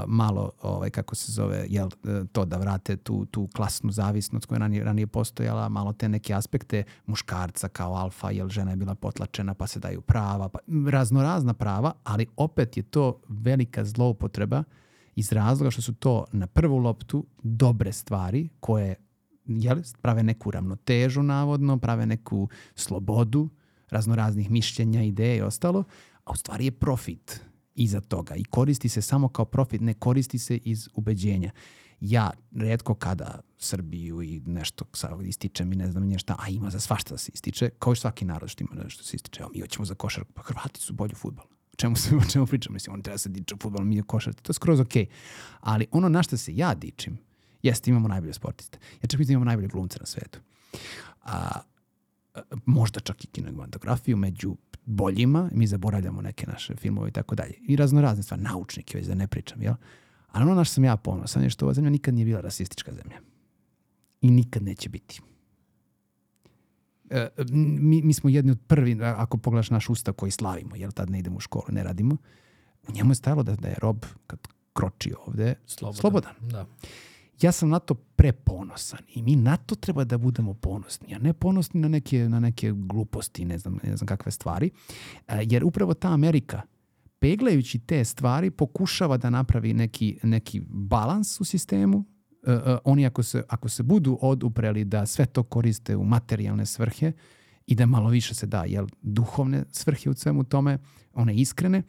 malo, ovaj, kako se zove, jel, uh, to da vrate tu, tu klasnu zavisnost koja je ranije, ranije postojala, malo te neke aspekte muškarca kao alfa, jel žena je bila potlačena pa se daju prava, pa, raznorazna prava, ali opet je to velika zloupotreba iz razloga što su to na prvu loptu dobre stvari koje jel, prave neku ravnotežu navodno, prave neku slobodu raznoraznih mišljenja, ideje i ostalo, a u stvari je profit iza toga i koristi se samo kao profit, ne koristi se iz ubeđenja. Ja redko kada Srbiju i nešto sa- ističem i ne znam nije šta, a ima za svašta da se ističe, kao i svaki narod što ima nešto da se ističe. Evo, mi hoćemo za košarku, pa Hrvati su bolji futbol. O čemu, se, o čemu pričam? Mislim, oni treba se diče u futbol, mi u košarci. To je skroz okej. Ali ono na što se ja dičim, jeste imamo najbolje sportiste. Ja čak mislim da imamo najbolje glumce na svetu. A, možda čak i kinematografiju među boljima, mi zaboravljamo neke naše filmove i tako dalje. I raznorazne stvari, naučnike, već da ne pričam, jel? Ali ono na što sam ja ponosan je što ova zemlja nikad nije bila rasistička zemlja. I nikad neće biti. E, mi, mi smo jedni od prvi, a- ako pogledaš naš ustav koji slavimo, jer tad ne idemo u školu, ne radimo, u njemu je stajalo da, da je rob kad kroči ovde Slobodan. slobodan. Da. Ja sam na to preponosan i mi na to treba da budemo ponosni, a ne ponosni na neke, na neke gluposti, ne znam, ne znam kakve stvari. E, jer upravo ta Amerika, peglajući te stvari, pokušava da napravi neki, neki balans u sistemu. E, oni ako se, ako se budu odupreli da sve to koriste u materijalne svrhe i da malo više se da jel, duhovne svrhe u svemu tome, one iskrene,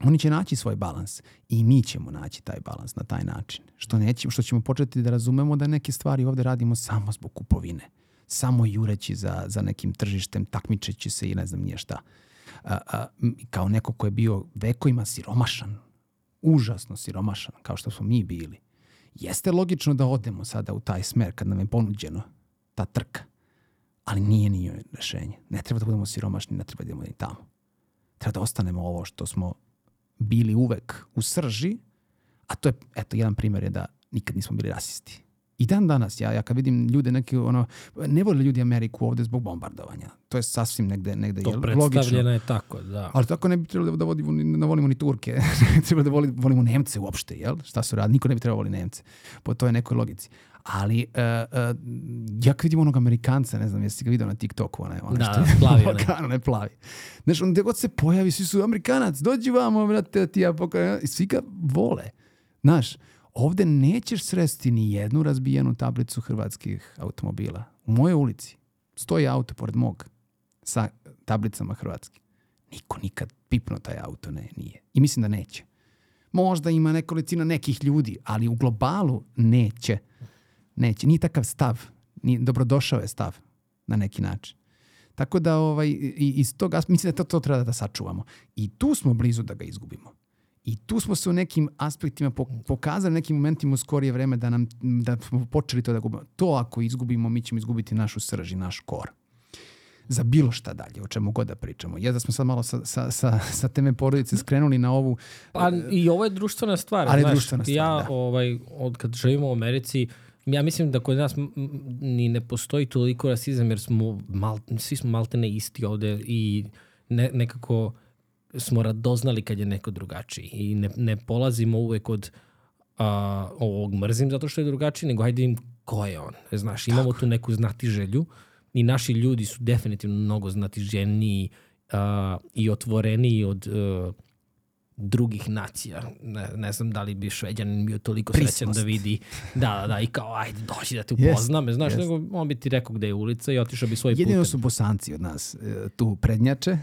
oni će naći svoj balans i mi ćemo naći taj balans na taj način. Što, nećemo, što ćemo početi da razumemo da neke stvari ovde radimo samo zbog kupovine. Samo jureći za, za nekim tržištem, takmičeći se i ne znam nije šta. A, a, kao neko ko je bio vekovima siromašan, užasno siromašan, kao što smo mi bili. Jeste logično da odemo sada u taj smer kad nam je ponuđeno ta trka, ali nije nije rešenje. Ne treba da budemo siromašni, ne treba da idemo ni tamo. Treba da ostanemo ovo što smo bili uvek u srži, a to je, eto, jedan primjer je da nikad nismo bili rasisti. I dan danas, ja, ja kad vidim ljude neki, ono, ne vole ljudi Ameriku ovde zbog bombardovanja. To je sasvim negde, negde to je predstavljeno je tako, da. Ali tako ne bi trebalo da vodimo, da volimo ni Turke. *laughs* treba da volimo, volimo Nemce uopšte, jel? Šta su radili? Niko ne bi trebalo voli Nemce. Po toj nekoj logici. Ali uh, uh, ja kad vidim onog Amerikanca, ne znam, jesi ga vidio na TikToku, onaj, onaj Da, što je plavi *laughs* onaj. Balkan, onaj plavi. Znaš, on gde god se pojavi, svi su Amerikanac, dođi vamo, brate, ti ja pokažem. I svi ga vole. Znaš, ovde nećeš sresti ni jednu razbijenu tablicu hrvatskih automobila. U mojoj ulici stoji auto pored mog sa tablicama hrvatski. Niko nikad pipno taj auto ne, nije. I mislim da neće. Možda ima nekolicina nekih ljudi, ali u globalu neće. Neće. Nije takav stav. Nije, dobrodošao je stav na neki način. Tako da ovaj, i, iz toga, mislim da to, to treba da sačuvamo. I tu smo blizu da ga izgubimo. I tu smo se u nekim aspektima po- pokazali, nekim momentima u skorije vreme da, nam, da smo počeli to da gubimo. To ako izgubimo, mi ćemo izgubiti našu srž i naš kor za bilo šta dalje, o čemu god da pričamo. Je da smo sad malo sa, sa, sa, sa teme porodice skrenuli na ovu... Pa i ovo je društvena stvar. Ali znaš, društvena stvar, ja, da. ovaj, od kad živimo u Americi, ja mislim da kod nas ni ne postoji toliko rasizam jer smo mal, svi smo maltene isti ovde i ne, nekako smo radoznali kad je neko drugačiji i ne, ne polazimo uvek od a, ovog mrzim zato što je drugačiji, nego hajde im ko je on. Znaš, imamo tu neku znati želju i naši ljudi su definitivno mnogo znatiženiji a, i otvoreniji od a, drugih nacija. Ne, ne znam da li bi šveđanin bio toliko srećan Prisnost. da vidi da, da, da, i kao, ajde, dođi da te upoznam, yes, znaš, jest. nego on bi ti rekao gde je ulica i otišao bi svoj Jedino putem. su bosanci od nas e, tu prednjače.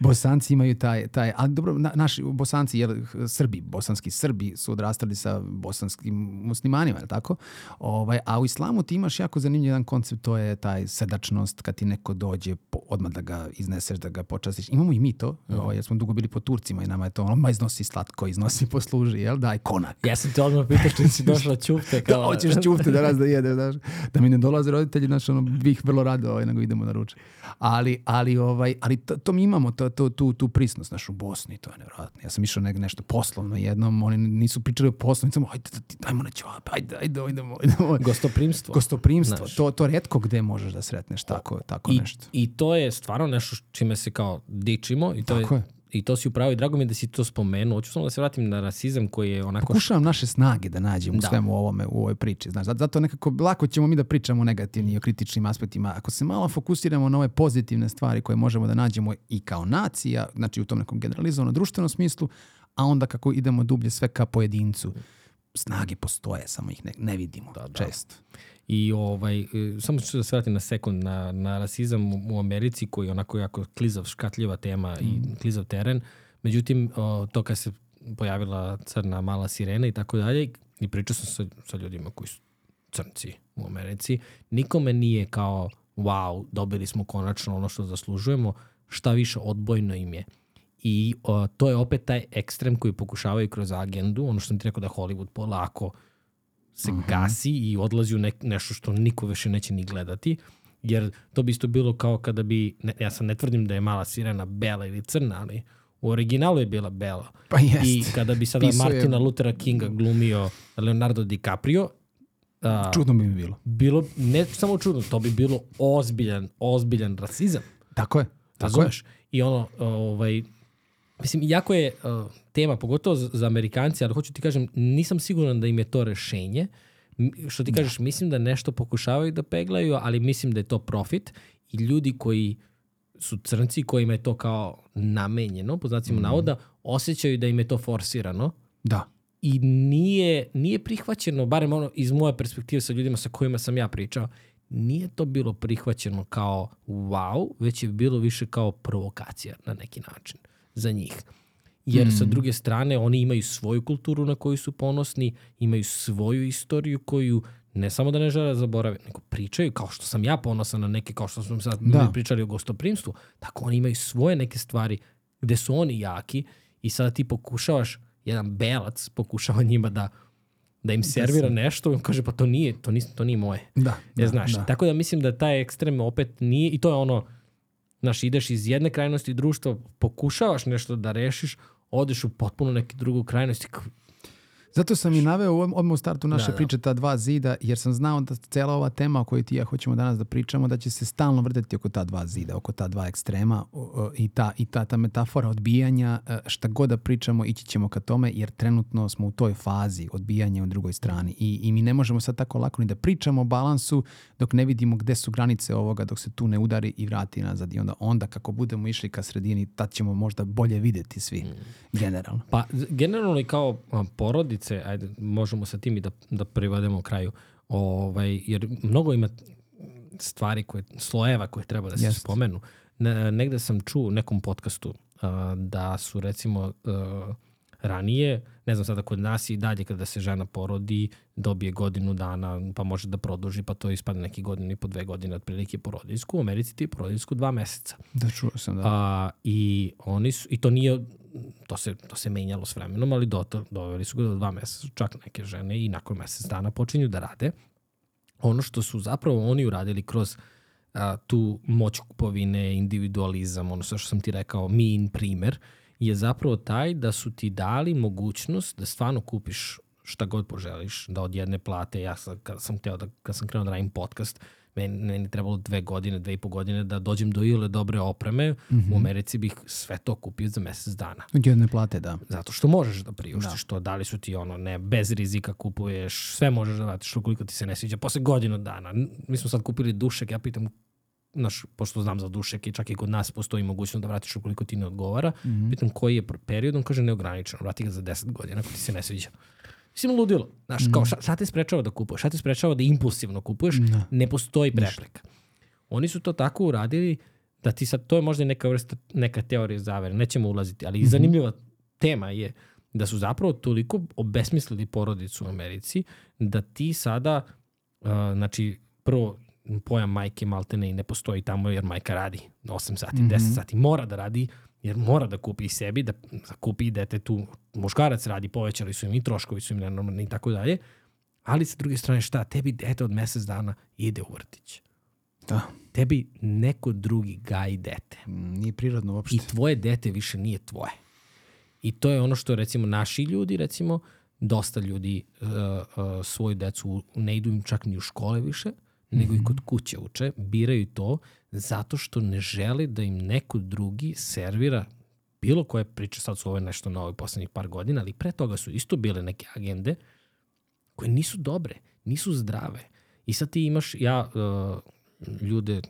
Bosanci imaju taj, taj ali dobro, na, naši bosanci, jel, Srbi, bosanski Srbi su odrastali sa bosanskim muslimanima, je tako? Ovaj, a u islamu ti imaš jako zanimljiv jedan koncept, to je taj sedačnost, kad ti neko dođe, po, odmah da ga izneseš, da ga počastiš. Imamo i mi to, ovaj, jer smo dugo bili po Turcima i nama je to, ono, ma iznosi slatko, iznosi *laughs* posluži, jel, daj konak. Ja sam te odmah pitao što si došla *laughs* ćufte. Da, Kao, hoćeš ćufte danas da jede, znaš. Da mi ne dolaze roditelji, znaš, ono, bih vrlo rado ovaj, nego idemo na ručak. Ali, ali, ovaj, ali to, to mi imamo, to, to, tu, tu prisnost, znaš, u Bosni, to je nevjerojatno. Ja sam išao ne, nešto poslovno jednom, oni nisu pričali o poslovno, samo, hajde, da dajmo na ćevap, ajde, ajde, idemo, idemo. Gostoprimstvo. Gostoprimstvo, Znaš. to, to redko gde možeš da sretneš tako, tako I, nešto. I to je stvarno nešto čime se kao dičimo i to Tako je, je. I to si upravo i drago mi je da si to spomenuo. Hoću samo da se vratim na rasizam koji je onako... Pokušavam naše snage da nađem u Da. svemu ovome, u ovoj priči. Znaš, zato- zato nekako lako ćemo mi da pričamo o negativnim i o kritičnim aspektima. Ako se malo fokusiramo na ove pozitivne stvari koje možemo da nađemo i kao nacija, znači u tom nekom generalizovanom društvenom smislu, a onda kako idemo dublje sve ka pojedincu. Snage postoje, samo ih ne, ne vidimo Da, da. često. I ovaj, e, samo ću da se vratim na sekund na, na rasizam u, u Americi koji je onako jako klizav, škatljiva tema Mm. i klizav teren. Međutim, o, to kad se pojavila crna mala sirena i tako dalje, i pričao sam sa, sa ljudima koji su crnci u Americi, nikome nije kao wow, dobili smo konačno ono što zaslužujemo, šta više odbojno im je. I o, to je opet taj ekstrem koji pokušavaju kroz agendu, ono što sam ti rekao da Hollywood polako se gasi i odlazi u ne, nešto što niko više neće ni gledati. Jer to bi isto bilo kao kada bi, ne, ja sam ne tvrdim da je mala sirena bela ili crna, ali u originalu je bila bela. Pa jest. I kada bi sada Pisao je- Martina Luthera Kinga glumio Leonardo DiCaprio, a, Čudno bi mi bilo. bilo, ne samo čudno, to bi bilo ozbiljan, ozbiljan rasizam. Tako je. Tako je. Razumeš? I ono, ovaj, mislim, jako je uh, tema, pogotovo za, Amerikanci, ali hoću ti kažem, nisam siguran da im je to rešenje. Što ti kažeš, mislim da nešto pokušavaju da peglaju, ali mislim da je to profit i ljudi koji su crnci kojima je to kao namenjeno, po znacima navoda, osjećaju da im je to forsirano Da. i nije, nije prihvaćeno, barem ono iz moje perspektive sa ljudima sa kojima sam ja pričao, nije to bilo prihvaćeno kao wow, već je bilo više kao provokacija na neki način za njih. Jer sa druge strane oni imaju svoju kulturu na koju su ponosni, imaju svoju istoriju koju ne samo da ne žele da zaborave, nego pričaju kao što sam ja ponosan na neke, kao što smo sad Da. pričali o gostoprimstvu, tako oni imaju svoje neke stvari gde su oni jaki i sada ti pokušavaš, jedan belac pokušava njima da da im servira nešto on kaže pa to nije, to, nis, to nije moje. Da. Ne da, znaš, da. tako da mislim da taj ekstrem opet nije, i to je ono, znaš, ideš iz jedne krajnosti društva, pokušavaš nešto da rešiš, odeš u potpuno neke drugu krajnost i Zato sam i naveo odmah u startu naše Da, da. priče ta dva zida, jer sam znao da cela ova tema o kojoj ti ja hoćemo danas da pričamo, da će se stalno vrteti oko ta dva zida, oko ta dva ekstrema i, ta, i ta, ta metafora odbijanja, e, šta god da pričamo, ići ćemo ka tome, jer trenutno smo u toj fazi odbijanja u drugoj strani i, i mi ne možemo sad tako lako ni da pričamo o balansu dok ne vidimo gde su granice ovoga, dok se tu ne udari i vrati nazad i onda, onda kako budemo išli ka sredini, tad ćemo možda bolje videti svi, generalno. Pa, generalno i kao a, porodice, ajde, možemo sa tim i da, da privademo kraju, ovaj, jer mnogo ima stvari koje, slojeva koje treba da se Jeste. spomenu. Ne, negde sam čuo u nekom podcastu a, da su recimo a, ranije, ne znam sada kod nas i dalje kada se žena porodi, dobije godinu dana, pa može da produži, pa to ispadne neki godinu i po dve godine otprilike porodiljsku. U Americi ti je porodiljsku dva meseca. Da, čuo sam da. A, I oni su, i to nije, to se, to se menjalo s vremenom, ali do, doveli su ga do dva meseca, čak neke žene i nakon mesec dana počinju da rade. Ono što su zapravo oni uradili kroz a, tu moć kupovine, individualizam, ono što sam ti rekao, mi in primer, je zapravo taj da su ti dali mogućnost da stvarno kupiš šta god poželiš, da od jedne plate, ja sam, kad sam, teo da, kad sam krenuo da radim podcast, meni, meni trebalo dve godine, dve i po godine da dođem do ile dobre opreme, u Americi bih sve to kupio za mesec dana. Od jedne plate, da. Zato što možeš da priuštiš to, da li su ti ono, ne, bez rizika kupuješ, sve možeš da vratiš ukoliko ti se ne sviđa. Posle godinu dana, mi smo sad kupili dušek, ja pitam, naš, pošto znam za dušek i čak i kod nas postoji mogućnost da vratiš ukoliko ti ne odgovara, pitam koji je period, on kaže neograničeno, vrati ga za 10 godina ako ti se ne sviđa. Mislim, ludilo. Znaš, kao šta, šta te sprečava da kupuješ? Šta te sprečava da impulsivno kupuješ? Ne postoji prepreka. Oni su to tako uradili da ti sad, to je možda neka vrsta, neka teorija zavere, nećemo ulaziti, ali zanimljiva tema je da su zapravo toliko obesmislili porodicu u Americi da ti sada, uh, znači, prvo pojam majke maltene i ne postoji tamo jer majka radi 8 sati, 10 sati, mora da radi jer mora da kupi i sebi, da, da kupi i dete tu, muškarac radi, povećali su im i troškovi su im nenormalni i tako dalje, ali sa druge strane šta, tebi dete od mesec dana ide u vrtić Da. tebi neko drugi gaji dete. Mm, Nije prirodno uopšte. I tvoje dete više nije tvoje. I to je ono što recimo naši ljudi, recimo, dosta ljudi uh, uh, svoju decu ne idu im čak ni u škole više, nego i kod kuće uče, biraju to zato što ne žele da im neko drugi servira bilo koje priče, sad su ove nešto nove poslednjih par godina, ali pre toga su isto bile neke agende koje nisu dobre, nisu zdrave. I sad ti imaš, ja, uh, ljude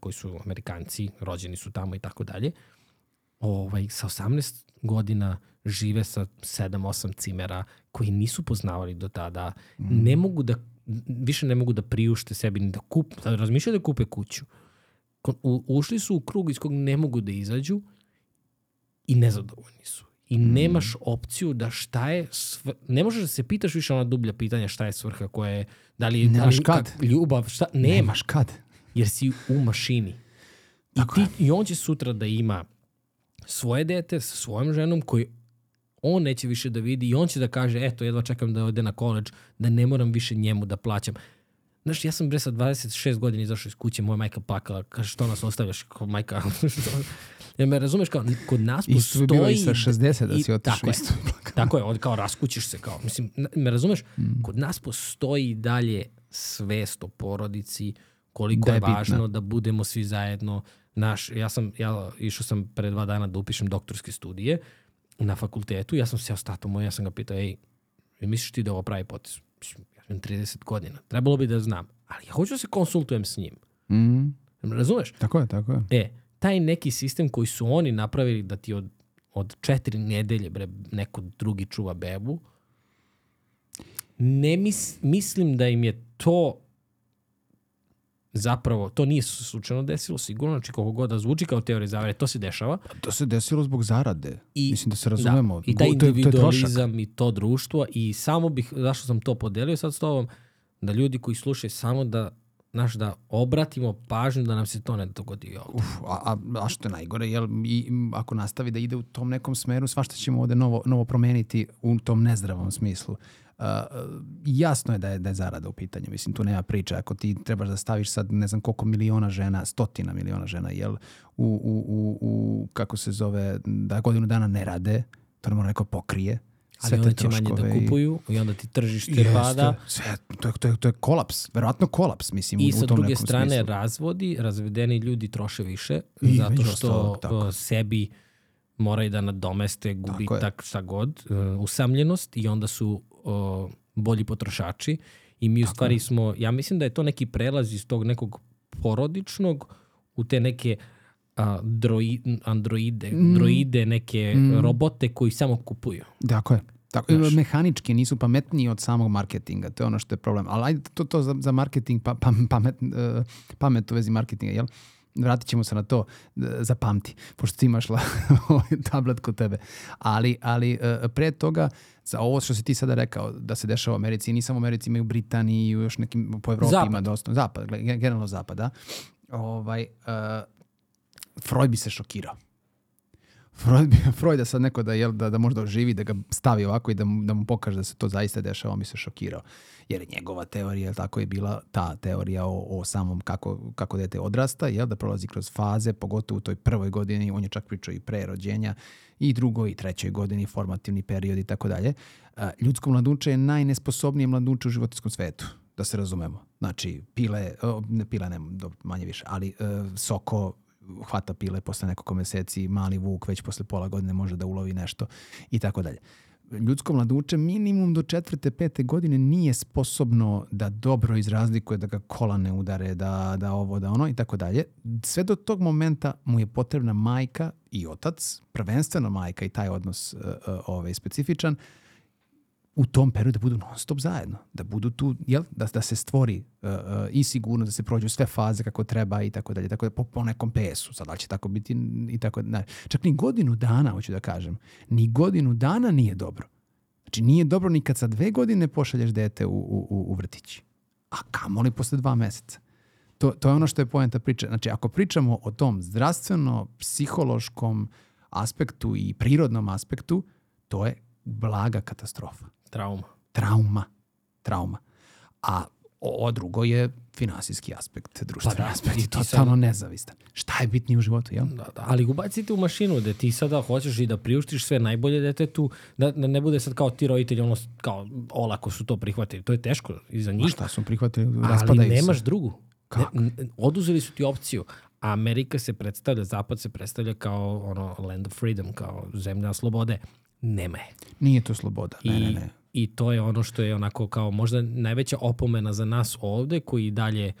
koji su Amerikanci, rođeni su tamo i tako dalje, ovaj, sa 18 godina žive sa 7-8 cimera koji nisu poznavali do tada, ne mogu da, više ne mogu da priušte sebi ni da kup, da razmišljaju da kupe kuću. U, ušli su u krug iz kog ne mogu da izađu i nezadovoljni su. I nemaš opciju da šta je, svr... ne možeš da se pitaš više ona dublja pitanja šta je svrha koja je, da li, da Nemaš li kad. kak- ljubav, šta, nema Nemaš kad. jer si u mašini. I, ti, I on će sutra da ima svoje dete sa svojom ženom koji on neće više da vidi i on će da kaže, eto, jedva čekam da ode na koleđ, da ne moram više njemu da plaćam. Znaš, ja sam bre sa 26 godina izašao iz kuće, moja majka plakala, kaže, što nas ostavljaš, kao majka, *laughs* što... Ja me razumeš kao, kod nas Isto bi postoji... bilo i sa 60 da si otišao tako je. isto. *laughs* Tako je, on kao raskućiš se kao, mislim, me razumeš? Kod nas postoji dalje svest o porodici, koliko Da je, je bitna. važno da budemo svi zajedno. Naš, ja sam, ja išao sam pre dva dana da upišem doktorske studije na fakultetu, ja sam seo s tatom moj, ja sam ga pitao, ej, misliš ti da ovo pravi potez? Mislim, Imam 30 godina. Trebalo bi da znam. Ali ja hoću da se konsultujem s njim. Mm, Razumeš? tako je, tako je. E, taj neki sistem koji su oni napravili da ti od, od četiri nedelje bre, neko drugi čuva bebu, ne mis, mislim da im je to zapravo, to nije slučajno desilo, sigurno, znači koliko god da zvuči kao teorija zavere, to se dešava. To se desilo zbog zarade. I, Mislim da se razumemo. Da, I taj Go- to je- to je individualizam i to društvo i samo bih, zašto sam to podelio sad s tobom, da ljudi koji slušaju samo da znaš, da obratimo pažnju da nam se to ne dogodi ovde. Uf, a, a, a što je najgore, jel, i, ako nastavi da ide u tom nekom smeru, svašta ćemo ovde novo, novo promeniti u tom nezdravom smislu. Uh, jasno je da je, da je zarada u pitanju, mislim, tu nema priče. Ako ti trebaš da staviš sad ne znam koliko miliona žena, stotina miliona žena, jel, u, u, u, u kako se zove, da godinu dana ne rade, to ne mora neko pokrije. Ali sve te onda će manje da kupuju i onda ti tržište Jeste, pada. Sve, to, je, to, je, to je kolaps, verovatno kolaps, mislim, u, I u sa tom druge nekom strane smislu. razvodi, razvedeni ljudi troše više, I zato što ostalog, tako. uh, sebi moraju da nadomeste gubitak šta god, uh, usamljenost i onda su uh, bolji potrošači i mi u stvari smo, ja mislim da je to neki prelaz iz tog nekog porodičnog u te neke a, droi, androide, Mm. droide, neke robote koji samo kupuju. Tako je. Tako, Znaš. mehanički nisu pametniji od samog marketinga, to je ono što je problem. Ali ajde to, to za, za marketing, pa, pa, pamet, eh, pamet u vezi marketinga, jel? Vratit ćemo se na to, eh, zapamti, pošto ti imaš la, *laughs* ovaj tablet kod tebe. Ali, ali eh, pre toga, za ovo što si ti sada rekao, da se dešava u Americi, nisam u Americi, ima i u Britaniji, i u još nekim, po Evropi Zapad. ima dosta. Zapad, generalno zapad, da. Ovaj, eh, Freud bi se šokirao. Freud, *laughs* Freuda sad neko da, jel, da, da možda oživi, da ga stavi ovako i da da mu pokaže da se to zaista dešava, on bi se šokirao. Jer je njegova teorija, jel tako je bila ta teorija o, o samom kako, kako dete odrasta, jel, da prolazi kroz faze, pogotovo u toj prvoj godini, on je čak pričao i pre rođenja, i drugoj i trećoj godini, formativni period i tako dalje. Ljudsko mladunče je najnesposobnije mladunče u životinskom svetu da se razumemo. Znači, pile, ne pile, ne, manje više, ali e, soko hvata pile posle nekoliko meseci, mali vuk već posle pola godine može da ulovi nešto i tako dalje. Ljudsko mladuče minimum do četvrte, pete godine nije sposobno da dobro izrazlikuje, da ga kola ne udare, da, da ovo, da ono i tako dalje. Sve do tog momenta mu je potrebna majka i otac, prvenstveno majka i taj odnos uh, uh, ovaj, specifičan, u tom periodu da budu non stop zajedno, da budu tu, jel, da, da se stvori uh, uh, i sigurno, da se prođu sve faze kako treba i tako dalje, tako da po, po nekom PS-u, sad da će tako biti i tako dalje. Čak ni godinu dana, hoću da kažem, ni godinu dana nije dobro. Znači nije dobro ni kad sa dve godine pošalješ dete u, u- u vrtić, a kamoli posle dva meseca. To, to je ono što je poenta priče. Znači, ako pričamo o tom zdravstveno-psihološkom aspektu i prirodnom aspektu, to je blaga katastrofa Trauma. trauma. Trauma. A ovo drugo je finansijski aspekt, društveni Pa da, aspekt i totalno sad- nezavistan. Šta je bitnije u životu, jel? Da, da. Ali ubacite u mašinu da ti sada hoćeš i da priuštiš sve najbolje detetu, da, da ne bude sad kao ti roditelji, ono, kao olako su to prihvatili. To je teško i za njih. šta su prihvatili, Ali raspadaju nemaš se. drugu. Kako? Ne, oduzeli su ti opciju. Amerika se predstavlja, Zapad se predstavlja kao ono land of freedom, kao zemlja slobode. Nema je. Nije to sloboda, ne, I, ne, ne. I to je ono što je onako kao možda najveća opomena za nas ovde koji dalje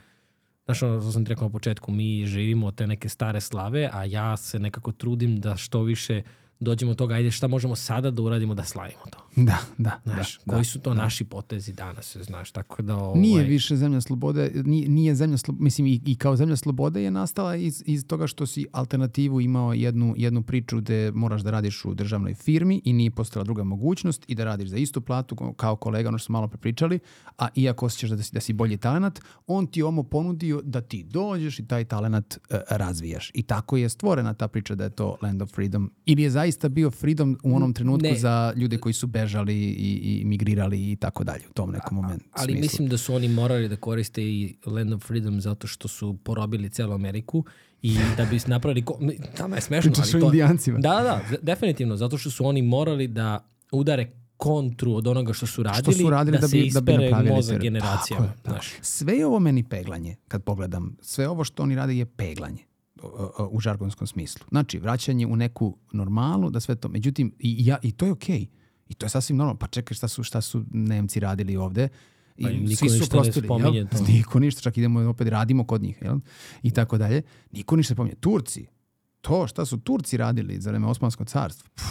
Znaš, ono što sam ti rekao na početku, mi živimo te neke stare slave, a ja se nekako trudim da što više dođemo od toga, ajde šta možemo sada da uradimo da slavimo to. *laughs* Da, da, Znaš, da. koji su to naši potezi danas, znaš, tako da... Ovaj, Nije više zemlja slobode, nije, nije zemlja slobode, mislim i, i kao zemlja slobode je nastala iz, iz toga što si alternativu imao jednu, jednu priču gde moraš da radiš u državnoj firmi i nije postojala druga mogućnost i da radiš za istu platu kao kolega, ono što smo malo prepričali, a iako osjećaš da si, da si bolji talent, on ti omo ponudio da ti dođeš i taj talent e, razvijaš. I tako je stvorena ta priča da je to land of freedom. Ili je zaista bio freedom u onom trenutku Ne. za ljude koji su bežali i, i migrirali i tako dalje u tom nekom momentu. Ali smislu. mislim da su oni morali da koriste i Land of Freedom zato što su porobili celu Ameriku i da bi napravili... Ko... Tamo je smešno, Pričaš ali to... indijancima. Da, da, da, definitivno, zato što su oni morali da udare kontru od onoga što su radili, što su radili da, se bi, da bi ispere napravili mozak teren. generacijama. Tako tako. znaš. Sve je ovo meni peglanje, kad pogledam. Sve ovo što oni rade je peglanje u žargonskom smislu. Znači, vraćanje u neku normalu, da sve to... Međutim, i, ja, i to je okej. I to je sasvim normalno. Pa čekaj, šta su, šta su Nemci radili ovde? I Pa niko svi su ništa ne spominje jel? to. *laughs* Niko ništa, čak idemo opet radimo kod njih, jel? I tako dalje. Niko ništa ne spominje. Turci, to šta su Turci radili za vreme Osmanskog carstva. Pff,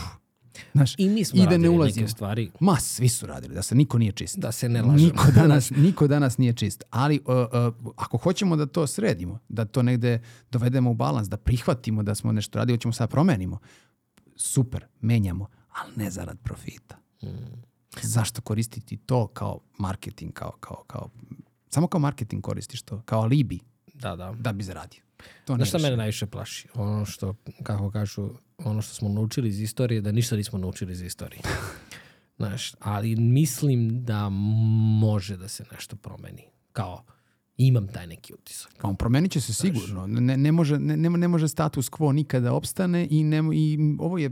znaš, I mi smo i da ne ulazimo. neke stvari Ma, svi su radili, da se niko nije čist. da se ne lažemo. Niko danas, niko danas nije čist. Ali uh, uh, ako hoćemo da to sredimo, da to negde dovedemo u balans, da prihvatimo da smo nešto radili, hoćemo sad promenimo, super, menjamo, ali ne zarad profita. Zašto koristiti to kao marketing, kao, kao, kao, samo kao marketing koristiš to, kao alibi Da, da. da bi zaradio. To Znaš šta mene najviše plaši? Ono što, kako kažu, ono što smo naučili iz istorije, da ništa nismo naučili iz istorije. *laughs* Znaš, ali mislim da može da se nešto promeni. Kao, imam taj neki utisak. Pa on promenit će se sigurno. Ne, ne, može, ne, ne- može status quo nikada opstane i, ne, i ovo je, e,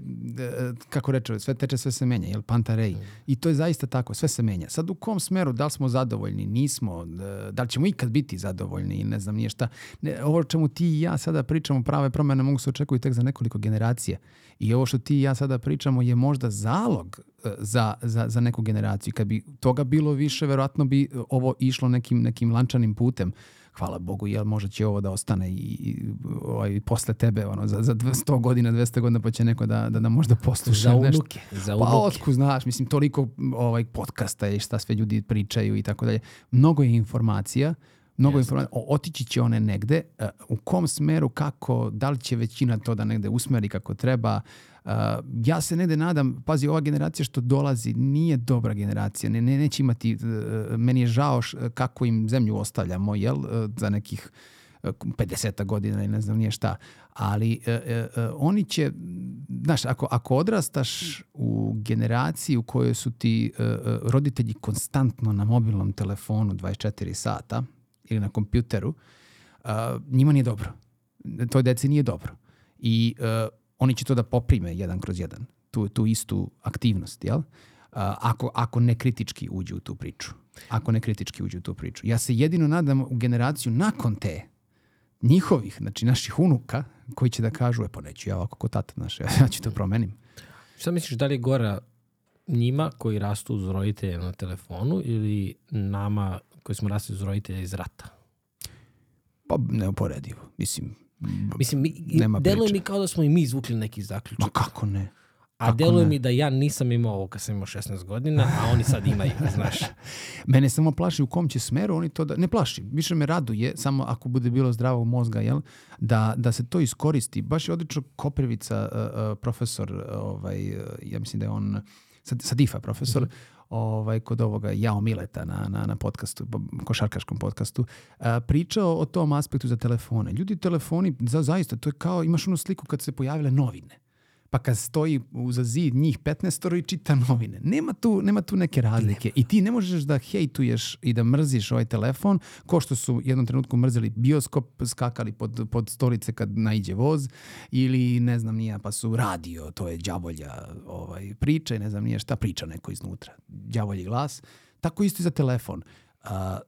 kako reče, sve teče, sve se menja, jel, Pantarej. I to je zaista tako, sve se menja. Sad u kom smeru, da li smo zadovoljni, nismo, e, da li ćemo ikad biti zadovoljni ne znam nije šta. Ne, ovo čemu ti i ja sada pričamo, prave promene mogu se očekuju tek za nekoliko generacija. I ovo što ti i ja sada pričamo je možda zalog za, za, za neku generaciju. Kad bi toga bilo više, verovatno bi e, ovo išlo nekim, nekim lančanim putem. Hvala Bogu, jel možda će ovo da ostane i, i ovaj, posle tebe, ono, za, za 100 godina, 200 godina, pa će neko da, da, da možda posluša Za nešto. unuke. Za Pa unuke. otku, znaš, mislim, toliko ovaj, podcasta i šta sve ljudi pričaju i tako dalje. Mnogo je informacija, mnogo je informacija, o- otići će one negde, e, u kom smeru, kako, da li će većina to da negde usmeri kako treba. E, ja se negde nadam, pazi, ova generacija što dolazi nije dobra generacija, ne, ne, neće imati, e, meni je žao š- kako im zemlju ostavljamo, jel, e, za nekih 50 godina ili ne znam nije šta. Ali e, e, oni će, znaš, ako, ako odrastaš u generaciji u kojoj su ti e, roditelji konstantno na mobilnom telefonu 24 sata ili na kompjuteru, a, njima nije dobro. Toj deci nije dobro. I oni će to da poprime jedan kroz jedan, tu, tu istu aktivnost, jel? Ako, ako ne kritički uđu u tu priču. Ako ne kritički uđu u tu priču. Ja se jedino nadam u generaciju nakon te, njihovih, znači naših unuka, koji će da kažu, e pa neću ja ovako ko tata naš, *laughs* ja ću to promenim. Šta misliš, da li je gora njima koji rastu uz roditelje na telefonu ili nama koji smo rasli uz roditelje iz rata? Pa neuporedivo, mislim. Mislim, mi, Nema deluje mi kao da smo i mi izvukli neki zaključak. Ma kako ne? A deluje mi da ja nisam imao ovo kad sam imao 16 godina, a oni sad imaju, *laughs* znaš. Mene samo plaši u kom će smeru oni to da... Ne plaši, više me raduje, samo ako bude bilo zdravog mozga, jel? Da, da se to iskoristi. Baš je odlično Koprivica, uh, uh, profesor, uh, ovaj, ja mislim da je on, Sad- Sadifa profesor, ovaj, kod ovoga Jao Mileta na, na, na podcastu, košarkaškom podcastu, a, pričao o tom aspektu za telefone. Ljudi, telefoni, za, zaista, to je kao, imaš onu sliku kad se pojavile novine. Pa kad stoji uza zid njih 15 i čita novine. Nema tu, nema tu neke razlike. I ti ne možeš da hejtuješ i da mrziš ovaj telefon, ko što su jednom trenutku mrzeli bioskop, skakali pod, pod stolice kad naiđe voz, ili ne znam nija, pa su radio, to je đavolja ovaj, priča i ne znam nije šta priča neko iznutra. Đavolji glas. Tako isto i za telefon. A,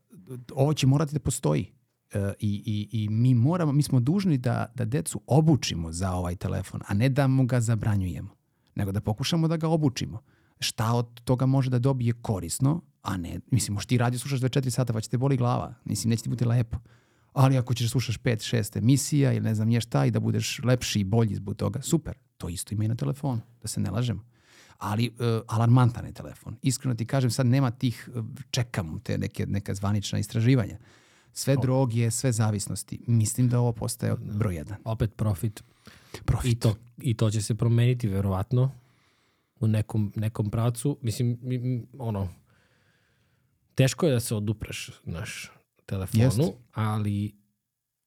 ovo će morati da postoji. E, i, i, i mi moramo, mi smo dužni da, da decu obučimo za ovaj telefon, a ne da mu ga zabranjujemo, nego da pokušamo da ga obučimo. Šta od toga može da dobije korisno, a ne, mislim, možeš ti radio slušaš 24 sata pa će te boli glava, mislim, neće ti biti lepo. Ali ako ćeš da slušaš 5-6 emisija ili ne znam nije šta i da budeš lepši i bolji zbog toga, super, to isto ima i na telefonu, da se ne lažemo. Ali uh, alarmantan je telefon. Iskreno ti kažem, sad nema tih, uh, čekam te neke, neka zvanična istraživanja. Sve droge, sve zavisnosti. Mislim da ovo postaje broj jedan. Opet profit. Profit. I to, I to će se promeniti verovatno u nekom, nekom pravcu. Mislim, mi- mi- ono, teško je da se odupreš naš telefonu, Jest. ali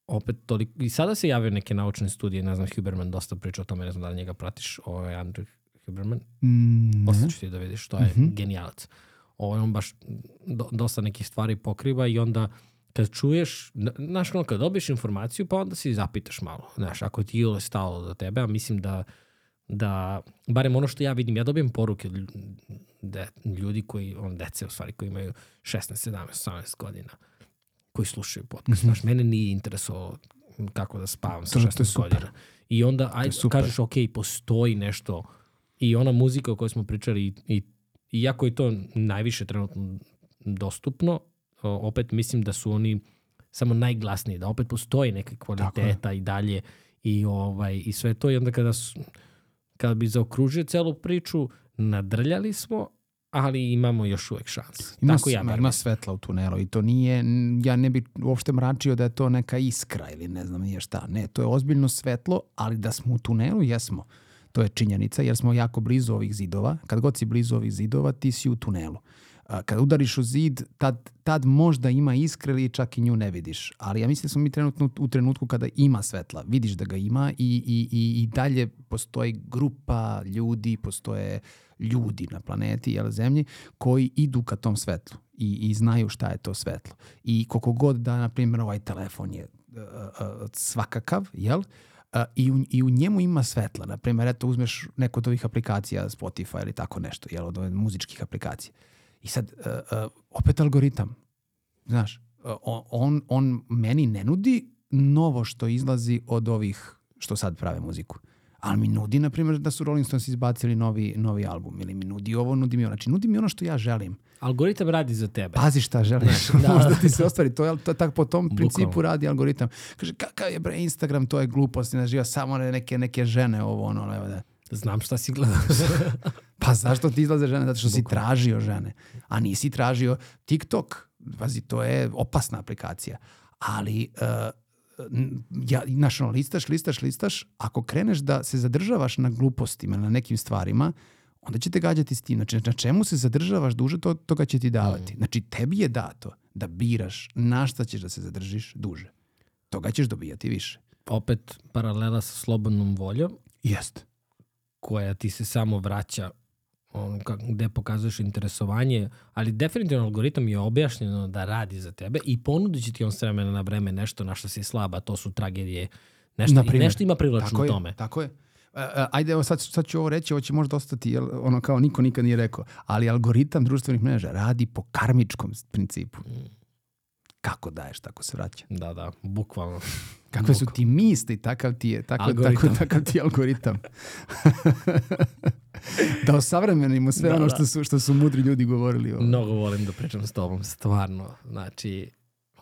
opet toliko, i sada se javio neke naučne studije, ne znam, Huberman dosta priča o tome, ne znam da li njega pratiš, ovo je Andrew Huberman, Mm, posle ne. ću ti da vidiš, to je Mhm. genijalac. Ovo on baš do, dosta nekih stvari pokriva i onda kad čuješ, na- znaš, ono, kad dobiješ informaciju, pa onda se i zapitaš malo. Znaš, ako ti je stalo do tebe, a mislim da, da, barem ono što ja vidim, ja dobijem poruke de, ljudi koji, on dece u stvari, koji imaju 16, 17, 18 godina, koji slušaju podcast. Znaš, mene nije interesovalo kako da spavam sa Mhm. To- to je 16 super. godina. I onda, super. kažeš, ok, postoji nešto i ona muzika o kojoj smo pričali i, i iako je to najviše trenutno dostupno. Opet mislim da su oni samo najglasniji, da opet postoji neka kvaliteta i dalje i ovaj i sve to i onda kada su, kada bi zaokružio celu priču, nadrljali smo, ali imamo još uvek šans. Ima, Tako ja ima, bar ima mislim. svetla u tunelu i to nije, ja ne bi uopšte mračio da je to neka iskra ili ne znam nije šta. Ne, to je ozbiljno svetlo, ali da smo u tunelu, jesmo. To je činjenica jer smo jako blizu ovih zidova. Kad god si blizu ovih zidova, ti si u tunelu. Kad udariš u zid, tad, tad možda ima iskre ili čak i nju ne vidiš. Ali ja mislim da smo mi trenutno u trenutku kada ima svetla. Vidiš da ga ima i, i, i, i dalje postoji grupa ljudi, postoje ljudi na planeti, jel, zemlji, koji idu ka tom svetlu i, i znaju šta je to svetlo. I koliko god da, na primjer, ovaj telefon je uh, uh, svakakav, jel, Uh, i, u, i u njemu ima svetla. Na primjer, eto, uzmeš neku od ovih aplikacija, Spotify ili tako nešto, jel, od ove muzičkih aplikacija. I sad, uh, uh, opet algoritam, znaš, uh, on, on, meni ne nudi novo što izlazi od ovih što sad prave muziku. Ali mi nudi, na primjer, da su Rolling Stones izbacili novi, novi album. Ili mi nudi ovo, nudi mi ono. Znači, nudi mi ono što ja želim. Algoritam radi za tebe. Pazi šta želiš. Da. *laughs* Možda ti se ostvari. To je to, tako po tom Bukvalno. principu radi algoritam. Kaže, kakav je bre Instagram, to je glupost. Ne živa samo neke, neke žene ovo, ono, evo da. Znam šta si gledao. *laughs* Pa zašto ti izlaze žene? Zato što si tražio žene. A nisi tražio TikTok. Pazi, to je opasna aplikacija. Ali, uh, ja, znaš, ono, listaš, listaš, listaš. Ako kreneš da se zadržavaš na glupostima, na nekim stvarima, onda će te gađati s tim. Znači, na čemu se zadržavaš duže, to, toga će ti davati. Znači, tebi je dato da biraš na šta ćeš da se zadržiš duže. Toga ćeš dobijati više. Opet paralela sa slobodnom voljom, Jeste. koja ti se samo vraća on, ka, gde pokazuješ interesovanje, ali definitivno algoritam je objašnjeno da radi za tebe i ponudit će ti on s vremena na vreme nešto na što si slaba, to su tragedije, nešto, Na primjer. nešto ima privlačno Tako u je, tome. Tako je. E, e, ajde, evo sad, sad ću ovo reći, ovo će možda ostati jel, ono kao niko nikad nije rekao, ali algoritam društvenih mreža radi po karmičkom principu. Kako daješ, tako se vraća. Da, da, bukvalno. *laughs* Kakve su ti misli, takav ti je, tako, tako, Algoritam. *laughs* takav ti je algoritam. *laughs* da osavremenimo sve Da, ono da. što su, što su mudri ljudi govorili. O... Mnogo volim da pričam s tobom, stvarno. Znači,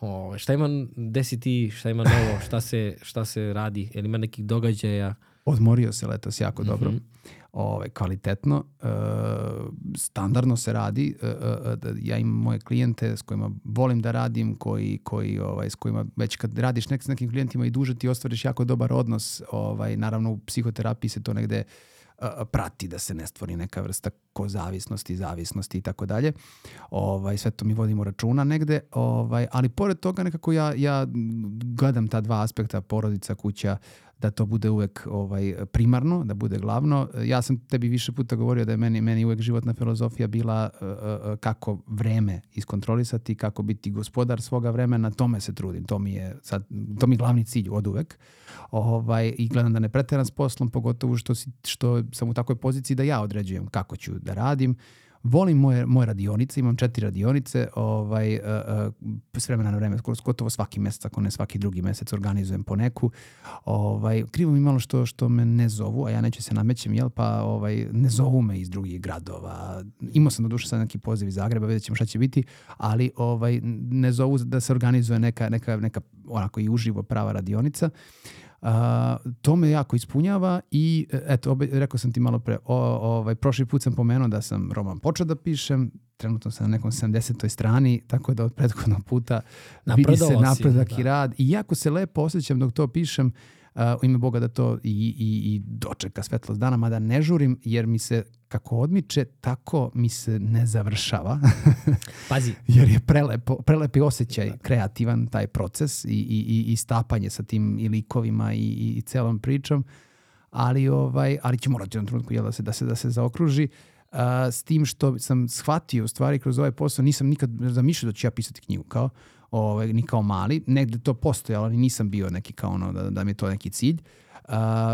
o, šta ima, gde si ti, šta ima novo, šta se, šta se radi, jel ima nekih događaja? Odmorio se letos jako dobro. Ove, kvalitetno, e, standardno se radi. E, e, da ja imam moje klijente s kojima volim da radim, koji, koji ovaj, s kojima već kad radiš nek, s nekim klijentima i duže ti ostvariš jako dobar odnos. Ovaj, naravno u psihoterapiji se to negde prati da se ne stvori neka vrsta kozavisnosti, zavisnosti i tako dalje. Ovaj, sve to mi vodimo računa negde, ovaj, ali pored toga nekako ja, ja gledam ta dva aspekta, porodica, kuća, da to bude uvek ovaj, primarno, da bude glavno. Ja sam tebi više puta govorio da je meni, meni uvek životna filozofija bila uh, uh, kako vreme iskontrolisati, kako biti gospodar svoga vremena, tome se trudim. To mi je, sad, to mi je glavni cilj od uvek. Ovaj, I gledam da ne preteram s poslom, pogotovo što, si, što sam u takvoj poziciji da ja određujem kako ću da radim. Volim moje, moje radionice, imam četiri radionice, ovaj, uh, uh, s vremena na vreme, skoro gotovo svaki mesec, ako ne svaki drugi mesec, organizujem po neku. Ovaj, krivo mi malo što, što me ne zovu, a ja neću se namećem, jel, pa ovaj, ne zovu me iz drugih gradova. Imao sam do duše sad neki poziv iz Zagreba, vidjet ćemo šta će biti, ali ovaj, ne zovu da se organizuje neka, neka, neka onako i uživo prava radionica. Uh, to me jako ispunjava i eto, obe, rekao sam ti malo pre, o, ovaj, prošli put sam pomenuo da sam roman počeo da pišem, trenutno sam na nekom 70. strani, tako da od prethodnog puta vidi se Napredovao si, napredak da. i rad. I jako se lepo osjećam dok to pišem, uh, u ime Boga da to i, i, i dočeka svetlost dana, mada ne žurim, jer mi se kako odmiče, tako mi se ne završava. *laughs* Pazi, jer je prelepo, prelepi osjećaj, kreativan taj proces i, i, i, i stapanje sa tim i likovima i, i, i celom pričom, ali, ovaj, ali će morati jednom trenutku jel, da, se, da, se, da se zaokruži. Uh, s tim što sam shvatio u stvari kroz ovaj posao, nisam nikad zamišljao da ću ja pisati knjigu kao, ovaj, ni kao mali, negde to postojalo, ali nisam bio neki kao ono, da, da mi je to neki cilj. Uh,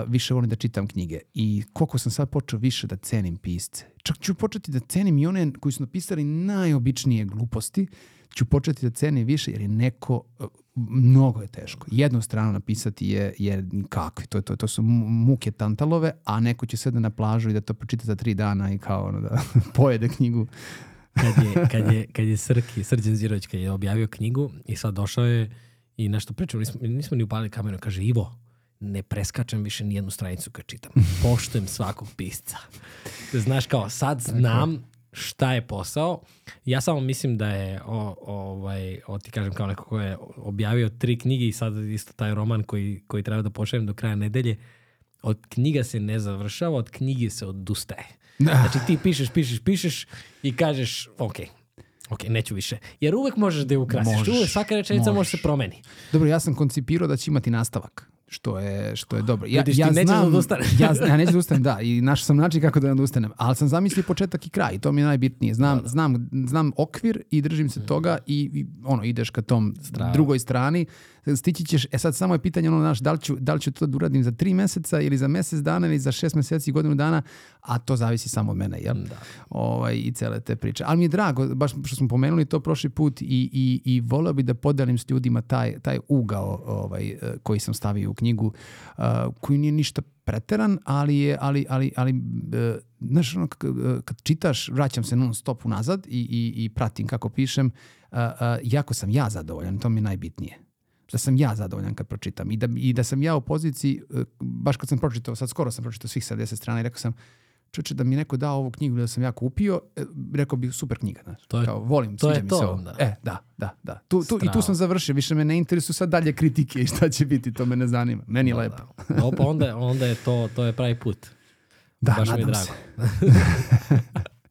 više volim da čitam knjige i koliko sam sad počeo više da cenim pisce. Čak ću početi da cenim i one koji su napisali najobičnije gluposti, ću početi da cenim više jer je neko, uh, mnogo je teško. Jednu stranu napisati je, je kakvi, to, to, to su mu- muke tantalove, a neko će sedne na plažu i da to pročita za tri dana i kao ono da *laughs* pojede knjigu kad je, kad je, kad je Srki, Srđan Zirović, kad je objavio knjigu i sad došao je i nešto pričao, nismo, nismo ni upalili kameru, kaže Ivo, ne preskačem više nijednu stranicu kad čitam. *laughs* Poštujem svakog pisca. Znaš kao, sad znam šta je posao. Ja samo mislim da je, o, ovaj, o, ti kažem kao neko ko je objavio tri knjige i sad isto taj roman koji, koji treba da pošaljem do kraja nedelje, od knjiga se ne završava, od knjige se odustaje. *laughs* Znači ti pišeš, pišeš, pišeš i kažeš, ok, ok, neću više. Jer uvek možeš da je ukrasiš. Možeš, Uvek svaka rečenica može se promeni. Dobro, ja sam koncipirao da će imati nastavak što je, što je dobro. Ja, Vidiš, ti ja nećeš znam, da ja, ja neću da odustanem, da, i našao sam način kako da ne odustanem, ali sam zamislio početak i kraj, to mi je najbitnije. Znam, znam, znam okvir i držim se toga i, i ono, ideš ka tom Strava. drugoj strani, stići ćeš, e sad samo je pitanje ono, znaš, da li ću, da li ću to da uradim za tri meseca ili za mesec dana ili za šest meseci, godinu dana, a to zavisi samo od mene, jel? Da. ovaj, i cele te priče. Ali mi je drago, baš što smo pomenuli to prošli put i, i, i voleo bi da podelim s ljudima taj, taj ugao ovaj, eh, koji sam stavio u knjigu, uh, koji nije ništa preteran, ali je, ali, ali, ali uh, znaš, ono, eh, kad čitaš, vraćam se non stop unazad i, i, i pratim kako pišem, uh, uh, jako sam ja zadovoljan, to mi je najbitnije. Da sam ja zadovoljan kad pročitam i da, i da sam ja u poziciji, eh, baš kad sam pročitao, sad skoro sam pročitao svih 70 strana i rekao sam, čuče da mi neko dao ovu knjigu da sam ja kupio, e, rekao bi super knjiga. Znaš. To je- Kao, volim, to je sviđa mi to se ovo. onda. E, da, da, da. Tu, tu, I tu sam završio, više me ne interesuju sad dalje kritike i šta će biti, to me ne zanima. Meni je lepo. Da. O, pa onda, onda je to, to je pravi put. Da, Baš mi je nadam drago. se.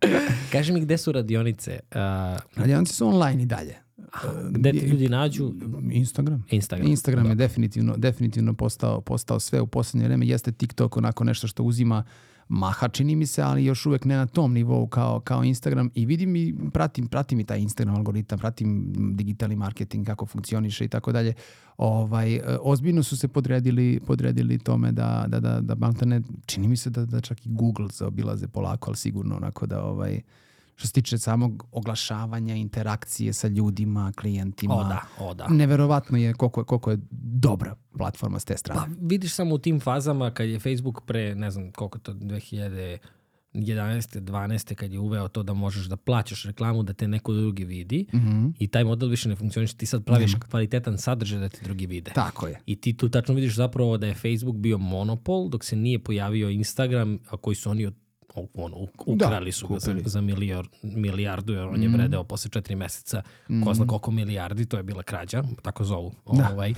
*laughs* Kaži mi gde su radionice? Uh, Radionice su online i dalje. gde ti ljudi nađu? Instagram. Instagram. Instagram je definitivno, definitivno postao, postao sve u posljednje vreme. Jeste TikTok onako nešto što uzima maha, čini mi se, ali još uvek ne na tom nivou kao, kao Instagram. I vidim i pratim, pratim i taj Instagram algoritam, pratim digitalni marketing, kako funkcioniše i tako dalje. Ovaj, e, ozbiljno su se podredili, podredili tome da, da, da, da maltene, čini mi se da, da čak i Google zaobilaze polako, ali sigurno onako da ovaj, što se tiče samog oglašavanja, interakcije sa ljudima, klijentima. O da, o da. Neverovatno je koliko, je koliko je dobra platforma s te strane. Pa vidiš samo u tim fazama kad je Facebook pre, ne znam koliko to, 2011. 12. kad je uveo to da možeš da plaćaš reklamu da te neko drugi vidi Mhm. i taj model više ne funkcioniše. Ti sad praviš kvalitetan sadržaj da te drugi vide. Tako je. I ti tu tačno vidiš zapravo da je Facebook bio monopol dok se nije pojavio Instagram, a koji su oni od, ono, u- ukrali su ga za, kupili. za milijar, milijardu, jer on je vredeo posle četiri meseca ko zna koliko milijardi, to je bila krađa, tako zovu. Ovaj.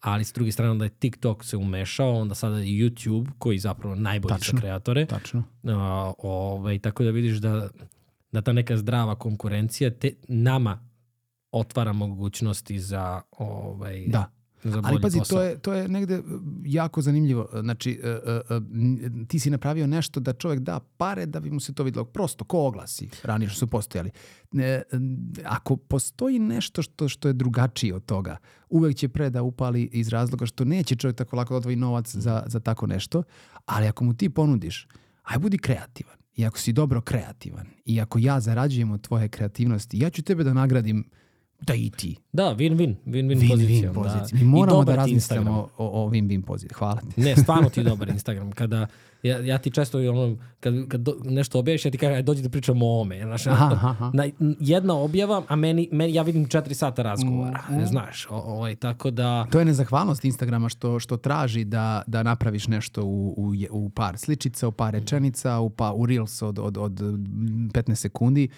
Ali s druge strane onda je TikTok se umešao, onda sada je YouTube koji je zapravo najbolji Tačno. za kreatore. Tačno. A, ovaj, tako da vidiš da, da ta neka zdrava konkurencija te, nama otvara mogućnosti za, ovaj, Da. Za Ali pazi, posao. to je, to je negde uh, jako zanimljivo. Znači, uh, uh, uh, n- ti si napravio nešto da čovjek da pare da bi mu se to videlo. Prosto, ko oglasi, ranije što su postojali. Ako postoji nešto što, što je drugačije od toga, uvek će pre da upali iz razloga što neće čovjek tako lako da odvoji novac za, za tako nešto, ali ako mu ti ponudiš, aj budi kreativan. I ako si dobro kreativan, i ako ja zarađujem od tvoje kreativnosti, ja ću tebe da nagradim da i ti. Da, win-win, win-win pozicija. pozicija. Da. Mi I moramo da razmislimo o, o win-win poziciji. Hvala ti. Ne, stvarno ti je *laughs* dobar Instagram. Kada, ja, ja ti često ono, kad, kad do, nešto objaviš, ja ti kažem, aj dođi da pričamo o ovome. Znaš, Aha, aha. Na, jedna objava, a meni, meni, ja vidim četiri sata razgovora. Mm, Ne znaš, o, ovaj, tako da... To je nezahvalnost Instagrama što, što traži da, da napraviš nešto u, u, u par sličica, u par rečenica, u, pa, u Reels od, od, od 15 sekundi,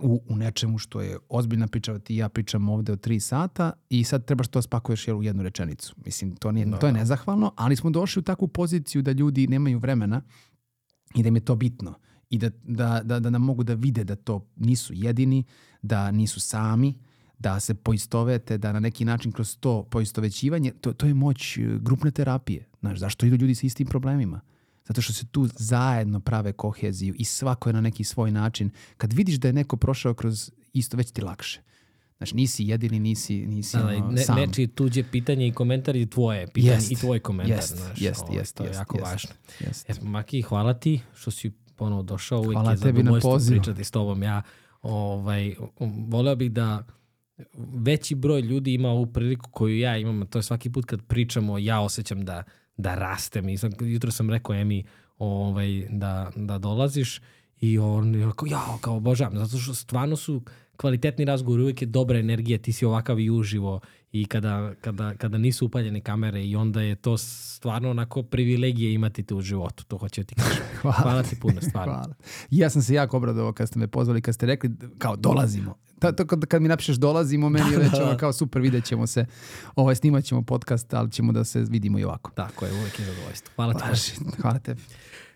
u, u nečemu što je ozbiljna priča, ti i ja pričam ovde od 3 sata i sad trebaš to spakuješ jel, u jednu rečenicu. Mislim, to, nije, to je nezahvalno, ali smo došli u takvu poziciju da ljudi nemaju vremena i da im je to bitno i da, da, da, da nam mogu da vide da to nisu jedini, da nisu sami, da se poistovete, da na neki način kroz to poistovećivanje, to, to je moć e, grupne terapije. Znaš, zašto idu ljudi sa istim problemima? Zato što se tu zajedno prave koheziju i svako je na neki svoj način. Kad vidiš da je neko prošao kroz isto, već ti lakše. Znači, nisi jedini, nisi, nisi Da, ono, ne, sam. nečije tuđe pitanje i komentar i tvoje pitanje Jest, i tvoj komentar. jest, znaš, jest, ovaj, jest, to je jest, jako jest. važno. Jest. E, Maki, hvala ti što si ponovo došao. Uvijek Hvala je tebi na pozivu. pričati s tobom. Ja ovaj, um, voleo bih da veći broj ljudi ima ovu priliku koju ja imam, to je svaki put kad pričamo, ja osjećam da, da rastem. I sam, jutro sam rekao Emi ovaj, da, da dolaziš I on je kao, jao, kao obožavam, zato što stvarno su kvalitetni razgovori, uvijek je dobra energija, ti si ovakav i uživo i kada, kada, kada nisu upaljene kamere i onda je to stvarno onako privilegije imati te u životu, to hoće ti kažem. *laughs* Hvala. Hvala ti puno, stvarno. Hvala. Ja sam se jako obradovao kad ste me pozvali, kad ste rekli kao dolazimo. Ta, to kad, kad mi napišeš dolazimo, meni je već ono kao super, vidjet ćemo se, ovaj, snimat ćemo podcast, ali ćemo da se vidimo i ovako. Tako je, uvijek je zadovoljstvo. Hvala ti. Važi, hvala tebi.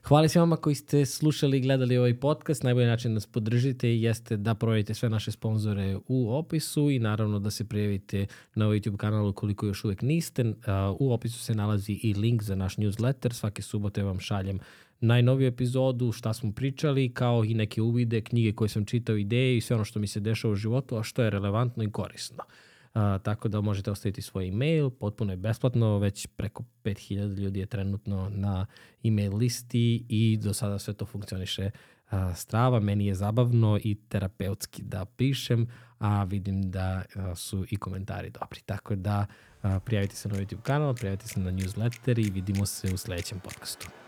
Hvala svima vama koji ste slušali i gledali ovaj podcast. Najbolji način da nas podržite jeste da provjerite sve naše sponzore u opisu i naravno da se prijavite na ovaj YouTube kanal ukoliko još uvijek niste. Uh, U opisu se nalazi i link za naš newsletter. Svake subote vam šaljem najnoviju epizodu, šta smo pričali, kao i neke uvide, knjige koje sam čitao, ideje i sve ono što mi se dešava u životu, a što je relevantno i korisno. A, tako da možete ostaviti svoj email, potpuno je besplatno, već preko 5000 ljudi je trenutno na email listi i do sada sve to funkcioniše a, strava. Meni je zabavno i terapeutski da pišem, a vidim da a, su i komentari dobri. Tako da a, prijavite se na YouTube kanal, prijavite se na newsletter i vidimo se u sledećem podcastu.